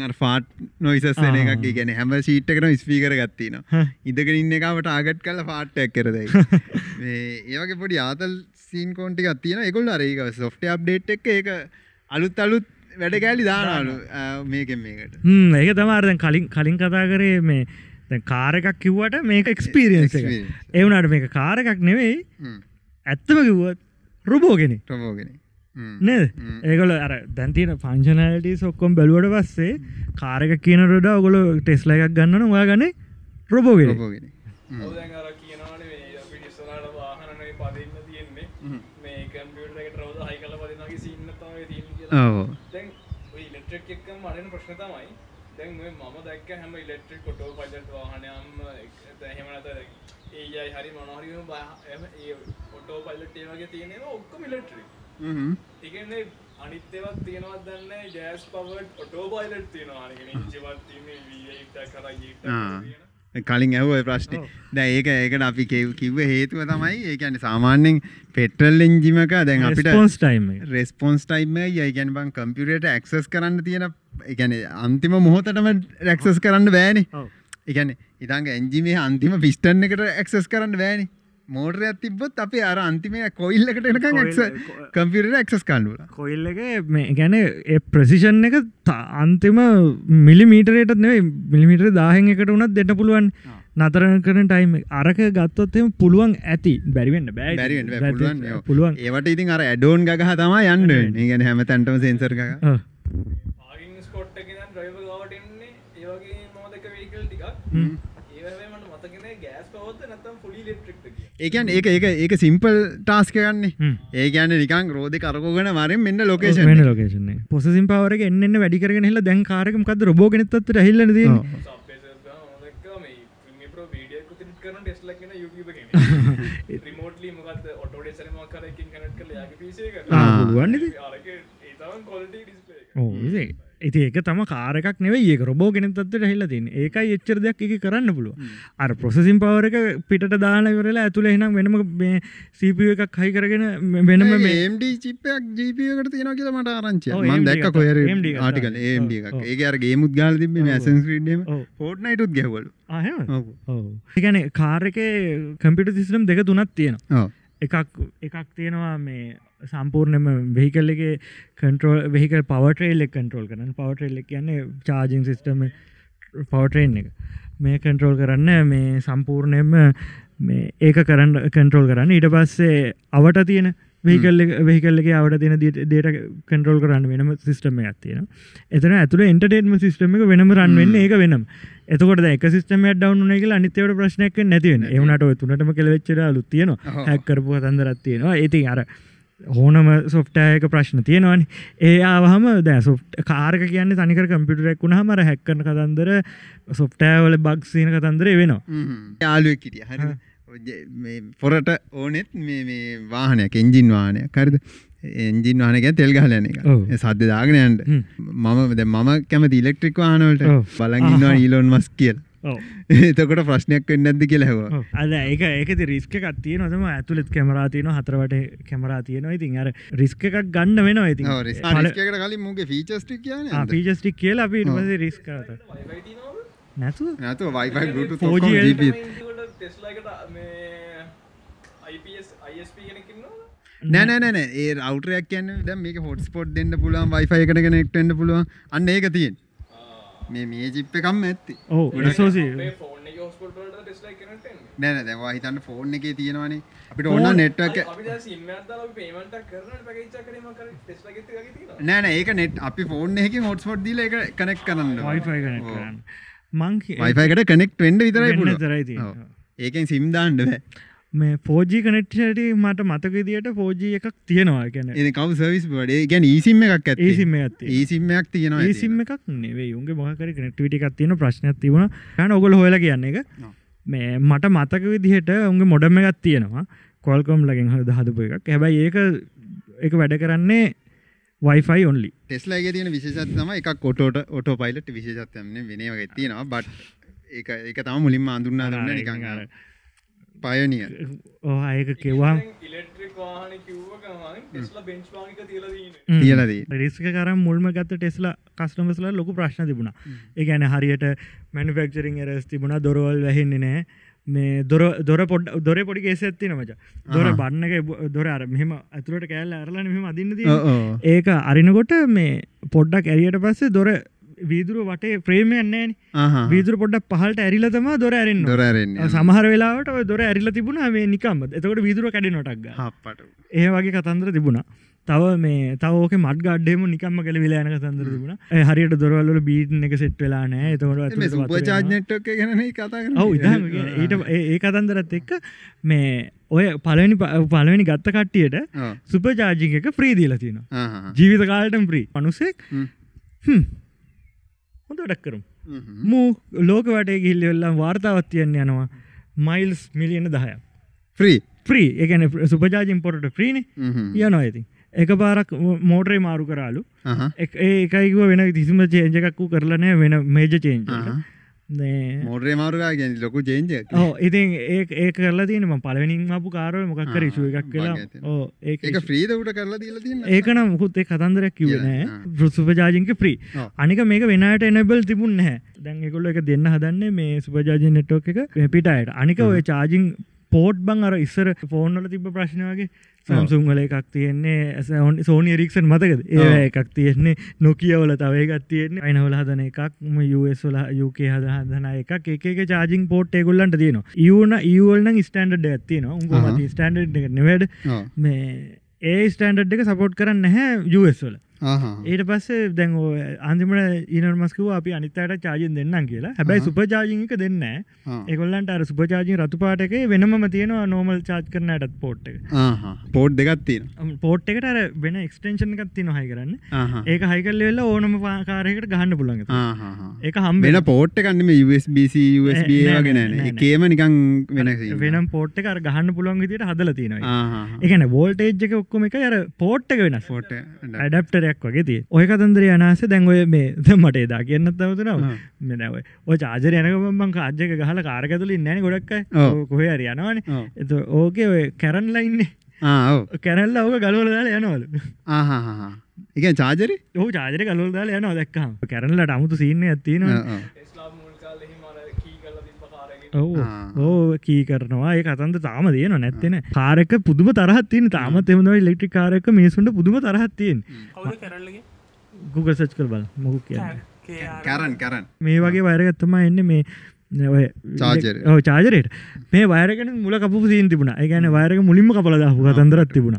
අර ෆාට් නොයිසස්සන එකක් ගැන හැම සීට්කන ස්පීකර ගත්තින ඉදක ඉන්න එකට ආගට් කල ෆාට්ටක් කරදයි ඒවගේ පොඩි ආතල් සීන් කෝන්ටි ගත්තින එකොල් අරඒක සොෆ්ට අප්ඩේට් එක ඒක අලුත් අලුත් වැඩ කෑලි දානලු මේකෙන් මේකට. ඒක තමාරදැන් කලින් කලින් කතා කරේ මේ දැන් කාර එකක් කිව්වට මේක එක්ස්පීරියන්ස එක. ඒවනට මේක කාර එකක් නෙවෙයි. ඇත්තම කිව්වත් රුබෝගෙන ටොමෝගෙන නේද. ඒගොල අර දැන්තින පංශනලට සොක්කොම් බැලුවට පස්සේ කාරක කියන රොඩ ඔගොල ටෙස්ල එකක් ගන්නන ඔයා ගන රොබෝගෙන ටොමෝගෙන ඔවදැන් අර කියනවාන මේ අපි ඉස්සරහට වාහනනේ පදින්න තියෙන්නේ. මේ කම්පියුටර් එකට රවුද හයි කරලා පදිනවාගේ සීන් තමයි තියෙන්නේ කියලා. ඕ දැන් ඔය ඉලෙක්ට්‍රික් එක්කම අරෙන ප්‍රශ්න තමයි. දැන් මම දැක්ක හැම ඉලෙක්ට්‍රික් කොටෝ පයිලට් වාහනයම් එහෙම නැත්නම් ඒයි හරි මොනහරි ඔටෝ පයිලට් ඒ වගේ තියෙනවා ඔක්කොම ඉලෙක්ට්‍රික් හ්ම්. ඒකන්නේ අනිත්‍යවත් තියෙනවත් දන්න ජෑස් පවට ඔටෝ පයිලට් තියෙනවා අනිකන ඉංචිවත් තියන්නේ වීට කර. කලින් ඇව ප්‍රශ්න. දැ ඒක ඒකට අපි කෙව් කිව්ව හේතුව තමයි ඒකැන සාමාන්‍යෙන් පෙට්‍රල් එංජිමක දැන් අපිට ස්පොන්ස් ටයිම් රෙස්පොන්ස් ටයිම යයිගැන් බං කම්පියුරට ඇක්සස් කරන්න තියෙන එකන අන්තිම මොහොතටම රැක්සස් කරන්න බෑනි. එකන ඉතංග එන්ජිමේ අන්තිම පිස්ටන් එකට ඇක්සස් කරන්න බෑනි මෝටරයක් තිබොත් අපේ අර අන්තිමේ කොයිල්ලකට එනකම් කම්පියුරට ඇක්සස් කණ්ඩුල කොයිල් එක මේ ගැන ඒ ප්‍රසිෂන් එක අන්තිම මිලිමීටරේටත් නෙවේ මිලිමිටර දාහෙන් එකට උනත් දෙන්න පුළුවන්. නතර කරන ටයිම් අරක ගත්තොත්ම පුළුවන් ඇති. බැරිවෙන්න බෑ. පුළුවන් ඒවට ඉතින් අර ඇඩෝන් ගහ තමා යන්න. ගැන හැම තැන්ටම සෙන්සර් එක ඔව්. ආගින් ස්කොට් එක නම් ඩ්‍රයිවර් ගාවට එන්නේ ඒ වගේ මොදක වෙහිකල් ටිකක් ඒ වගේ මට මතක නෑ ගෑස් පවර්ද නැත්නම් ෆුලි ඉලෙක්ට්‍රික්ද කියලා ඒකන් ඒක ඒක ඒක සිම්පල් ටාස්ක ගන්නේ හ්ම්. ඒ ගැන්න නිකං රෝධ කරකෝගෙන මරෙන් මෙන්න ලොකේෂන් ලොකේෂන පොසිම් පවර එන්න වැඩිකරගෙන හිල දැන් කාරකමකද රබෝගෙනත්තත් රහිල්ල ද රිමෝට්ලි මොකද්ද ඔටෝ ඩෙසර් මොකක් හරි එකකින් කනෙක්ට් කරලා යාගේ එක. ඕ ඉති ඒක තම කාරක් නෙව ඒ රොබෝ ගෙනතත් හිල්ල තින් ඒකයි එච්චර දෙයක් එක කරන්න පුළුව අර ප්‍රොසෙසිම් පවරක පිට දාන වරලා ඇතුළ එනම් වෙනම මේ සීපිය එකක් හයි කරගෙන වෙනම මේ ඒම්ඩ චිප්පයක් ජීපියකට තියෙන කියලා මට ආරංචි මන් දැක්ක ගත්තා. ආටිකල් ඒම්ඩ එකක්. ඒක අර ගේමුත් ගාල තිබ මැසන් ්‍රීඩම ඔව්. ෆෝට්නයිටුත් ගැවලු ඒගැන කාරක කම්පිට සිස්ටම් දෙක තුනත් තියෙනවා එකක් එකක් තියෙනවා මේ සම්පූර්ණයම වෙහිකල් එක කන්ට්‍රෝල් වෙහිකල් පවටරේල් කන්ට්‍රෝල් කරන පවටරෙල් කියන්නේ චාජිං සිිස්ටම පවටරෙන් එක. මේ කන්ට්‍රෝල් කරන්න මේ සම්පූර්ණයම මේ ඒක කරන්න කන්ට්‍රෝල් කරන්න. ඊට පස්සේ අවට තියෙන වෙහිකල් වෙහිකල්ල එක අවට තියෙන දේට කන්ට්‍රෝල් කරන්න වෙනම සිිස්ටම එකක් තියෙන එතන ඇතුළ එන්ටර්ටේටම සිිස්ටම එක වෙනම රන් වෙන්න ඒක වෙනම්. එතකොට එක සිස්ටම ඩවන එක අනිතවට ප්‍රශ්නයක් නැතිවෙන එවනට තුනටම කෙලවෙච්චර ලුත් තියෙන ඔව්. හැක්කරපු තන්දරත් තියෙනවා. ඒති අර හෝනම සොෆ්ටයක ප්‍රශ්න තියෙනවානි. ඒ ආවහම දැ සොෆ්ට කාරක කියන්න තනිකර කම්පිටරෙක් වුණ හමර හැක්කන කතන්දර සොෆ්ටෑවල බක්සීන කතන්දරේ වෙනවා. යාලුවක් කිටිය හරි පොරට ඕනෙත් මේ මේ වාහනයක් එන්ජින් වානය කරද එන්ජින් වානක තෙල් ගහලන එක. සද්ධ දාගෙනයන්ට හ්ම්. මම කැමති ඉලෙක්ට්‍රික් වානවලට. බලගන්නවා ඊලොන් මස් කියල්. ඔව්. එතකොට ප්‍රශ්නයක් වෙන්න ඇද කියලා හැව. අද ඒක ඒකති රිස්ක කත්තිය නොතම ඇතුළෙත් කැමරාතියන හතරවට කැමරා තියනවා. ඉතින් අර රිස්ක එකක් ගන්න වෙනවා ඉතින්. රිස්කට කලින් මුගේ ෆීචස්ටික් කියන පීජස්ටික් කියලා අපි වයිෆයි තියෙනවද නැතුව? නැතු වයිෆයි 4G ටෙස්ලාකට මේ IPS ISP කෙනෙකින්නවා නෑනෑනෑ ඒ රවටරයක් කියන්න ද මේක හොට ස්පොට් දෙන්න පුළුවන් වයිෆයි එකට කෙනෙක්ටෙන්න්න පුළුවන්. අන්න ඒක තියෙන් මේ මේ ජිප්ප එකම් ඇත්ති. ඕ සෝසි ෆෝන් එක. හොස්පොට් වලට ටෙස්ලා කෙනෙක්ට එන්නේ නෑන දැවා හිතන්න ෆෝන් එක තියෙනවානේ. අපිට ඔන්න ටෙස්ලා තියෙනවා නෑන ඒක නෙට් අපි ෆෝන් එක හොටස්පොට් දීල එක කනෙක් කරන්න වයිෆයි කනෙක් කරන්න. මං වයිෆයිකට කනෙක්ට වෙන්ඩ විතරයි වෙන්න පුළුවන්. තරයි. ඒකෙන් සිම්දාන්ඩ බෑ. මේ ෆෝජී කනෙක්ටට මට මතක දිට ෆෝජී එකක් තියෙනවා ගැන කව සවිස් බඩේ ගැන ඊසිම් එකක් ඇත් ඒසිම ඇත්තේ. ඒසිම්මයක් තියෙනවා. ඒසිම එකක් නෙවේ උන්ගේ මොහකර කනෙක්ටවිට එකක් තියෙන ප්‍රශ්නයක් තිබුණ. යන ඔගොල හොල කියන්න එක. මේ මට මතක විදිහට උන්ගේ මොඩම එකක් තියෙනවා. කොල්කොම් ලගෙන් හද හදපු එකක්. හැබැයි ඒක එක වැඩ කරන්නේ වයිෆයි ඔන්ලි ටෙස්ලාගේ තියෙන විශේෂත් තම එකක් කොටෝට ඔටෝ පයිලට විශේෂත්යන්න වෙනවගේ තියෙනවා. බට් ඒ ඒක තම මුලින්ම අඳුන්නා දන්න නිකං පයනිය ඕඒක කෙවා ඉලෙක්ට්‍රික් වාහන කිව්ව ගමන් ටෙස්ලා බෙන්ච් මාර්ක් එක තියලා තියෙන්නේ කියලදී රිස්ක කරම් මුල්ම ගත්ත ටෙස්ල කස්ටමස්ල ලොකු ප්‍රශ්න තිබුණ. ඒ ගැන හරියට මැනිෆෙක්චරින් එරස් තිබුණ දොරවල් වැහෙන්නේ නෑ මේ දොර දොර පොඩ් දොර පොඩි කේස ඇත්ති නමච දොර බන්න එක දොර අර මෙම ඇතුරට කෑල්ල අරලන මෙම අදින්න දී ඒක අරිනකොට මේ පොඩ්ඩක් ඇරියට පස්සේ දොර වීදුරු වටේ ප්‍රේම යන්නේන වීදුර පොඩ්ඩක් පහලට ඇරිලතම දොර ඇරෙන් දොරරෙන්නේ සමහර වෙලාවට ඔය දොර ඇරිල තිබුණ මේ නිකම්ම. එතකොට වීදුර කැඩ නොටක් ඒ වගේ කතන්දර තිබුණා. තව මේ තවක මත් ගඩ්ඩේම නිකම්ම කළ වෙලාන කතන්දර තිබුණ. හරියට දොරවල්ල බීට් එක සෙට් වෙලා නෑ එතකොට සුපචාජ්නට්ක ගැන කතා ඊට ඒ කතන්දරත් එක්ක මේ ඔය පලනි පලවෙනි ගත්ත කට්ටියට සුපචාජික එක ප්‍රීදීල තියෙන ජීවිත කාලටම් ප්‍රී අනුසෙක් හොඳ ඩක් කරුම්. මූ ලෝක වටේ ගිල්ලවෙල්ලා වාර්තාවත් තියන්න යනවා මයිල්ස් මිලියන දහය ්‍රී ප්‍රී එකන සුපජාජින් පොට ප්‍රීණ යනවා ඇති එක පාරක් මෝටරේ මාරු කරාලු. ඒ එකයිව වෙන කිසිම චේන්ජ එකක්කු කරලනෑ වෙන මේජ චේන්ජ මෝඩරේ මාරුගා ගැන ලොකු චේන්ජ ඕ ඉතින් ඒ ඒ කරලා තියනම පලවෙනින් අපපු කාරව මොකක්කර ශුව එකක් ඇති. ඕ ඒ එක ්‍රීද උට කරලා දීල ඒකන මුකුත් ඒ කතන්දරයක් කිවනෑ කියලා, සුපජාජින්ක ප්‍රී. අනික මේක වෙනට එනබල් තිබුන් හැ දැන් එකොල්ල එක දෙන්න හදන්නේ මේ සුපජාජි නෙට්ෝක එක පිටයට අනික ඔය චාජිං පෝට් බං අර ඉස්සර ෆෝර්නල තිබ ප්‍රශ්නවගේ සම්සුම් වල එකක් තියෙන්නේ ඇස සෝනි රික්ෂන් මතකද? ඒ. එකක් තියෙන්නේ නොකියවල තව එකක් තියෙන්නේ අයිනවල හදන එකක්ම යස්වල යුකේ හද හදන එකක්. එක චාජිං පෝට් එකුල්ලන්ට තියෙන ඉවන ඉවල්න ස්ටන්ඩ් ඇත්තින උන්ග ස්ටන්ඩ් එක නෙවැඩ මේ ඒ ස්ටන්ඩ් එක සපෝට් කරන්න හැ යස්වල ඊට පස්සේ දැන් අන්තිමට ඊනර්මස්කව අපි අනිතයට චාජෙන් දෙන්නම් කියලා. හැබැයි සුපචාජික දෙන්න එකොල්ලන්ට අර සුපචාජී රතු පාටක වෙනම තියෙනවා නෝමල් චාජ් කරනයටත් පෝට් එක. පෝට් දෙගත්තින පෝට් එකට අර වෙන එක්ස්ටේෂන් එකත් තින හයි කරන්න. ඒක හයිකල් වෙල්ලා ඕනම පාකාරයකට ගහන්න පුළඟ ඒක හම්බ වෙන පෝට් කන්නම USBC USB නෑ, නෑ, වගෙන නෑ, නෑ. එකේම නිකං වෙන වෙනම් පෝට් එක අර ගහන්න පුළුවන් විදිට හදල තියෙනවා එකන වෝල්ටේජ් එක ඔක්කොම එක අර පෝට් එක වෙනස්. පෝට ඇඩප්ටරයක් වගේ ඔය කතන්දර අනාස දැන් ඔය මේ ද මට එදා කියන්නත් තවතුනව ආ. මෙනව ඔය චාජර යනකමන් කාජ්‍යක ගහල කාරකතුල නැන ගොඩක් ඔව්. කොහ අර යනවාන. එත ඕකේ ඔය කැරන් ලයින්නේ ආ කැරල්ල ඕක ගලවල දාලා යනවල. එක චාජරි ඕ චාජර කලවල දාලා යනවා දැක්කම කැරල්ලට අමුතු සින්න ඇත්තින ටෙස්ලා මුල් කාලෙ හිම අර කී කරලා තිබ්බ කාරගේ ඕ කී කරනවා. ඒ කතන්ද තාම තියෙන නැත්තෙන කාරක පුදුම තරහත්තින තාමත් එමදව ඉලෙක්ට්‍රි කාරක මේසුන්ට පුදුම තරහත්තියෙන් ගුග සච් කර බල මොකු කිය කරන් කරන් මේ වගේ වයරගත්තම එන්න. මේ චාජරයට මේ වයරගෙන මුල කපු සීන් තිබුණ. ඒගැන වයරක මුලින්ම කපල දහපු කතන්දරත් තිබුණ.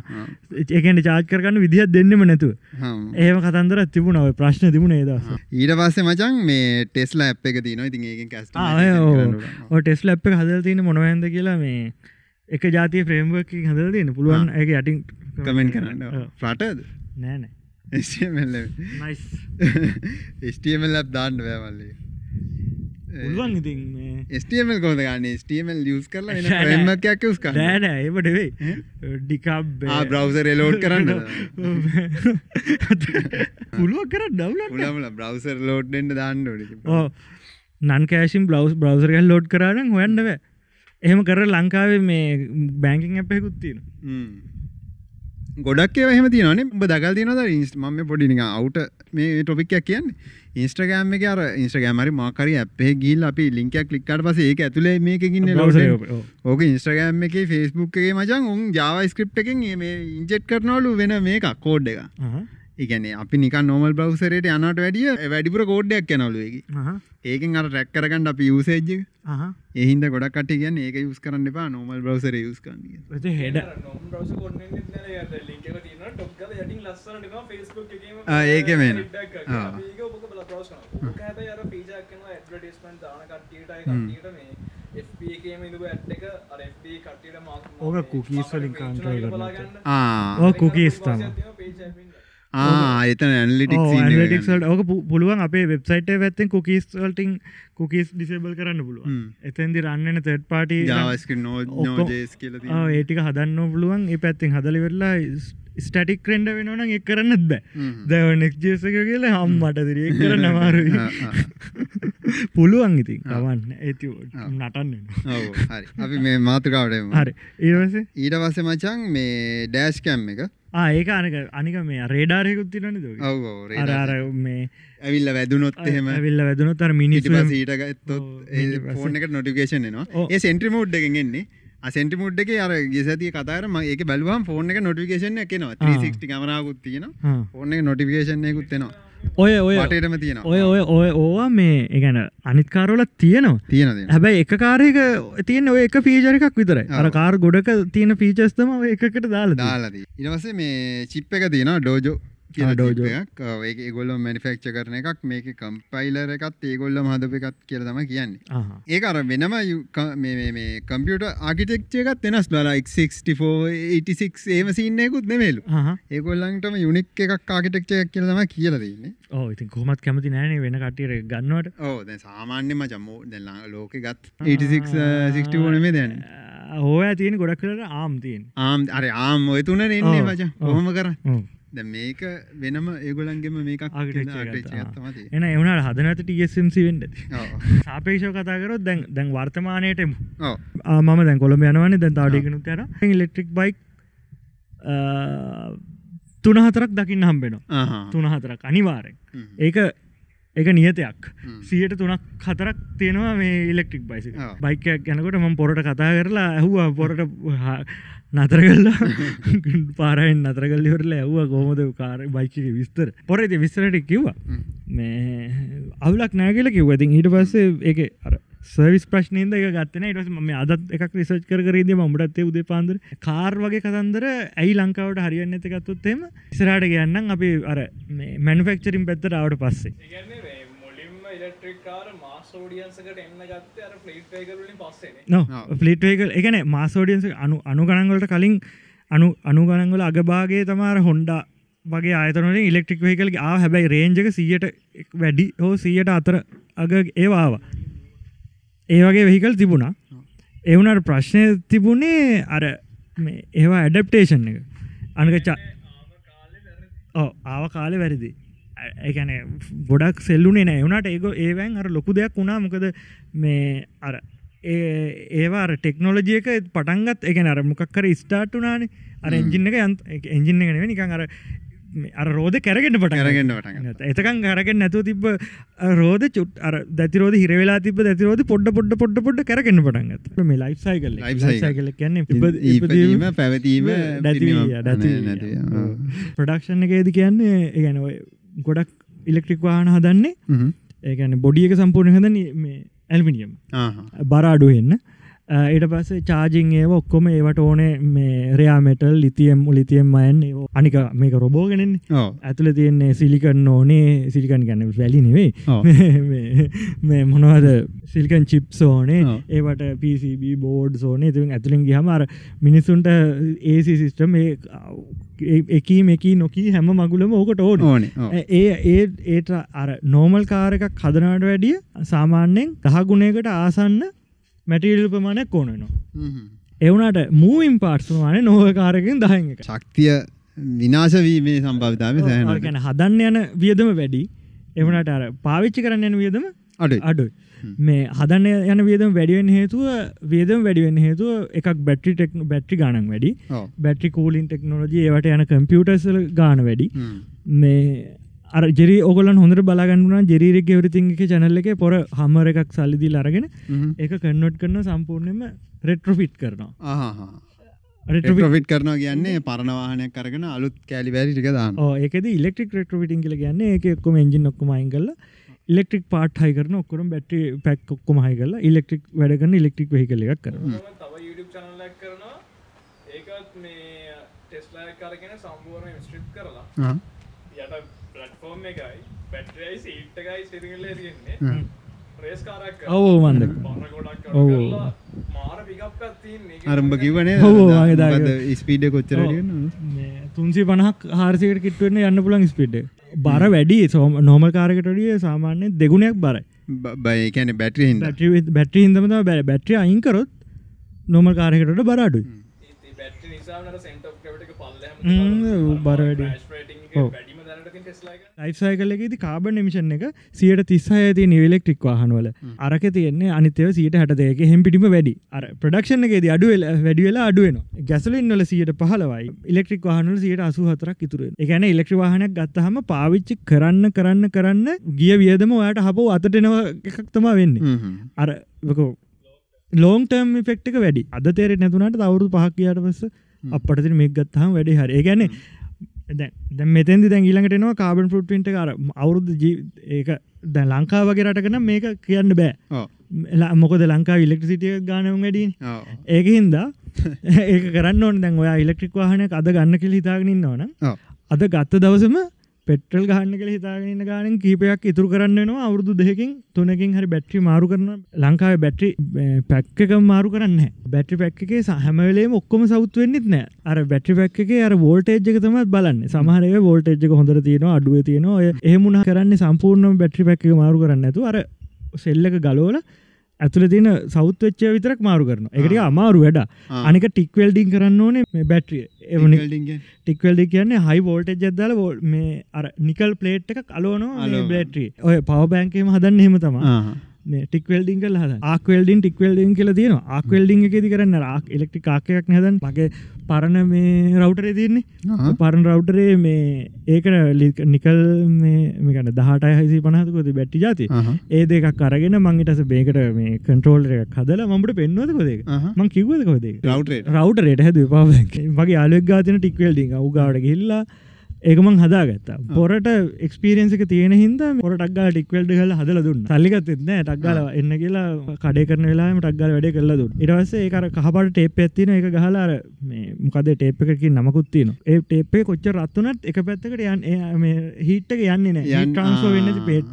ඒකන චාජ් කරගන්න විදිහත් දෙන්නෙම නැතුව. ඒම කතන්දරත් තිබුණ. ඔය ප්‍රශ්න තිබුණ ඒදස ඊට පස්සේ මචන් මේ ටෙස්ලා ඇ් එක තින ඉතින් ඒකින් කස්ට ටෙස් ලප් හදල් තියන මොනවන්ද කියලා මේ එක ජාතිය ප්‍රේම්වක හදල් තියෙන පුළුවන් එක යටින් කමෙන්් කරන්න. ෆ්ලටද නෑනෑ ස්ටමල් ලබ් දාන්න වැෑවල්ලේ පුළුවන් ඉතින් ස්ටමල් කොද ගන්න? ස්ටමල් ියස් කරලා ප්‍රමක්යක් ස් නෑනෑ ඒපටවෙයි ඩිකබ් බ්‍රවසර් එලෝඩ් කරන්න. පුළුව කර උලමල බ්‍රවසර් ලෝඩ්ඩෙන්ට දාන්න ඕ නන් කෑසිම් බ්ලවස් බ්‍රවසරගල් ලෝඩ් කරන්න හොයන්නව එහෙම කර ලංකාවේ මේ බැංකින් අපයකුත්තින ගොඩක් එහෙම තියනේ උඹ දකල් තියනද ඉන්ස් ම පොඩිනික අවුට මේ ටොපික්යක් කියන්නේ ඉන්ස්ට්‍රගෑම් එක අර ඉන්ස්ට්‍රගෑමරි මාකරි අපේ ගිල් අපි ලින්කයක් ලික්කට පස ඒක ඇතුලේ මේකින්න ඕක ඉන්ස්ට්‍රගෑම් එක ෆෙස්බුක් එක මචන් උන් ජාව ස්ක්‍රප් එකෙන් මේ ඉන්ජෙට් කරනවලු වෙන මේක කෝඩ් එක ඉගන අපි නික නොමල් බවසරයට යනට වැඩිය වැඩිපුර කෝඩ්ඩයක් යනවලුවකි ඒකෙන් අර රැක් කරගන්න අපි යුසේජ්ජ එහින්ද ගොඩක් කට කියන්න ඒක යුස් කරන්න එපා නොමල් බවසර යුස් කරන්න හෙඩ. නොම් බ්‍රවස කොන්න ලික තින ටොක් යටින් ලස්සන ෆස්බුක් ආ, ඒකෙම එන. ආ. ඔබ බල ප්‍රෝස් හැබ අර පීජක්න ඇඩටස්මන් දාන කට්ටියට කට්ටියට මේ FBකම ඉදු ඇට් එක අර FB කට්ටියට මාක් ඕක cookies වලින් control කරනවා. ආ. ඕ කුකීස් තම ආ එතන ඇන්ලිටික් ඕක පුළුවන් අපේ වෙබ්සයිට පැත්තෙන් කුකිස් වල්ටිං කුකිස් ඩිසේබල් කරන්න පුළුවන්. හ්ම්. එතන්දි රන්නන තෙට් පාටි ඒටික හදන්න පුළුවන්. ඒ පැත්තිෙන් හදලි වෙල්ලා ස්ටටික් ක්‍රෙන්ඩ වෙනවන එක් කරන්නත් බෑ. දැව නෙක් ජේසක කියලා හම්මට දිරිය කර නමාරු පුළුවන් ඉතින්. කවන්න. ඇති නටන්න අපි මේ මාතකාවටම හරි. ඒවස ඊට පස්සේ මචන් මේ ඩෑස්් කැම් එක ඒක අනක අනික මේ රේඩාරයකුත් තිරන ද ඔව අර මේ ඇවිල්ල වැදුනොත් එහෙම. ඇවිල්ල වැදනොත් අර මිනිස් ඊටගත්තොත් ඔව්, ඊට පස්සේ. ෆෝන් එක නොටිකේෂන් නවා. ඒ සෙන්ට්‍රි මෝඩ් එකෙන් එන්නේ. අසෙන්ටි මුඩ් එක අර ගෙසති කතාරම ඒක බැලුවම් ෆෝන් එක නොටිකේෂන් එකනවා 360 කමරාකුත් තියෙන ෆෝන් එක නොටිකේෂන් එකකුත් වෙනවා ඔය ඔය වටේටම තියෙනවා. ඔය ඔය ඔය ඕවා මේ එකන අනිත්කාරවල තියෙනවා. තියෙනද හැබැයි එක කාරයක තියෙන ඔය එක පීජර එකක් විතර අර ඔව්. කාර ගොඩක තියෙන පීචස්තම එකකට දාලා දාලද ඉනවසේ මේ චිප් එක තියෙන ඩෝජෝ කියලා Dojo. තිබ්බ එකක් ඒක ඒගොල්ලො මනිෆෙක්ච කරන එකක් මේක කම්පයිලර එකත් ඒගොල්ල හදප එකත් කියල තම කියන්නේ. ඒ අර වෙනම කම්පියට ආකිටෙක්චයකත් වෙනස් ලලා 86 ඒම සින්නයකුත් නෙමේලු ඒගොල්ලන්ටම යුනික් එකක් ආකිටෙක්චයක් කියලම කියල දන්නේ ඕ ඉතින් කොමත් කැමති නෑනේ වෙන කටියට ගන්නවට. ඕ සාමාන්‍යම චම්මෝ දෙල්ලා ලෝක ගත් 86 ඕනමේ දැන්. හෝ තියෙන ගොඩක් කලට ආම් තියෙන් ආම් අර ආම් ඔය තුන එන්නේ වච. කොහොම කර ද මේක වෙනම ඒගොලන්ගෙම මේක ආකිටෙක්චර් එන එවනට හදනත ටSMC වෙන්ඩ සාපේෂෝ කතාකරොත් දැන් දැන් වර්තමානයටම මම දැන් කොළඹ යනවන. දැන් තාඩිගෙනු තර ඉලෙක්ට්‍රික් බයික් තුන හතරක් දකින්න හම්බෙනවා. තුන හතරක් අනිවාරෙන් ඒක එක නියතයක්. සියට තුනක් හතරක් තියෙනවා මේ ඉලෙක්ට්‍රික් බයිසි. බයිකයක් ගැනකොට ම පොරට කතා කරලා ඇහවා. පොරට නතර කල්ලා පාරෙන් නතර කල්ලිවරල ඇව්ව කෝමද කාර බයික විස්තර. පොරති විස්තරට කිව්වා. මේ අවුලක් නෑගල කිව්වතින් ඊට පස්සේ එක අර සර්විස් ප්‍රශ්නයද එක ගත්තන ඉටස ම අදත් එකක් රිසච් කරේද මටත්තේ උදේ පාන්දර කාර් වගේ කතන්දර ඇයි ලංකාවට හරියන්න ඇත ගත්තුත්තේම ඉස්රාට ගයන්නම් අපි අර මැනුෆෙක්චරින් පැත්තර අවට පස්සේ. ඒගැන්නේ මුලින්ම ඉලෙක්ට්‍රික්කාර මාසෝඩියන්සකට එන්න ගත්ත අර ෆ්ලීට් වේකරුලින් පස්සේන නො. ෆලිට්වේකල් එකන මාසෝඩියන්ස අනු අනුගණන්වලට කලින් අනු අනුගණන්වල අගභාගේ තමාර හොන්ඩා වගේ අයතනට ඉලෙක්ට්‍රික් වේකල්ගේ ආ හැබැයි රේන්ජක සියට වැඩි හෝ සියට අතර අග ඒවාව ඒ වගේ වෙහිකල් තිබුණා. එවනට ප්‍රශ්නය තිබුණේ අර මේ ඒවා ඇඩප්ටේෂන් එක. අනකචා ආව කාලෙ වැරදි එකන ගොඩක් සෙල්ලුනේ නෑ. වුණට ඒක ඒවැන් අර ලොකු දෙයක් වුණා. මොකද මේ අර ඒවා ටෙක්නෝලජියක පටන්ගත් එක අර මොකක්කර ස්ටාට් වනානේ අර එංජින්න එක යන් එංජින්න එක නිකන් අර අර රෝධ කැරගෙන්ට පට කරගන්න පටන් එතකන් කරගෙන් නැතුව තිබ රෝධ චුට් අර දැතිරෝධ හිරවෙලා තිබ දැතිරෝධ පොඩ්ඩ පොඩ්ඩ පොඩ්ඩ පොඩ්ඩ කරගන්න පටන්ගත් මේ ලයිෆ්සයි කල Life cycle. කල කියන්න ඉපදීම පැවතීම ප්‍රඩක්ෂණ එකේද කියන්නේ ඒගැන ගොඩක් ඉලෙක්ට්‍රික් වාහන හදන්නේ. ඒගැන බොඩියක සම්පූර්ණ හද මේ ඇල්මිනියම්. බරාඩු එන්න ඊට පස්ස චාජිං ඒ ඔක්කොම ඒවට ඕනේ මේ රයාමටල් ලිතියම් ලිතියම් අයන් ඒ අනික මේක රොබෝගෙනෙන් ඇතුළ තියන්නේ සිලිකන් ඕනේ. සිලිකන් ගන්න වැලි නෙවෙයි. මේ- මොනවද? සිල්කන් චිප් ඕනේ. ඒවට PCB බෝඩ් සෝනේ ති ඇතුලින් ගහම අර මිනිස්සුන්ට ඒසි සිිස්ටම් එකී මේකී නොකී හැම මගුලම ඕකට ඕන. ඕන ඒ ඒ ඒට අර නෝමල් කාරකක් හදනට වැඩිය සාමාන්‍යයෙන් දහගුණයකට ආසන්න මැටිල් ප්‍රමාණයක් ඕනනවා එවනට මූවින් පාර්ස්වාන නොව කාරකින් දහන් එක. ශක්තිය විනාශවීමේ සම්භවිතාව ගැන හදන්න යන වියදම වැඩි. එවනට අර පාවිච්චි කරන්න යන වියදම අඩු අඩුයි. මේ හදන්න යන වියදම වැඩිුවෙන් හේතුව වියදම වැඩිුවෙන් හේතුව එකක් බැට්‍රි ටෙක් බැට්‍රි ගානක් වැඩි. බැට්‍රි කූලින් ටෙක්නෝජි ඒවට යන කම්පියටර්සල ගාන වැඩි. මේ අර ජෙරි ඔගලන් හොඳට බලගන්නුන ජෙරීරෙක් එවරිතිංක චැනල්ල එක පොර හමර එකක් සල්ලිදී ලරගෙන එක කන්නොට් කරන සම්පූර්ණයම රෙට්‍රොෆිට් කරනවා. රෙට්‍රොෆිට් කරනවා කියන්නේ පරණවාහනයක් කරගෙන අලුත් කෑලි වැරි ටික දාන්න. ඒකද ඉලෙක්ට්‍රික් රෙට්‍රවිටින් කියල ගන්න එක එක්කොම එජින් ඔක්කම අයින් කල ඉලෙක්ට්‍රික් පාට් හයි කරන ඔක්කරම් බැට්‍රි පැක් ඔක්කොම හයි කරලා ඉලෙක්ට්‍රික් වැඩගන්න ඉලෙක්ට්‍රික් වෙහිකල එකක් කර තව YouTube චැනලක් කරනවා. ඒකත් මේ ටෙස්ලා කරගෙන සම්පූර්ණ ස්ට්‍රිප් කරලා පලට්ෆෝර්ම් එකයි පැට්‍රයි සීට් එකයි සිරිගල්ල තියෙන්නේ රේස් කාරක් ඔව් මන්ද ඔව්. කරලා මාර පිකප් තින්නේ අරම්භ කිවනේ ඔව්, වගේ දාගෙන. ස්පීඩ කොච්චර තුන්සි පනහක් හාරසිකට කිට්ටුවෙන්න යන්න පුලන් ස්පිඩ් බර වැඩි. සෝම නෝමල් කාරකටඩිය සාමාන්‍ය දෙගුණයක් බරයි. බයි කැන බැට්‍රහින්ද බැටි බැට්‍රි හිදම බැ බැට්‍රිය අයින්කරොත් නොමල් කාරකට බරඩුයි බැට්‍රි නිසාට සෙන්ට කට ම්, බර වැඩි. ඔව්. වැඩිම දැනට ටෙස්ලා ලයිෆ්සයි කලෙෙද කාබන් නිමිෂන් එක සියට තිස්සාය ති නිවලෙක්ට්‍රික් වාහනවල අරක තියන්නේ අනිතව සියට හටදයක හෙම්පිටිම වැඩි. අර ප්‍රඩක්ෂන් එකේද අඩුවල වැඩි වෙලා අඩුවන ගැසලින් වල සියට පහලවයි ඉලෙක්ට්‍රික් වාහනල සියට අසු හතරක් ඉතුර එකන ඉලෙක්ට්‍රි වාහනයක් ගත්තහම පාවිච්චි කරන්න කරන්න කරන්න ගිය වියදම ඔයාට හපෝ අතටෙනව එකක් තම වෙන්න. අර ලෝන් ටර්ම් ෆෙක්ටක වැඩි. අද තේරෙ නැතුනට අවුරු පහක් කියට පස්ස අපට මේ ගත්තහම වැඩි හරි. ඒගැන දැ මෙතැදි දැන් ඊළඟටනවා කාබන් ෆුට්ින්ට කර අවුරුද්ධ ජී ඒක දැ ලංකා වගේ රටකන මේක කියන්න බෑ. මොකද ලංකා ඉලෙක්ට්‍සිටිය ගානම වැඩීන් ඒක හින්දා ඒක කරන්න ඕන. දැන් ඔයා ඉලෙක්ට්‍රික් වාහනයක් අද ගන්න කෙල් හිතාගෙනන්න ඕන. අද ගත්ත දවසම පෙටල් ගහන්න කළ හිතාගෙන ගානෙන් කීපයක් ඉතුරු කරන්න නවා අවුරදු දෙකින් තුනකින් හරි බැට්‍රි මාරු කරන ලංකාව බැට්‍රි පැක්ක මාරු කරන්න බැටි පැක්කේ සහමලේ ඔක්කොම සෞත්වෙන්නෙත් නෑ අර බැටි පැක්කේ අර වෝල්ටේජ්ක තමත් බලන්න. සමහරය වෝල්ටේජ්ක හොඳර තියෙන අඩුව තියෙන ඔය එහමුණ කරන්න සම්පූර්ණ බැට්‍රි පැක්ක මාරු කරන්න ඇතු අර සෙල්ලක ගලෝල ඇතුළ තින සෞත්වච්චය විතරක් මාරු කරන එකට අමාරු වැඩ අනික ටික්වල්ඩිං කරන්න ඕනේ මේ බැට්‍රිය එවනි ටික්වල්ඩි කියන්නේ හයි වෝල්ටෙජ් ජදදාල මේ අර නිකල් පලේට් එක කලෝනෝ බේට්‍රී ඔය පව බෑන්කේම හදන්න හෙම තමා ටික්වල්ඩින් කල් හද ආක්වල්ඩින් ටික්වල්ඩින් කියල තියෙන ආක්වල්ඩිං එකෙති කරන්න රක් එලෙක්ටි කාකයක් හදන් මගේ පරණ මේ රවටරේ තියන්නේ. පරණ රවටරේ මේ ඒක නිකල් මේකන දහට හසි පනහතකොද බැට්ටි ජාති ඒ දෙකක් කරගෙන මංගේටස බේකට මේ කන්ට්‍රෝල් එක හදල මට පෙන්වදකොදේ මං කිවදකොදේ රවටරේට. හැද පා මගේ අලෙක් ගාතින ටික්වල්ඩිං අවගාඩ ගිල්ලා ඒකමං හදාගත්තා. පොරට එක්ස්පිරෙන්න්සක තියෙන හිද පොර ටක්ගා ටික්වල්ඩ කල හදල දුන්න. සල්ලිකත්න්න ටක්ගල එන්න කියලා කඩේ කරන වෙලාම ටක්ගල වැඩ කරලා දුන්න. ඉටවස්සේ ඒකර කහපට ටේප ඇත්තින එක ගහලාර මොකද ටේප් එකකින් නමකුත්තින ඒ ටේපේ කොච්ච රත්තුනත් එක පැත්තකට යන් හිට්ටක යන්නේ නෑ. යන් ට්‍රන්ස්ෝ වෙන්න පේට්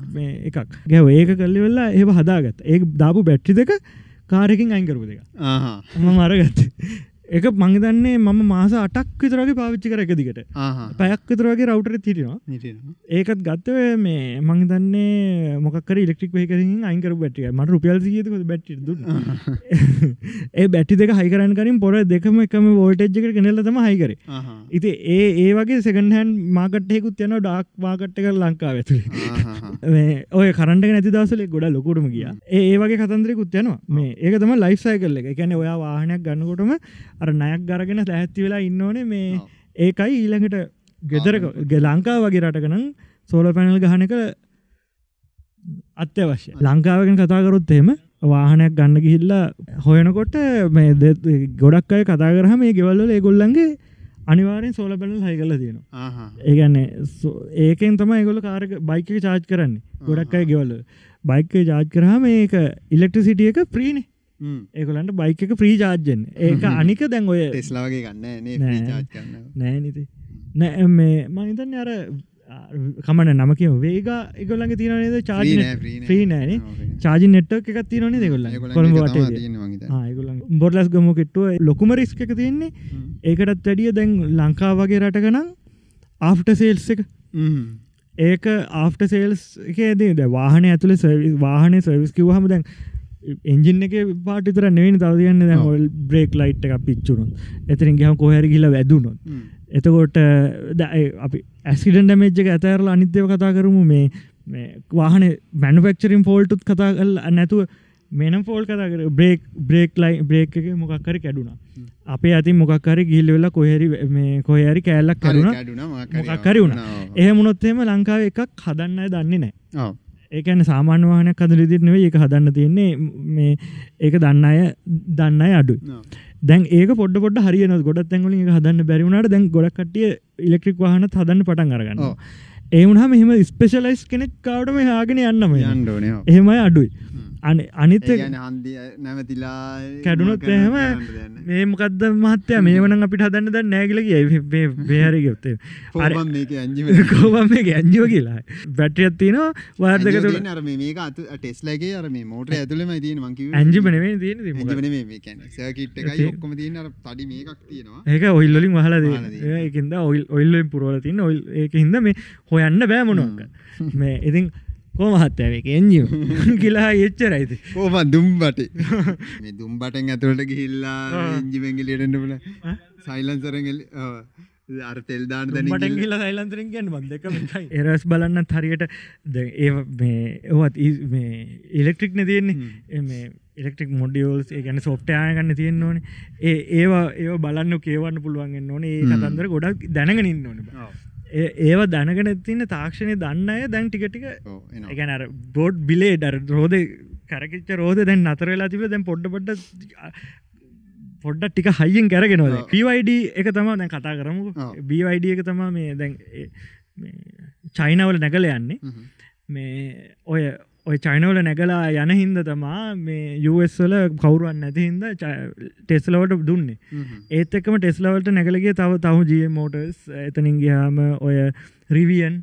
එකක්. ගැව ඒක කල්ලි වෙල්ලා ඒ හදාගත් ඒ දාපු බැට්ටි දෙක කාරකින් අයිකරපු දෙක ම මරගත්ත එක මංගදන්නේ මම මාස අටක් විතරගේ පාවිච්චි කර එක දිගට. පැයක් විතරගේ රවටර තිරෙනවා ඒකත් ගත්තව මේ මංගදන්නේ මොකර ඉලෙක්ට්‍රික් වේකරින් අයිකර බැටිය මට රුපියල් සියක බැට් ඒ බැටි දෙක හයිකරන් කරින් පොර දෙකම එකම වෝල්ටෙජ්ක කෙනෙල්ල තම හයිකර ඉති ඒ ඒ වගේ සෙකන්හැන් මාකට්හෙකුත් යන ඩක් මාකට්ක ලංකා ඇතුළේ ඔය කරට නැති දවසලේ ගොඩ ලොකුටම ගිය. ඒ වගේ කතන්දරෙකුත් යනවා. මේ ඒක තම ලයිෆ්සයි කරල එක. එකැන ඔයා වාහනයක් ගන්නකොටම අර නයක් ගරගෙන සැහැත්ති වෙලා ඉන්න ඕනේ මේ ඒකයි ඊළඟට ගෙදරක ලංකා වගේ රටකනම් සෝල පැනල් ගහනක අත්‍යවශ්‍ය ලංකාවගෙන් කතාකරොත් එහෙම වාහනයක් ගන්න ගිහිල්ලා හොයනකොට මේ ගොඩක් අය කතා කරහ මේ ගෙවල්ල ඒගොල්ලන්ගේ අනිවාරෙන් සෝල පැනල් හයි කල තියෙනවා. ඒගන්නේ ඒකෙන් තම ඒගොල කාරක බයික චාර්ජ් කරන්නේ. ගොඩක් අය ගෙවල්ල බයික ජාජ් කරහම ඒක ඉලෙක්ට්‍රසිටිය එක ප්‍රීනේ ඒකොලන්ට බයික එක ප්‍රී චාර්ජෙන් ඒක අනික දැන් ඔය ටෙස්ලාගේ ගන්න නෑනිති නෑ මේ මහිතන්න අර කමන නම කිය වේග එකගොල්ලඟ තියනනේද චාජ ්‍රී නෑන චාජි නෙට්ක් එකක් තියනේ දෙගොල්ල කොළඹ බොඩලස් ගම කෙට්ටුව ලොකුම රිස්ක එක තියෙන්නේ. ඒකටත් වැඩිය දැන් ලංකා වගේ රටකනම් ආෆ්ට සේල්ස් එක. ඒක ආෆ්ට සේල්ස් එකේදේ ද වාහන ඇතුළ වාහන සර්විස් කිව හම දැන් එන්ජින එක පාටිතර නෙවෙනි තවතියන්න දැ ඔල් බ්‍රේක් ලයිට් එක පිච්චුණු එතරින් ගහම කොහැර කියල වැදුනොත්. එතකොට අපි ඇසිඩන් ඩමේජ්ක ඇතෑරල අනිත්‍යව කතා කරමු. මේ වාහන මැනුපක්චරින් ෆෝල්ටුත් කතා කල් නැතුව මෙනම් ෆෝල් කතාකර බ්‍රේක් බ්‍රේක් ලයි බ්‍රේක් එක මොකක්කර කැඩුනා. අපේ ඇති මොකක්කර ගිල්ල වෙලා කොහැරි මේ කොහරි කෑල්ලක් කරුණ මොකක්කරි වුණ. එහ මුණොත්තේම ලංකාව එකක් හදන්න දන්නේ නෑ ඒකන සාමාන්‍ය වාහනයක් කදල දිරනව ඒක හදන්න තියන්නේ මේ ඒක දන්න අය දන්න අය අඩු දැන් ඒක පොඩ පොඩ හරියන ගොඩත් තැන්ගල හදන්න බැරිවුණට දැන් ගොඩක්ටිය ඉලෙක්ට්‍රික් වාහන හදන්න පටන් අරගන්න ඒවුණහ මෙහම ස්පේෂලයිස් කෙනෙක් කාඩම හාගෙන යන්නම යන්නඩන එහෙමයි අඩුයි අනිත නැමතිලා කැඩුණොත් එහෙම මේ මොකක්ද මහත්තය? මේ වන අපිට හදන්න ද නෑගලගේ බේහරි ගොත්තේ කෝබම් මේ ගැංජෝ කියලා? බැටියත් තියනවා වාර්දක මේක ටෙස්ලගේ අර මේ මෝට ඇතුලම පඩි මේකක් තියෙනවා. ඒක ඔයිල්ලින් වහලද ඒකද ඔයිල් ඔයිල්ලෙන් පුරවල තින්න ඔයිල් ඒක හිද මේ හොයන්න බෑමනුවක මේ ඉතින් කෝමහත්තෑවක එංජිම කියලා එච්චරයිද කෝම දුම්බට? දුම්බටෙන් ඇතුළට ගිහිල්ලා ඉංජිමෙන්ගලියටෙන්ටබල සයිලන්සරගල් අර තෙල්දාන දැනට ගිල සයිලන්තරෙන් ගැන බන්දක එරස් බලන්න හරියට ඒ ඒවත් ඉලෙක්ට්‍රික් න තියෙන්නේ. මේ ඉලෙක්ට්‍රික් මොඩියෝල්ස් ගැන සොප්ටයාය ගන්න තියෙන්න්න ඕන. ඒ ඒවා ඒ බලන්න කේවන්න පුළුවන්ගෙන් ඕන. කතන්දර ගොඩක් දැනගෙන ඉන්න ඕන ඒව දැනගෙන තින්න තාක්ෂණය දන්න අය දැන් ටිකටික ගැනර බෝඩ් බිලේ ඩර රෝධ කරකිච්ච රෝධ දැන් අතරවෙලා තිබ දැන් පොඩ්ඩ පොඩ්ඩ පොඩ්ඩ ටික හයිියෙන් කැරගෙනවද? පිවයිඩ එක තම දැන් කතා කරමු. බයිඩ එක තමා මේ දැන් චයිනවල නැකල යන්නේ. මේ ඔය ඔය චයිනවල නැගලා යන හින්ද තමා මේ යුවස්වල කවරුවන් නැති හින්ද ටෙස්ලවට දුන්නේ. ඒත් එක්කම ටෙස්ලවලට නැගලගේ තව තහු ජිය මෝටර්ස් එතනින් ගියාම ඔය රිවියන්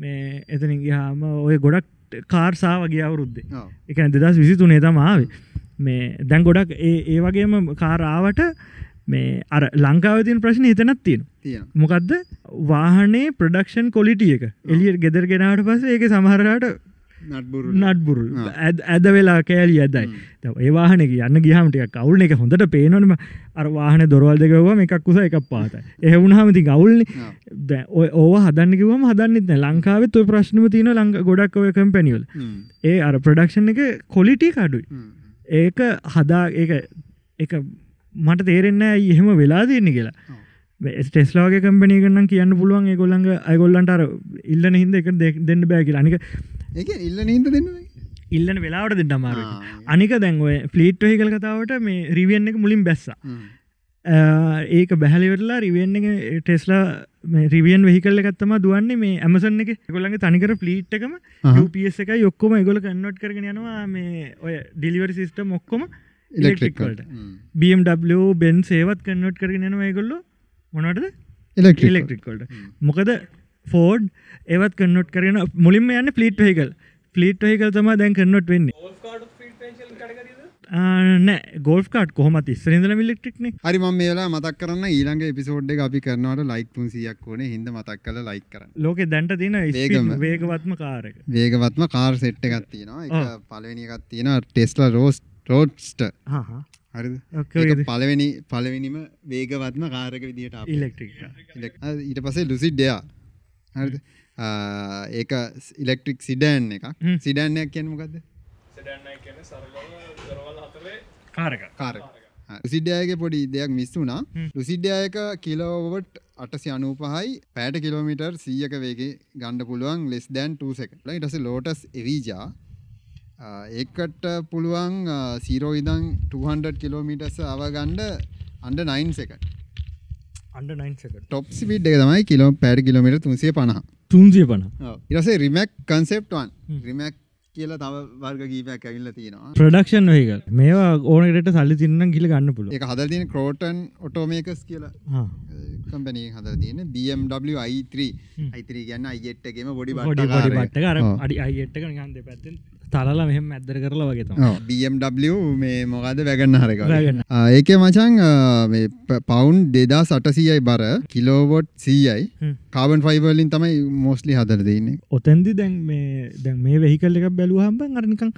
මේ එතනින් ගියාම ඔය ගොඩක් කාර්සාාව ගිය අවුරුද්දේ. එක දෙදස් විසි තුනේ තමාවේ මේ දැන් ගොඩක් ඒ වගේම කාරාවට මේ අර ලංකාවතින් ප්‍රශ්න එතනත් තියෙන මොකක්ද වාහනේ ප්‍රඩක්ෂන් කොලිටිය එක. එලියට ගෙදර ගෙනාට පස ඒක සමහරට නට්බුරු. ඇද වෙලා කෑලි ඇදයි. ඒ වාහනක යන්න ගිහමටික කවුල්න එක හොඳට පේනොනම අර වාහන දොරවල් දෙකවම එකක් කුස එකක් පාත එහුණහමති ගවුල්න ඔය ඕ හදන්නකිවම හදන්නෙත් ලංකාවත් ඔය ප්‍රශ්නම තියන ලංඟ ගොඩක් ඔය කම්පැනිවල් ඒ අර ප්‍රඩක්ෂන් එක කොලිටි කඩුයි ඒක හදා එක මට තේරෙන්න එහෙම වෙලා දෙන්නේ කියලා. ස්ටෙස්ලාගේ කම්පනය කරන්න කියන්න පුළුවන් ගොල්ලඟ අයගොල්ලන්ට ඉල්ලන හිද එක දෙන්න බෑ කියලා. අනික ඒක ඉල්ල නීද දෙන්න ඉල්ලන වෙලාවට දෙන්න අමාරු අනික දැන්ව ෆ්ලීට් හිකල් කතාවට මේ රිවියන් එක මුලින් බැස්ස. ඒක බැහලිවෙරලා රිවෙන් එක ටෙස්ලා රිවියන් වෙහිකල්ල එකත්තම දුවන්නේ මේ ඇමසන් එක. ගොල්ලගේ තනිකර ෆ්ලීට් එකම UPS එක යොක්කොම ගොල කන්නොට් කරගෙන යනවා මේ ඔය ඩිලිවර් සිිස්ටම් ඔක්කොම ඉලෙක්ට්‍රික්වලට BMW බෙන් සේවත් කන්නොට් කරගෙන යනවා ඒගොල්ලො මොනටද ඉලෙක්ට්‍රික් ඉලෙක්ට්‍රික්වලට මොකද ෆෝඩ් ඒවත් කන්නොට් කරන මුලින්ම යන්න ෆ්ලීට් හහිකල් ෆ්ලීට් හහිකල් තම දැන් කන්නොට් වෙන්නේ. නෑ. ගෝල් කාඩ් කොහොමත් ඉස්සරඳල මිලෙක්ට්‍රික්න හරි මම මේලා මතක් කරන්න ඊළඟ එපිසෝඩ් එක අපි කරනවට ලයික් තුන්සියක් ඕනේ. හිද මතක් කල ලයික් කරන්න. ලෝකෙ දැන්ට තින. වේගවත්ම කාරක වේගවත්ම කාර් සෙට් එකක් තියෙනවා. එක පලවෙනි එකක් තියෙන ටෙස්ලා රෝස් රෝඩ්ස්ට හරිද? ඒක පලවෙනි පලවෙනිම වේගවත්ම කාරක විදිට ඉලෙක්ට්‍රික් ඊට පසේ ලුසිඩ්ඩයා හරිද? ඒක ඉලෙක්ට්‍රික් සිඩෑන් එකක්. හ්ම්. සිඩෑන්නයක් කියන්නමකක්ද කාරක. කාර ලුසිඩ්‍යයක පොඩි දෙයක් මිස් වුනා හ්ම්. ලුසිඩ්‍යයක කිලෝවට අටසි අනූපහයි පෑට කිලෝමිටර් සීයක වේගේ ගණ්ඩ පුළුවන් ලෙස් දැන් ටසක ටස ලෝටස් එවීජා ඒකට පුළුවන් සීරෝ ඉදං 200 කිලෝමිටස් අවගණ්ඩ අන්ඩ 9සක අන්ඩ නයින්සක ටොප් සිිට් එක තමයි කිලෝ පෑඩ කිලෝමිට තුන්සේ පණහ තුන්සිය පන ඉරසේ රිමැක් කන්සෙප්ටවන් හ්ම්. රිමැක් කියලා තව වර්ග කීපයක් ඇවිල්ල තියෙනවා. ප්‍රඩක්ෂන් වහිකල් මේවා ඕනකට සල්ලි තින්න ගිල ගන්න පුළුව එක හදල් තියෙන කරෝටන් ඔටෝමේකස් කියලා. කම්පනී හදල් තියෙන BMW i3 හ්ම්. i3 ගන්න අයිෙට්ටගේම බොඩි කර ඔව්. අඩි ගන්ද පැත්තෙන් තලලා මෙහෙම ඇදර කරලා වගේ BMW මේ මොකද වැගන්න හරක. ඒක මචන් පවුන්් දෙදා සටසියයි බර කිලෝවොට් සීයයි. කාබන් ෆයිවර්ලින් තමයි මෝස්ලි හදර දෙන්නේ ඔතැන්දි දැන් මේ දැන් මේ වෙහිකල් එකක් බැලුවහම්බ අරනිකං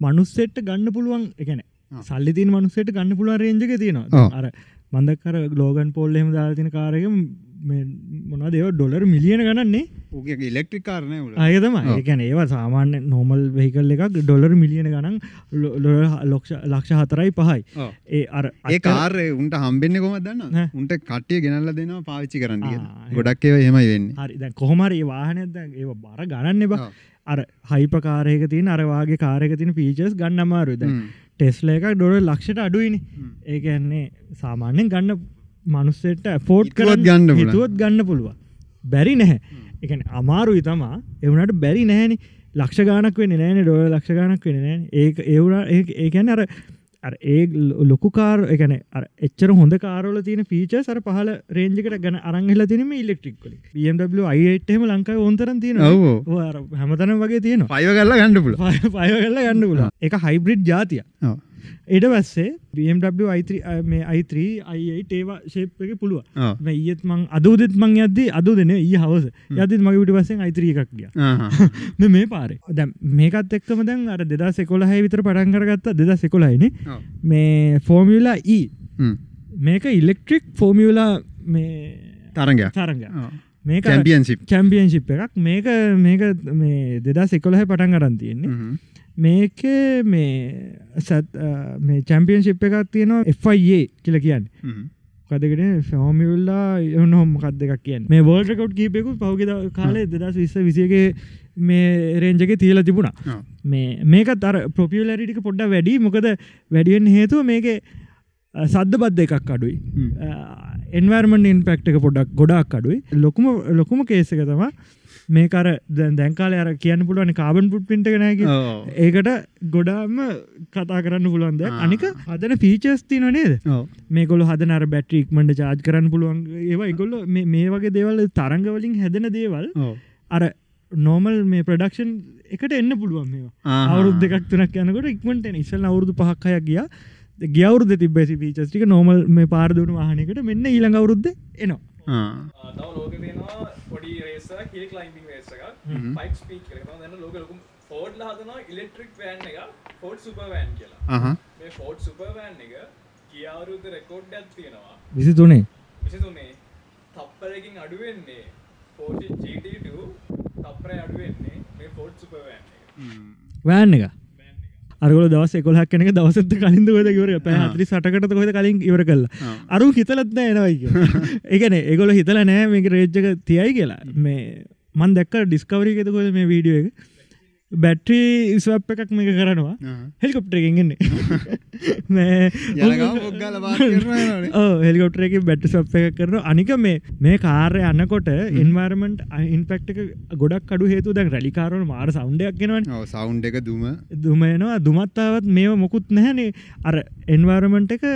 මනුස්සෙට්ට ගන්න පුළුවන් එකන ආ. සල්ලි තින් මනුස්සෙට ගන්න පුළුවන් රේජක. තියෙනවා අර මන්දකර ගලෝගන් පොල්ලෙම දාතින කාරක මොනා දෙව ඩොලර් මිලියන ගණන්නේ? ඕක ඉලෙක්ට්‍රික් කාරණය අයතම. ඒකැන ඒවා සාමාන්‍ය නොමල් වෙහිකල් එකක් ඩොලර් මිලියන ගණන් ලොක්ෂ ලක්ෂ හතරයි පහයි. ඒ අර ඒ කාරය උන්ට හම්බෙන්න කොම දන්න. උන්ට කට්ටිය ගෙනල්ල දෙනවා පාවිච්චි කරන්න ගොඩක් ඒව හෙමයි වෙන්නේ. හරි කොහොමර ඒ වාහනද ඒ බර ගණන්න ආ. අර හයිපකාරයක තින අරවාගේ කාරක තින පීචස් ගන්න අමාරුද. ටෙස්ල එක ඩොර ලක්ෂට අඩුයිනි. ඒකන්නේ සාමාන්‍යෙන් ගන්න මනුස්සෙට ෆෝට් කර ගන්න. හිතුවත් ගන්න පුළුවන්. බැරි නැහැ. එකන අමාරුයි තමා. එවනට බැරි නෑන ලක්ෂ ගානක් වෙන්න නෑන ඩොල ලක්ෂ ගානක් වෙන නෑ ඒ ඒවුණ ඒකැන අර ඒ ලොකු කාර එකන එච්චර හොඳ කාරල තින පීච සර පහල රේජකට ගැන අරංගල තිනම ඉලෙක්ට්‍රික්ල BMW අයිටම ලංකාව ඔොන්තරන් තියෙන ඔව්. හැමතන වගේ තියෙනවා. පයිව කල්ල ගණඩ පුල පය කල්ල ගන්න පුලා එක හයිබ්‍රිඩ් ජාතිය එඩ වැස්සේ BMW i3 මේ i3 අයිට ඒවා ශේප් එක පුළුව ඒත් මං අදදත් මං යද අද දෙන ඒ හවස. යදත් මගේ විට වසෙන් i3 එකක් ගිය. මෙ මේ පාරේ. දැ මේකත් එක්කම දැන් අර දෙදා සෙකොල හැ විතර පටන්කරගත්ත දෙදා සෙකොලයින මේ ෆෝමියලා ඊ මේක ඉලෙක්ට්‍රික් ෆෝමියලා මේ තරග තරග මේක චැම්පියන්සිප් චැම්පියන්ශිප් එකක්. මේක මේක මේ දෙදා සෙකොලහ පටන් කරන් තියෙන්නේ මේක මේ සත් මේ චැම්පියන්ශිප් එකක් තියෙනවා FIA කියල කියන්න. කදකට ෆෝමියල්ලා එවන හොම කත් දෙකක් කියන්න? මේ වෝල්ටකවට් කීපෙකු පහුග කාලේ දෙදස් විස්ස විසියගේ මේ රේන්ජක තියල තිබුණා. මේ මේක තර ප්‍රපියලරිටික පොඩ්ඩ වැඩි. මොකද වැඩියෙන් හේතුව මේක සද්ධ බද්ධ එකක් අඩුයි. එන්වර්මන් ඉන්පෙක්ට එක පොඩක් ගොඩක් අඩුයි. ලොකුම ලොකුම කේසක තම මේකර දැන්කාල අර කියන්න පුළුවන් කාබන් පුට් පිට නෑක. ඒකට ගොඩාම කතා කරන්න පුළුවන්ද ආ. අනික හදන ෆීචස් තින නේද. මේකොල හදනර බැට්‍රික්මට චාජ් කරන්න පුළුවන් ඒවා එකොල්ල මේ වගේ දේවල් තරංගවලින් හැදෙන දේවල්. අර නෝමල් මේ ප්‍රඩක්ෂන් එකට එන්න පුළුවන් ආහා. අවුරුදු දෙකක් තුනක් යනකොට ඉක්මට ඉස්සල් අවුරුදු පහක්කයක් ගිය ගියවුරුද තිබෙසි පීචස්ටික නෝමල් මේ පාරදුණු වාහනකට මෙන්න ඊළඟ අවුරුද්ධ එනවා. තව ලෝක තියෙනවා පොඩි රේස කිය කලයිම්බිං රේස එක පයික් ස්පීක් කරනවා දැන් ලෝක ලොකුම ෆෝඩ් හදනවා ඉලෙක්ට්‍රික් වෑන් එක ෆෝඩ් සුපර් වෑන් කියලා. මේ ෆෝඩ් සුපර් වෑන් එක කිය අවුරුද්ද රෙකෝඩ් එකක් තියෙනවා විසි තුනේ විසිතුනේ තප්පරකින් අඩුවෙන්නේ 40 GT2 තප්පරය අඩුවෙන්නේ මේ ෆෝඩ් සුපර් වෑන් එක වෑන් එක අරගල දවස කොලක් කෙනෙක දවසත කලින්ද ොද ඉවර පැහතරි සටකට කොද කලින් ඉවර කල්ලා. අරු හිතලත්න එනවයි ඒකන ඒගොල හිතල නෑ මේක රේජ්ජක තියයි කියලා. මේ මන් දැක්ක ඩිස්කවරිකතකොද මේ වීඩියෝ එක බැට්‍රී ස්වප් එකක් මේක කරනවා. කරනවා යනවනේ. හෙලිකොප්ටරක බැට් සප් එක කරන අනික මේ මේ කාරය අන්නකොට ඉන්වර්මන්ට් ඉන්පෙක්ට එක ගොඩක් අඩු හේතු දැන් රැලිකාරවල මාර සෞන්ඩයක් ගෙනවන් ඔව් සවුන්් එක දුම. දුමයනවා දුමත්තාවත් මේ මොකුත් නැහැනේ. අර එන්වාර්මන්ට් එක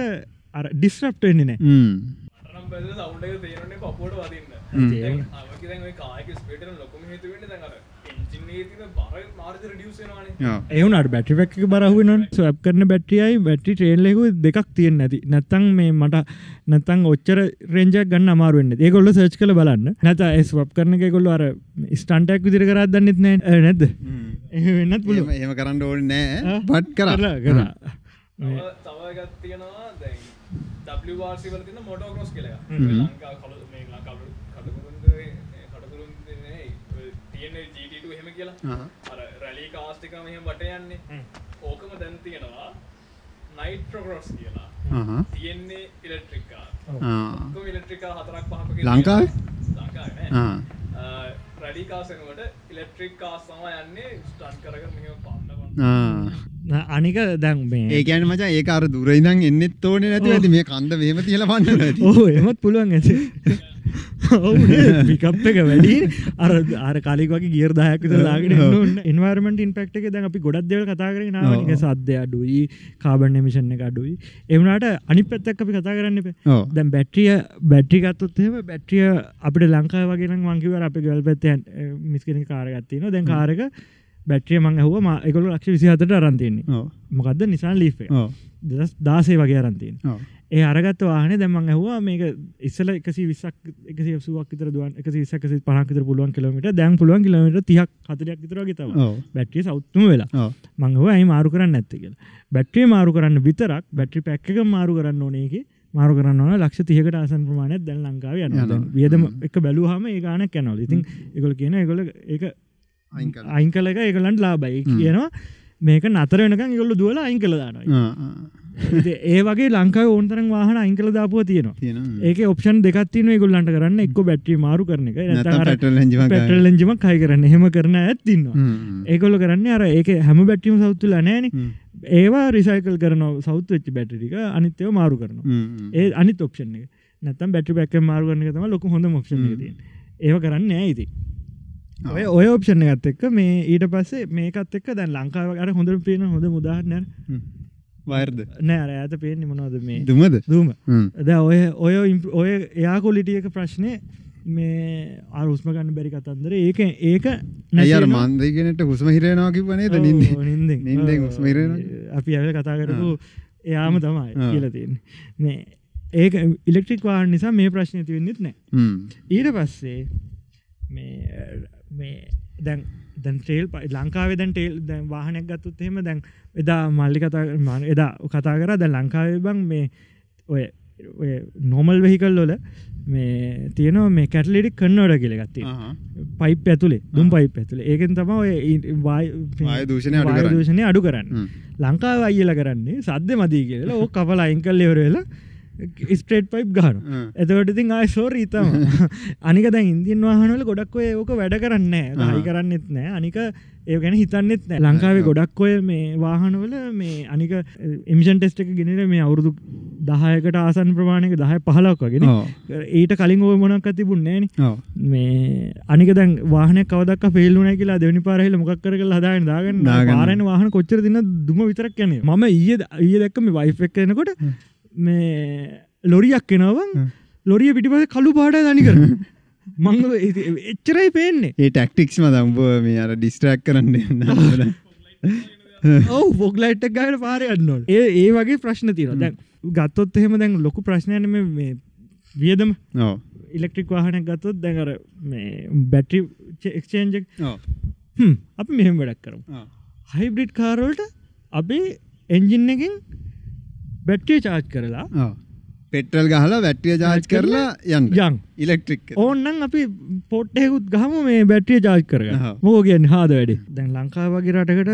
අර ඩිස්්‍රප්ට එන්නේ නෑ. එක තේරන්නේ පපුවට වදින්න. ඔය කායක ස්පීඩ් එක ලොකුම හේතු වෙන්නේ දැන් අර එන්ජින් එකේ තියෙන බර මාර්ජ රිඩියුස් වෙනවානේ ඔව්. එවුනට බැටි පැක් බරහුවන ස්වප් කරන බැට්‍රියයි බැටි ට්‍රේල්ලෙකු දෙකක් තියෙන් නැති නැත්තං මේ මට නැතන් ඔච්චර රෙන්ජක් ගන්න අමාරුවෙන්න ඒකොල්ල සර්ච් කළ බලන්න. නැත ස්වප් කරන කොල්ල අර ස්ටන්ටක් විදිර කරත් දන්නෙත් නෑ. එහ වෙන්නත් එහෙම එහෙම කරන්න ඕනේ නෑ. ආ. බට් කරා. කර කර. තව තව එකක් තියෙනවා දැන් WRC වල තියෙන මොටෝ ක්‍රොස් කියලා එකක්. හ්ම්. ඔය ලංකා කඩු මේ ලංකා කඩුකුරුන්දේ කඩුකුරුන් නේ තියෙන GT2 එහෙම කියලා. රැලි කාස්ට් එක මෙහෙම වට යන්නේ. ඕකම දැන් තියෙනවා නයිට්‍රෝ ක්‍රොස් කියලා. අහහ. තියෙන්නේ ඉලෙක්ට්‍රික් කාර්. ආ. ඔක්කොම ඉලෙක්ට්‍රික් හතරක් පහක් වගේ ලංකාවේ? තියෙනවා. ලංකාවේ නෑ. ආ. රැලි කාස් වෙනකොට ඉලෙක්ට්‍රික් කාස් තමයි යන්නේ ස්ටන්ට් කර කර මෙහෙම. අනික දැන් මේ කියන්නේ මචං ඒක අර දුර ඉඳන් එන්නෙත් ඕනේ නැතුව ඇති. මේ කන්ද මෙහෙම තියලා. ඕ එමත් පුළුවන් ඇති. පිකප් එක වැඩි. අර අර කාලෙක් වගේ ගියර් දායක් දාගෙන එන්න එන්වර්මන්ට් ඉන්පෙක්ට් එක දැන් අපි ගොඩක් දේවල් කතා කරගෙන ආවා. නික සද්ද අඩුයි කාබන් එමිෂන් එක අඩුයි. ඒ වුණාට අනිත් පැත්ත එක්ක අපි කතා කරන්න එපා. දැන් බැට්‍රිය බැට්‍රි ගත්තොත් එහෙම බැට්‍රිය අපිට ලංකාව වගේ නම් මං කිව්වා අපේ ගෙවල් පැත්තේ මිස් කෙනෙක් කාර් එකක් තියෙනවා. දැන් කාර් එක බැට්‍රිය මං ඇහුවා මා ඒගොල්ලෝ ලක්ෂ 27ට අරන් තියෙන්නේ. ඔව්. මොකද්ද? නිසාන් එක. ඔව්. 2016 වගේ අරන් තියෙන්නේ. ඔව්. ඒ අරගත්ත වාහන දැමන් ඇහවා මේක ඉස්සල එකසි විසක් එක සුවක් විතර දුවන් එක විසක පහක් විතර පුළුවන් කිලමට දැන් පුළුවන් කිලමට තියක් හතරයක් විතර ගෙතව. බැට්‍රිය සෞත්තුම වෙලා. මංහව ඇයි මාරු කරන්න ඇත්ති කියලා. බැට්‍රිය මාරු කරන්න විතරක් බැට්‍රි පැක්ක මාරු කරන්න ඕනේගේ මාරු කරන්න ඕන ලක්ෂ තියකට ආසන් ප්‍රමාණයක් දැන් ලංකාව යන. වියදම එක බැලූහම ඒ ගානක් යනවල. ඉතින් එකගොල කියන එකගොල ඒක අයින් කල එක එකලන්ට ලාබයි කියනවා මේක නතර වෙනකම් ඉගොල්ල දුවල අයින් කළ දානවා ඒ වගේ ලංකාව ඕන්තරන් වාහන අයින් කළ දාපුව තියෙනවා. ඒක ඔප්ෂන් දෙකත්තින ගොල්ලන්ට කරන්න. එක්ක බැට්‍රි මාරු කරන එක. පෙටල් එන්ජිමක් කයි කරන්න. හෙම කරන ඇත්තින්නවා. ඒකොල්ල කරන්න අර ඒක හැම බැට්ටිම සෞත්තුල නෑන. ඒවා රිසයිකල් කරන සෞත් වෙච්චි බැටරික අනිත්‍යව මාරු කරනවා. හ්ම්. ඒ අනිත් ඔප්ෂන් එක. නැතම් බැටි පැක්ක මාරු කරන එක තම ලොක හොඳ මොක්ෂණ තිය ඒව කරන්න ඇයිති ඔය ඔය ඔප්ෂණ එකත් එක්ක මේ ඊට පස්සේ මේකත් එක්ක දැන් ලංකාව අර හොඳ පේන හොඳ මුදාහරන හ්ම්. වයර්ද? නෑ ඇත පේෙන් නිමනවද මේ දුමද? දූම. ද ඔය ඔය ඔය එයා කොලිටියක ප්‍රශ්නය මේ අරුස්ම ගන්න බැරි කතන්දර ඒක ඒක ඇයි අර මන්දේ කෙනෙක්ට හුස්ම හිරෙනවා කිව්ව නේද නින්දේ? නින්දෙන් නින්දෙන් හුස්ම හිරෙනවා. අපි ඇවල කතා කරපු එයාම තමයි. කියලතින් මේ ඒක ඉලෙක්ට්‍රික් වාහන නිසා මේ ප්‍රශ්නය තිවෙන්නෙත් නෑ. ඊට පස්සේ මේ මේ දැන් දැන් ටේල් ප ලංකාවේ දැන් ටේල් දැන් වාහනයක් ගත්තුත් එහෙම දැන් එදා මල්ලි කතා මාන එදා කතා කර දැන් ලංකාවේ බං මේ ඔය නොමල් වෙහිකල් වල මේ තියෙනවා මේ කැටලිඩික් කන්නවඩ කියලගත්තේ ආහා. පයිප් ඇතුලේ දුම් පයිප් ඇතුලේ ඒකෙන් තම දූෂණය. දූෂණය අඩු කරන්න. ලංකාව අයිල කරන්නේ සද්‍ය මදී කියලා ඕ කපල අයින් කල්ලෙවර වෙලා ස්ට්‍රේට් පයිප් ගහන හ්ම්. එතවට ඉතින් ආය සෝරීතම අනික දැන් ඉන්දියන් වාහනවල ගොඩක් ඔය ඕක වැඩ කරන්න හයි කරන්නෙත් නෑ අනික ඒ ගැන හිතන්නෙත් නෑ ලංකාවේ ගොඩක් ඔය මේ වාහනවල මේ අනික එමිෂන් ටෙස්ට එක ගෙනට මේ අවුරුදු දහයකට ආසන් ප්‍රමාණයක දහය පහලක් වගෙන ඕ ඊට කලින් ඔය මොනක් තිබුන්නේන මේ අනික දැන් වාහන කවදක් පෙල්ලුන කියලා දෙවනි පාරහිල මොකක් කර හදාගෙන දාගන්න. පාරන වාහන කොච්චර දින දුම විතරක් යන ම ඊය ඊය දැක්කම වයිෆක් කනකොට මේ ලොරියක් හ්ම්. ලොරිය පිටිපස කළු පාට දනිකර මං එච්චරයි පේන්නේ. ඒ ටක්ටික්ස් මද උඹ මේ අර ඩිස්ට්‍රක් කරන්න ඔව බොග්ලයිට්ක් ගයට පාරයන්නොල් ඒ ඒ වගේ ප්‍රශ්න තිීර දැන් ගත්තොත් එහෙම දැන් ලොකු ප්‍රශ්නයන මේ වියදම. ඉලෙක්ට්‍රික් වාහනයක් ගත්තොත් දැඟර මේ බැට්‍රි එක්ෂේන්ජ ඕ අප මෙහෙම වැඩක් කරම්. හයිබ්‍රිඩ් කාරෝල්ට අපේ එන්ජින් එකින් බැට්ටිය චාර්ජ් කරලා ඕ පෙට්‍රල් ගහලා වැට්ටිය ජාජ් කරලා යන්න. යං ඉලෙක්ට්‍රික් ඕන්නන් අපි පොට්ටෙකුත් ගහම මේ බැට්‍රිය චාර්ජ් කරග හා. මෝ කියන්න හාද වැඩ? දැන් ලංකා වගේ රටකට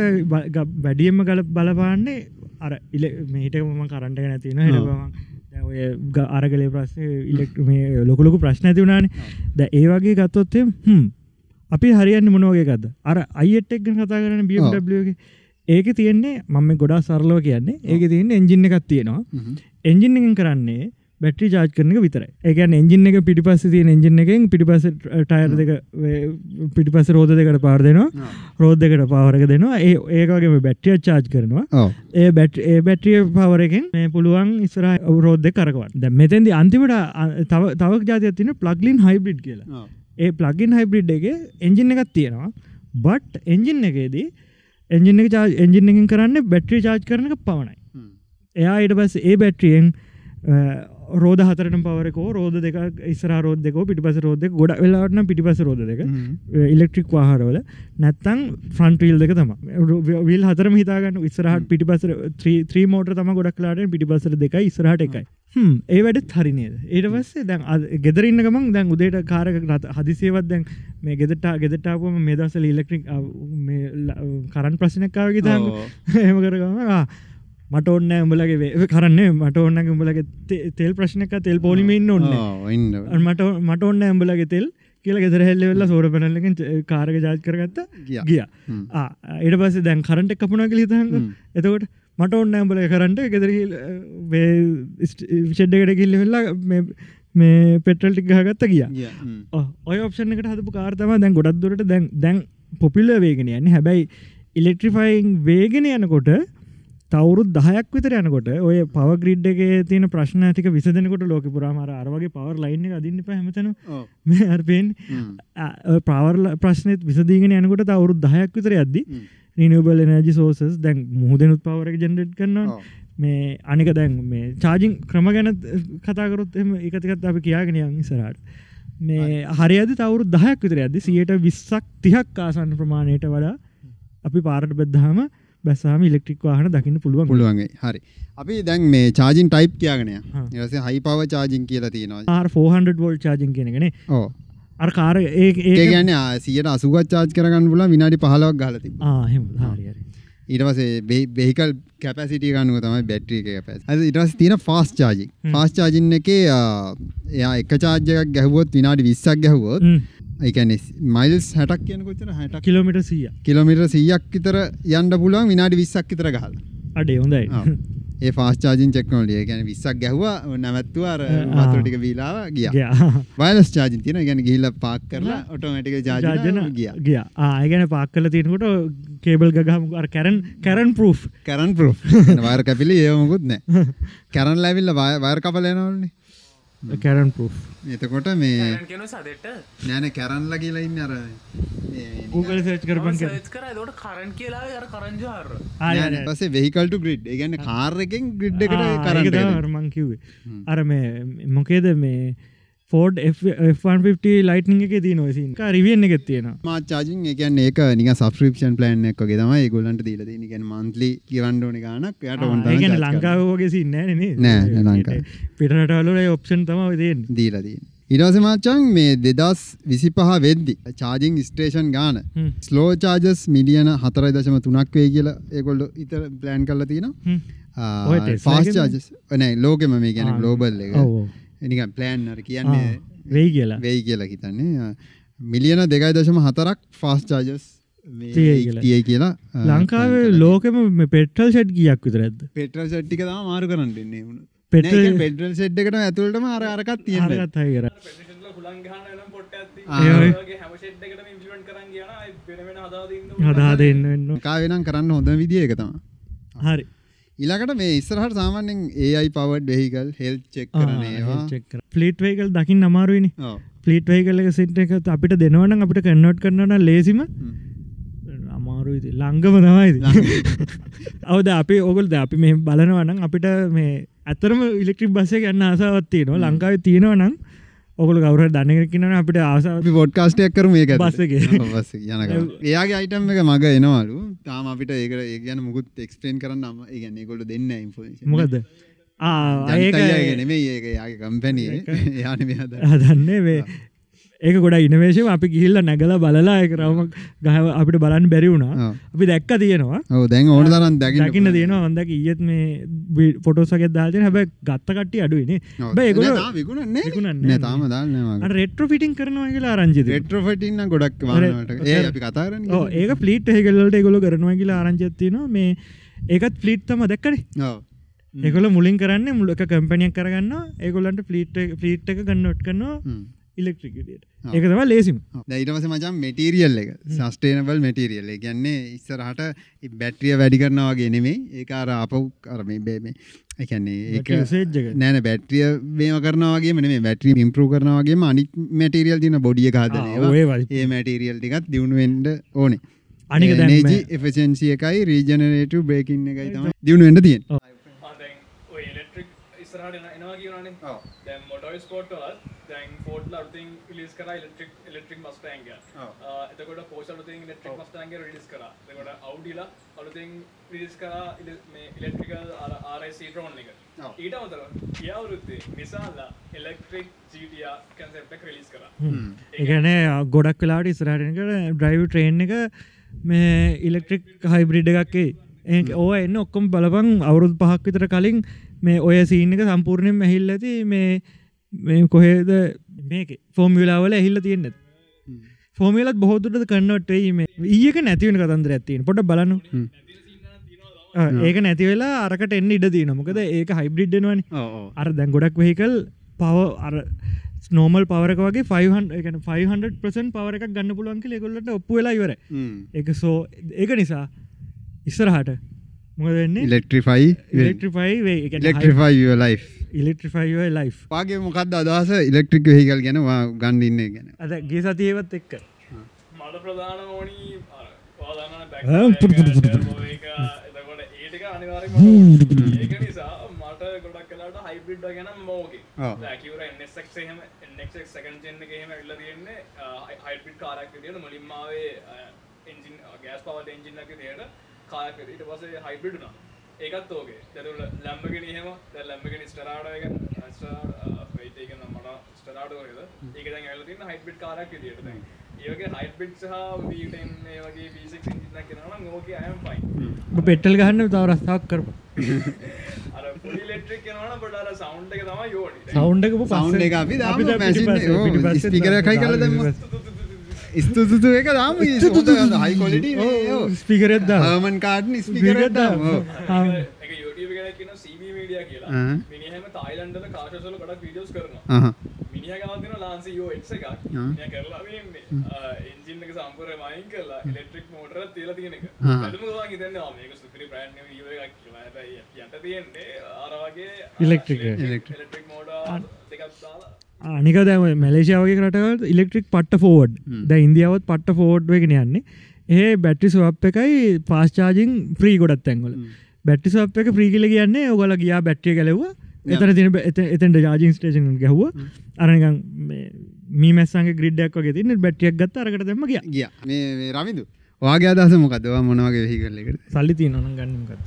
වැඩියම්ම ගල බලපාන්නේ අර ඉල මේට ම කරන්ට නැතින ග- අරගලේ ප්‍රශ්න ඉලෙක්ට මේ ලොකලොකු ප්‍රශ්න ඇති වුණාන. ද ඒ වගේ ගත්තොත්තේ හම්. අපි හරියන්න මොනෝගේ ගද අර අයිටෙක් කතා කරන බියගේ ඒක තියෙන්නේ මම ගොඩා සරලෝ කියන්නේ. ඒක තියන්නේ එන්ජින්න එකක් තියෙනවා. එන්ජින් එකෙන් කරන්නේ බැටි ජාජ් කරනක විතර එකන් එන්ජින් එක පිටිපස්ස තිය එන්ජින් එකෙන් පිටිපස ටයර් දෙක පිටිපස රෝධ දෙකට පාර දෙනවා. රෝධ දෙකට පවරක දෙනවා. ඒ ඒකගේ බැට්ටිය චාර්ජ් කරනවා. ඒ බැට් ඒ බැට්‍රිය පවරකින් මේ පුළුවන් ඉස්ර අවරෝධ කරකවන් ද මෙතැදි අන්තිමට තව තවක් ජාතියක් තින ප්ලග්ලින් හයිබ්‍රිඩ් කියලා. ඒ ප්ලගින් හයිබ්‍රිඩ් එක එන්ජින් එකක් තියෙනවා. බට් එන්ජින් එකේදී එන්ජින් එක එන්ජින් එකින් කරන්න බැට්‍රි චාර්ජ් කරන එක පවණයි එයා ඊට පස් ඒ බැට්‍රියෙන් රෝධ හතරට පවරකෝ රෝධ දෙක ඉස්ර රෝධ දෙක පිටිපස රෝධ ගොඩ වෙලාටන පිටිපස රෝධ දෙක. ඉලෙක්ට්‍රික් වාහරවල. නැත්තං ෆන්ට්‍රීල් දෙක තම විල් හතර හිතාගන්න. ඉස්රහට පිටිපස ත්‍රී මෝට තම ගොඩක් ලාට පිටිපසර දෙක ඉස්රහට එකයි. හ්ම්, ඒ වැඩ හරිනේද? ඒට පස්සේ දැන් ගෙදරන්න ගමන් දැන් උදේට කාරක රත හදිසේවත් දැන් මේ ගෙදට ගෙදටාපම මේ දවසල ඉලෙක්ට්‍රික් කරන් ප්‍රශ්නකාවගේ තංග එම කරගම මට ඔන්න උඹලගේ කරන්නේ මට ඔන්න උඹලගේ තෙල් ප්‍රශ්නක තෙල් පොලිමෙන්න්න ඔන්න මට මට ඔන්න ඇම්ඹලගේ තෙල් කියල ගෙදර හෙල්ල වෙල්ලා සෝර පැනල්ලකින් කාරක ජාත් කරගත්ත. ගියා. එඩ පස දැන් කරට කපුනා කලිතහඟ හ්ම්. එතකොට මට ඔන්න ඇම්බල කරන්ට ගෙදර විෂෙඩ්ඩකට කිල්ල වෙල්ලා මේ- මේ පෙටල්ටික් ගහගත්ත ගිය. ඔය ඔප්ෂන් එකට හදපු කාර්තම දැන් ගොඩක් දුරට දැන් දැන් පොපිල්ල වේගෙන යන්න. හැබැයි ඉලෙක්ට්‍රිෆයින් වේගෙන යනකොට තවරුත් දහයක් විතර යනකොට ඔය පවග්‍රිඩ් එක තියන ප්‍රශ්න ඇතික විසදනකොට ලෝක පුරාමර අරවගේ පවර් ලයින්න අදින්න පැහමතන ඕ. මේ අර්පයෙන් හ්ම්. ප්‍රවර් ප්‍රශ්නත් විසදීගෙන යනකොට තවරුත් දහයක් විතර ඇද්දි හ්ම්. රිනබල් නජි සෝසස් දැන් මුහදනුත් පවරක ජෙනරට් කරනවා. මේ අනික දැන් මේ චාජිං ක්‍රම ගැන කතාකරොත් එම එකතිකත් අපි කියාගෙන ඉසරට මේ හරි අද තවරු දහයක් විතර ඇද සියට විස්සක් තිහක් ආසන්න ප්‍රමාණයට වඩා අපි පාරට බෙද්දාම බැසාම ඉලෙක්ට්‍රික් වාහන දකින්න පුළුවන්. පුළුවන්ගේ හරි. අපි දැන් මේ චාජින් ටයිප් කියගනය හා. ඒස හයි පව චාජින් කියලා තියෙනවා. 400 වෝල් චාජින් කෙනගෙන ඕ අර කාර ඒ ගැන සියට අසුගත් චාජ් කරගන්න පුලා විනාඩි පහලවක් ගලති ඊටවසේ බෙහිකල් කැපසිටිය ගනුව තමයි බැට්‍රිය කැප ඉටස් තින ෆාස් චාජි ෆාස් චාජින් එක එයා එක චාර්ජයක් ගැහුවොත් විනාඩි විස්සක් ගැහුවොත් එකන මයිල්ස් හැටක් කියන කොචර හැට කිලෝමිට සිය කිලමිට සීයක් විතර යන්ඩ පුළුවන් විනාඩි විස්සක් විතර ගහල. අඩේ හොඳයි. ඒ ෆාස්චාජින් චෙක්නොලිය ගැන විස්සක් ගැහවා නැවැත්තුව අර ආ. වතුරටික වීලාව ගිය. වයිලස් චාජින් තින ගැන ගිල්ල පාක් කරලා ඔටෝමටික ජාජන ගිය. ගිය. ආයගැන පාක් කල තියෙනකොට කේබල් ගහම කැරන් කැරන් පර් කරන් පරෝ වයර කැපිලි ඒමකුත් නෑ කැරන් ලැවිල්ල වයර් කපලනවන්නේ කැරන් පර් එතකොට මේ කියන සදෙට නෑන කැරන්ල කියලා ඉන්න අර Google කරපන් සච් කර දොට කරන් කියලා අර කරංජාර පසේ වෙහිකල්ට ග්‍රිඩ් එකගන්න කාර්රකෙන් ග්‍රිඩ් එකට කරග කිව්වේ. අර මේ මොකේද මේ ෆෝඩ් F150 ලයිට්නිං එක දී නොසින් රිවියෙන් එකෙත් තියෙනවා. මාචාජින් එකන් ඒක නික සබස්ක්‍රපෂන් ප්ලන් එකගේ තම ගොලන්ට දීල නිකන් මන්ත්ලි ගවන්ඩෝන ගනක් යට ලංකාවගේ සින්න නේ ලංකාව. පිටරටවල ඔප්ෂන් තම දයෙන් දීලදී. ඉරස මාචන් මේ දෙදස් විසි පහ වෙද්දි චාජිං ස්ටේෂන් ගාන. ස්ලෝ චාජස් මිලියන හතරයි දශම තුනක් වේ කියල ඒකොල්ඩ ඉතර ප්ලෑන් කල්ල තියෙන ෆාස්? චාජස් නෑ? ලෝකෙම මේ ගැන ආ, ගලෝබල් එක ඔව්, ඔව්. එනික ප්ලෑන්නර කියන්නේ වෙයි කියලා. වෙයි කියලා හිතන්නේ. මිලියන දෙකයි දශම හතරක් ෆාස් චාජස් තියයි කියලා. ලංකාවේ ලෝකෙම පෙටල් ෂට් ගියක් විතර ඇද පෙට්‍ර සට්ටික තම මාරු කරන්න දෙන්නේ. පෙටල් පෙටල් සෙඩ්ඩකට ඇතුළටම අර අරකත් තියෙන හරගත් හයි කර ප්‍රසිල හුලන් ගහන්න නම් පොට්ට ඇති ආ. ඒගේ හැම ෂෙට්කට ඉම්පලිමෙන්ට් කරන් කියන වෙනවෙන හදාදන්න හදා දෙන්න කාවෙනම් කරන්න හොඳ විදිිය එක තම හරි ඊලකට මේ ඉස්සරහට සාමාන්‍යෙන් ඒයි පවඩ් වෙහිකල් හෙල් චෙක් කරනේවා ෆලිට් වේකල් දකිින් අමාරුවනි. ෆලිට් වේකල එක සිට එක අපිට දෙනවන අපිට කන්නොට් කරනන ලේසිම. අමාරු ලංගම තමයිද අවද අපි ඔගුල්ද අපි මේ බලනවනම් අපිට මේ ඇතරම ඉලෙක්ට්‍රික් බස්සේ ගන්න ආසාවත්තිය නවා ලංකාව තියෙනවනම් ඔකුල ගෞර දන්නකින අපිට ආසාව. පොඩ්කාස්ටයක් කර මේ බස් එක. බස් යන එයාගේ අයිටම් එක මග එනවලු. තාම අපිට ඒක ඒ ගැන මුකුත් එක්ස්පේන් කරන්න අම ඒගැන්නේ කොල්ල දෙන්න ඉන්ෆෝෂන් මොකද ඒක නෙමේ ඒක යාගේ කම්පැනිය යාන මේ හද හදන්නේ. වේ ඒක ගොඩ ඉනවේශම අපි ගිහිල්ල නැගල බලලා එක රවම ගහ අපිට බලන්න බැරි වුණා. අපි දැක්ක තියෙනවා. දැන් ඕන තරන් දැකින්න තියෙනවා. හොඳක ඊයත් මේ ෆොටෝසක දාතින හැබැ ගත්ත කට්ටි අඩුවනේ දාන්න රෙට්‍ර ෆිටින් කරනවා කියලා ගොඩක් වානට ඒ අපි කතාරන්න ඕ ඒක ෆලිට් හකල්ලට ගොල කරනවා කියලා ආරංචත්තිනවා මේ ඒකත් ෆලිට් තම දැක්කනේ. ඒකොල මුලින් කරන්න මුලක කම්පනියක් කරගන්න ඒගොලන්ට ෆලිට් ෆලිට් එක ගන්නොට් කරනවා ඉලෙක්ට්‍රිකට ඒක තම ලේසිම. දැයිටමස මචම් මෙටීරියල් එක සස්ටේනබල් මෙටීරියල් ගැන්නේ ඉස්සරහට බැට්‍රිය වැඩි කරනවාගේ නෙමේ ඒ අර අපව් කරම බේම එකන්නේ නෑන බැට්‍රිය මේම කරනවාගේ මේ බැට්‍රී ඉම්පරූ කරනවාගේ අනික් මැටීරියල් තින බොඩිය වයි ඒ මැටීරියල් ටිකත් දියුණුවෙන්ඩ ඕනේ. අනික දැන් නේජි එෆසින්සිය එකයි රීජනරේට බේකින්න එකයි තම දියුණුවෙන්ට තියෙන් දැන් ඔය ඉලෙක්ට්‍රික් ඉස්සරහට එන- එනවා කියනවනේ. දැන් මොටර් ස්පෝට් වලත් දැන් ෆෝඩ්ලා අලුතින් රිලීස් කරා ඉලෙක්ට්‍රික් ඉලෙක්ට්‍රික් මස්ටෑන්ග් එතකොට පෝෂ් අලුතින් ඉලෙක්ට්‍රික් මස්ටෑන්ග් රිලීස් කරා. එතකොට අවුඩිලා අලුතින් රිලීස් කරා මේ ඉලෙක්ට්‍රිකල් RS e-tron එක. ඊට අමතරව ගිය අවුරුද්දේ නිසාලා ඉලෙක්ට්‍රික් GTR කන්සෙප්ට් එක රිලීස් කරා. එකන ගොඩක් වෙලාට ඉස්රහටනකට ඩ්‍රයිව් ට්‍රේන් එක මේ ඉලෙක්ට්‍රික් හයිබ්‍රිඩ් එකක්කේ ඒ ඕ එන්න ඔක්කොම් බලපං අවුරුදු පහක් විතර කලින් මේ ඔය සීන එක සම්පූර්ණයෙන් ඇහිල් ඇති මේ මේ කොහේද? මේක. ෆෝමිලාවල ඇහිල්ල තියෙන්න්න ෆෝමිලත් බොහෝදුරට කන්නොට්ටේ මේ ඒක නැතිවෙන කතන්දර ඇත්තින් පොට බලනු ඒක නැති වෙලා අරකට එන්න ඉඩ දී නොමකද ඒක හයිබ්‍රිඩ්ඩෙනවනි අර දැන් ගොඩක් වෙහිකල් පව අර නෝමල් පවරක වගේ 500 පසන් පවර එකක් ගන්න පුළුවන්ක ලෙගොල්ලට ඔප්පු වෙලා ඉවර එක සෝ ඒක නිසා ඉස්සරහට මොකදන්නේ ඉලෙක්ට්‍රිෆයි වේ ඉලෙක්ට්‍රිෆයි ලයි් ඉලෙක්ට්‍රිෆයි ලයි් පාගේ මොකක්ද අදහස? ඉලෙක්ට්‍රික් හිකල් ගැන ගණ්ඩින්නේ ගැන. අද ගේ සතියවත් එක්ක. මට ප්‍රධාන හයිබ්‍රිඩ් ගැන මෝගේ ඔව්. දැකිවර NSX එහෙම NSX සෙකන්ඩ් ජෙන් එක එහෙම ඇවිල්ලා තියෙන්නේ හයිබ්‍රිඩ් කාරයක් විදියට මුලින්ම ආවේ එන්ජින් ගෑස් එකක් විදියට කාරයක් විදියට. ඊට පස්සේ හයිබ්‍රිඩ් උනා ඒකත් ඕකේ දැන් ලැම්බගිනි එහෙම දැන් ලැම්බගිනි ස්ටරාඩෝ එක ස්ටරාඩෝ එක නම් මට ස්ටරාඩෝ එකද ඒක දැන් ඇවිල්ලා තියෙන හයිබ්‍රිඩ් කාරයක් විදියට දැන් ඒ වගේ හයිබ්‍රිඩ් සහ V10 ඒ වගේ V6 එන්ජින් එකක් එනවා නම් ඕකේ I am fine පෙට්ටල් ගහන්න තව රස්ථාවක් කර අර ෆුල් ඉලෙක්ට්‍රික් යනවනම් බට අර සවුන්ඩ් එක තමයි යෝනි සෞන්්ඩ එක සෞන්ඩ් එක අපි දාම මැසින් ස්පීකර එකයි කරලා දැම්මා. ස්තුතුතු එක දාම හයි කොලිට ස්පිකරෙද්ද හමන් කාඩන් ස්පිකරට එක කාර්ස් වල ගොඩක් වීඩියෝස් කරනවා මිනිහා ගාව තියෙන ලාන්සි යෝ X එකක් කරලා එන්ජින් එක සම්පූර්ණයෙන්ම අයින් කරලා ඉලෙක්ට්‍රික් මෝටර් තියලා තියෙන එක මේක සුපිරි හැබැයි යට තියෙන්නේ අර වගේ Electric එක. ඉලෙක්ට්‍රික් මෝටර් දෙකක් දාලා අනික දැම මැලේශාවගේ රටවල් ඉලෙක්ට්‍රික් පට්ට ෆෝඩ් ද ඉන්දියාවත් පට්ට ෆෝඩ් වගෙන යන්නේ. ඒ බැට්ටි සවප් එකයි පාස්චාජිං ප්‍රී ගොඩත් තැන්වල. බැට්ටි සප් එක ප්‍රීකිල කියන්නේ ඔගල ගියා බැට්ටිය කලෙව එතන තින එතට ජාජින් ස්ටේෂන් ගැහ්ව. අරනිකන් මේ මැස්සන්ගේ ග්‍රිඩ්ඩක් වගේ තින්න බැට්ටියක් ගත්ත අරකට දෙම කිය ගිය. මේ රවිදු වාගේ අදහස මොකදවා මොනවගේ වෙහි කරලෙකට සල්ලි තිය නොන ගන්නකත්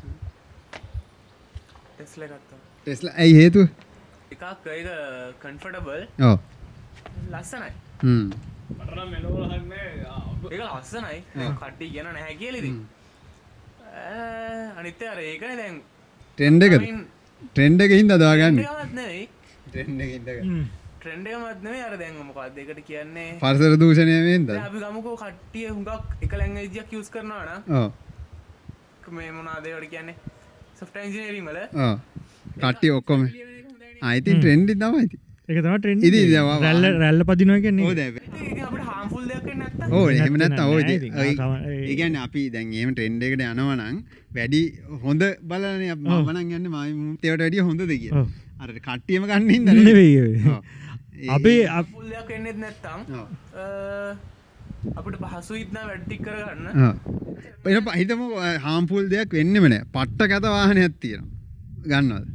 ටෙස්ල ඇයි හේතු එකක් ඒක කන්ෆටබල් ලස්සනයි. ඒක ලස්සනයි. කට්ටි කියන නැහැ කියලෙද. අනිත්‍ය අර ඒකන දැන්. ටෙන්ඩ එක ට්‍රෙන්ඩ එක හින්ද දවාගන්න නෙයි ට්‍රෙන්ඩ මත්නේ අර දැන් මොකක් දෙකට කියන්නේ? පර්සර දූෂණය වෙන්ද? අපි ගමුකෝ කට්ටිය හුඟක් එක ලැංග විදියක් යස් කරනවාන මේ මොනාදේවට කියන්නේ? සොෆ්ට ඕ කට්ටි ඔක්කොම අයිතින් ට්‍රෙන්ඩි තමයිති එක තම ඉතින්. ඒවා රැල්ල රැල්ල පදිනවා කියන්නේ. දෙයක් නැත්ත ඕ එහෙමනත් නැත්නම් ඕ ඉතින්. තමයි. ඒගැන් අපි දැන් ඒම ට්‍රෙන්ඩ් එකට යනවනං වැඩි හොඳ බලන මනන් යන්න මම තේවට වැඩිය හොඳ දෙකිය ඔව්. අර කට්ටියම ගන්න නෙවෙයි. අපේ අප ෆුල් දෙයක් එන්නෙත් නැත්තම් අපට පහසු ඉත්න වැඩ්ටික් කරගන්න. එ පහිතම හාම්පුල් දෙයක් වෙන්නම නෑ. පට්ට කත වාහනයක් තියෙන ගන්නවද?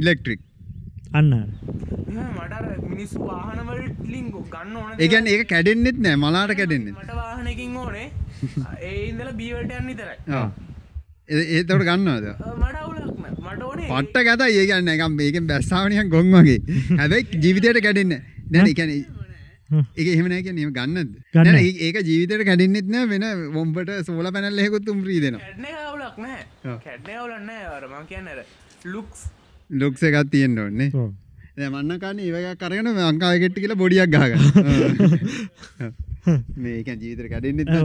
ඉලෙක්ට්‍රික් අන්න. මට මිනිස්සු වාහනවලට ලිංගු ගන්න ඕන ඒගැන් ඒක කැඩෙන්න්නෙත් නෑ මලාට කැඩෙන්නේ මට වාහනකින් ඕනේ. ඒ ඉදල බීවලට යන්න තරයි ඒතවට ගන්නවද? පට්ට කත ඒගන්න එකම් මේකෙන් බැස්සාාවනයක් ගොන් වගේ. හැබැයි ජීවිතයට කැඩෙන්න නැන එකන ඒ එහෙමනැක නම ගන්නද? ගන්න. නැන ඒ- ඒක ජීවිතයට කැඩෙන්න්නෙත් නෑ. වෙන වොම්පට සෝල පැනල් හෙකුත් උම්්‍රී දෙෙන කැඩ්න අවුලක් නෑ. ඔව්. කැඩ්න අවුලන්න අරම කියන්නර ලුක්ස් ලොක්ස එකත් තියෙන්ට ඔන්නේ මන්න කාන ඒවක කරගෙන අංකාවගෙට්ටි කියලා බොඩියක් ගාග මේක ජීවිතර කැඩෙන්නේ. මට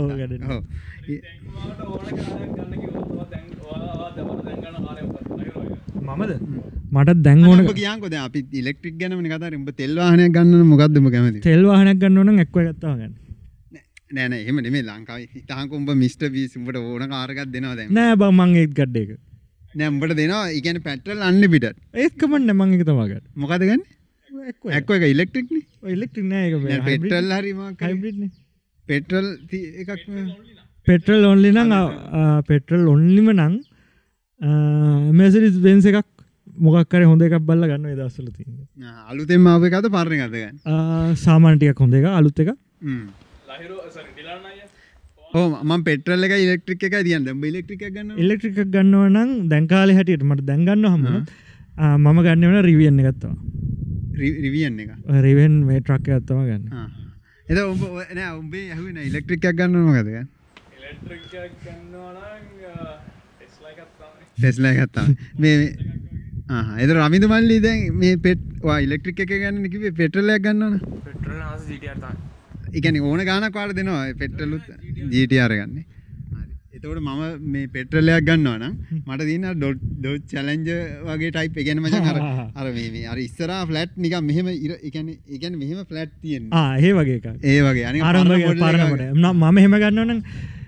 මමද? මටත් දැන් ඕන කියකොද අපි ඉලෙක්ට්‍රික් ගැනම කතර එඹ තෙල්වාහනය ගන්න මොකක්දම කැමති? තෙල්වාහනක් ගන්න ඕන එක්ව ගත්තාව ගන්න. නෑන එහම නෙේ ලංකාව හිතාකුම්ඹ මිස්ට බීසිම්ට ඕන කාරකත් දෙනවා නෑ බ මං ඒත් ගඩ්ඩ එක නැම්බට දෙනවා ඉගැන පැටල් අන්න පිට ඒත්කමට මං එක තමාගට මොකදගන්න ඇක්ව එක. ඉලෙක්ට්‍රික්න ඉල්ලෙක්ට්‍රික් නෑ? පෙටල් හරිම හයිබ්‍රිඩ්න පෙටල් එකක් පෙට්‍රල් ඔන්ලි නං. පෙට්‍රල් ඔන්ලිම නං. මෙසිරිස් වෙන්ස එකක් මොකක්කර හොඳ එකක් බල්ල ගන්න දස්සල තින්න අලුතෙන් මාව එකත පරණ ගතගන්න සාමාන්ටියක් හොඳ එක අලුත් එක ලහිරු සරි ඩිලන්න අය ඕ ම පෙටල් එක ඉලෙක්ට්‍රික් එක දියන්න ඉලෙක්ට්‍රික් ගන්න ඉල්ලෙක්ට්‍රික් ගන්නව නම් දැංකාල හැටියට මට දැන්ගන්න හම මම ගන්නවන රිවියන්න ගත්තා රිවියන්න එක රිවෙන් මේ ට්‍රක්ක ඇත්තම ගන්න. එද ඔබ නෑ උඹේ ඇහුන ඉලෙක්ට්‍රික් ගන්න ඉලෙක්ට්‍රික් තමයි. ටෙස්ලා ගත්තා මේ එද රමිතු මල්ලි දැන් මේ පෙට්වා ඉලෙක්ට්‍රික් එක ගන්න කිවේ පෙටල්ලයක් ගන්නන සිටියර්තන් එකන ඕන ගානක් පාට දෙනවා පෙට්ටලුත් ජීටයාර ගන්න. එතවට මම මේ පෙට්‍රලයක් ගන්නවන මට දින්න ඩොට් ඩොට් චලෙන්ජ වගේ ටයිප් එකන මචන් අර අර මේ අර ඉස්සර ෆලට් නික මෙහෙම එකන එකන මෙහෙම ෆලට් තියෙන් ඒ වගේ ඒ වගේ. අනි ආරම්භ පරණට මම හෙම ගන්නවන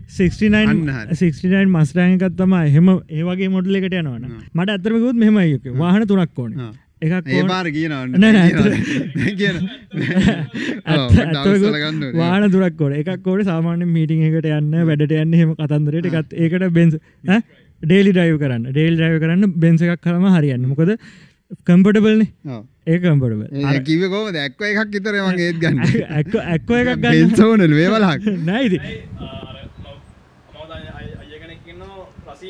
69 මස්රෑගකත් තම එහෙම ඒවගේ මොඩල එකට යනවන මට අතරමකුත් මෙහමයක වාහන තුනක් ඕන එකක් ඒ ඕන- පාර කියනවන්න නෑ, නෑ, කියන ඇත්ත- ඇත්තකුත් වාන දුරක් කොට එකක් කෝට සාමාන්‍ය මීටිං එකට යන්න වැඩට යන්න. හෙම කතන්දරයට එකත් ඒකට බෙන්ස් ඩේලි ඩයිව කරන්න. ඩේල් ඩයිව කරන්න බෙන්ස එකක් කරම හරියන්න. මොකද කම්පටබල්න ඒ කම්පටබ කිව කෝම දැක්ව එකක් ඉතර මගේ ඒත් ගන්න. ඇක්ව එකක් ගන්න. පෙන්සෝනල් වේවලක් නයිති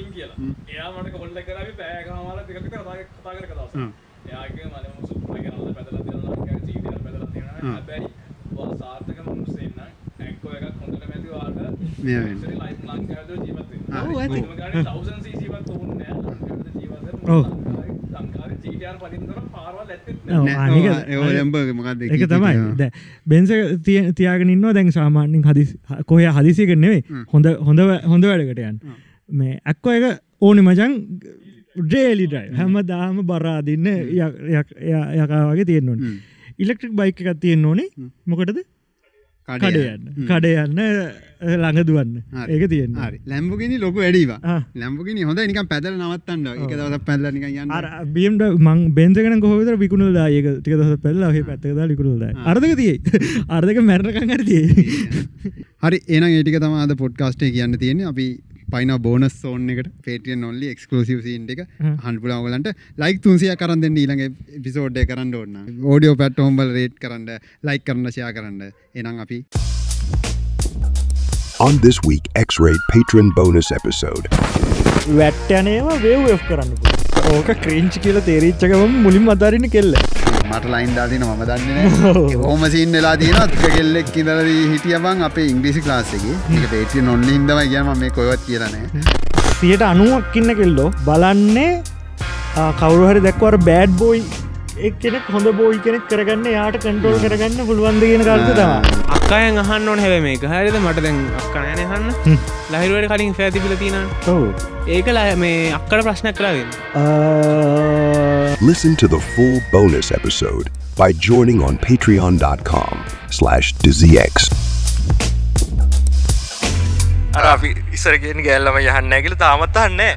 කියලා. එයා මට කොල්ල කරි පෑග හමල තික කතා කතා කර කදස එයාගේ මල මුසු කරන්න පැදල තින ජීවිත පැදල තියෙන හැබැයි සාර්ථක මනුස්සෙන්න ඇක්කෝ එකක් හොඳට මැතිවාට මේ වෙන්න. ලයිම් ලංකාද ජීවත් ඔව්, ඇති. තවසන් ජීවත් ඔවුන්න ජීවත ඔව්. ලංකාව ජීටයාර පලින්දර පාරවල් ඇත්තෙත් ඔව්. අනික එම්බ මොකක්ද එක තමයි. ද බෙන්ස තියාගෙනන්න දැන් සාමාන්‍යෙන් හදිස් කොය හදිසික නෙවේ හොඳ හොඳ හොඳ වැඩකට යන්න. මේ ඇක්කෝ එක ඕනි මචන් ඩේලිටයි හැම දාම බරාදින්න යකා වගේ තියෙන්න්නවන ඉලෙක්ට්‍රික් බයික එකක් තියෙන්න්න ඕනේ. මොකටද? කඩයන්න කඩයන්න ළඟ දුවන්න. ඒක තියෙන්න හරි. ලැම්බුගෙන ලොක වැඩීවා. ලැම්බුගෙන හොඳ නික පැදල නවත්තන්න එක දවස පැල්ල නික යන්න. බියම්ට මං බෙන්සකන කොහොතර විකුණු දායක ටික දස පෙල්ල හ පැත්තකද ලිකුරුද අර්ධක තිය අර්ධක මැරණකං හරතිය හරි. එන ඒටික තම අද පොඩ්කාස්ටේ කියන්න තියෙන අපි පයින බෝනස් සෝන් එකට පේටියන් ඔල්ලි එක්ස්කලසිව සින්ට එක හන්පුලාවලන්ට ලයික් තුන්සිය කරන්න දෙන්න ඊළඟ පිසෝඩ්ඩය කරන්න ඕන්න ඕඩියෝ පැට හොම්බල් රේට් කරන්න ලයික් කරන්න ෂයා කරන්න. එනම් අපි On this week X-Rate patron bonus episode. වැට්ටනේවා වේව් කරන්න ඕක ක්‍රීංච් කියල තේරීච්චකම මුලින් අතාරන්න කෙල්ල මට ලයින් දාතින ම දන්න හෝම සින් වෙලා තියනත් කෙල්ලෙක් ඉදරදී හිටිය බං අපේ ඉංග්‍රිසි ලාස්සගේ පේටිය නොල්ල හිදම කියම මේ කොයවත් කියරනේ සියට අනුවක් ඉන්න කෙල්ලෝ බලන්නේ කවරුහරි දැක්වර බෑඩ් බෝයි එක් කෙනෙක් හොඳ බෝයි කෙනෙක් කරගන්න යාට කන්ටෝල් කරගන්න පුළුවන්ද කියන කල්ත තම අක්කායන් අහන්න ඕන හැබ මේක. හරිද? මට දැන් අක්කනෑන හන්න ලහිරුවට කලින් පැතිබිල තින ඔව්. ඒක ලහ මේ අක්කට ප්‍රශ්නයක් කලාගෙන Listen to the full bonus episode by joining on patreon.com slash dizzyx. අර අපි ඉස්සරගෙන ගෑල්ලම යහන්න ඇගල තාමත් අන්නේ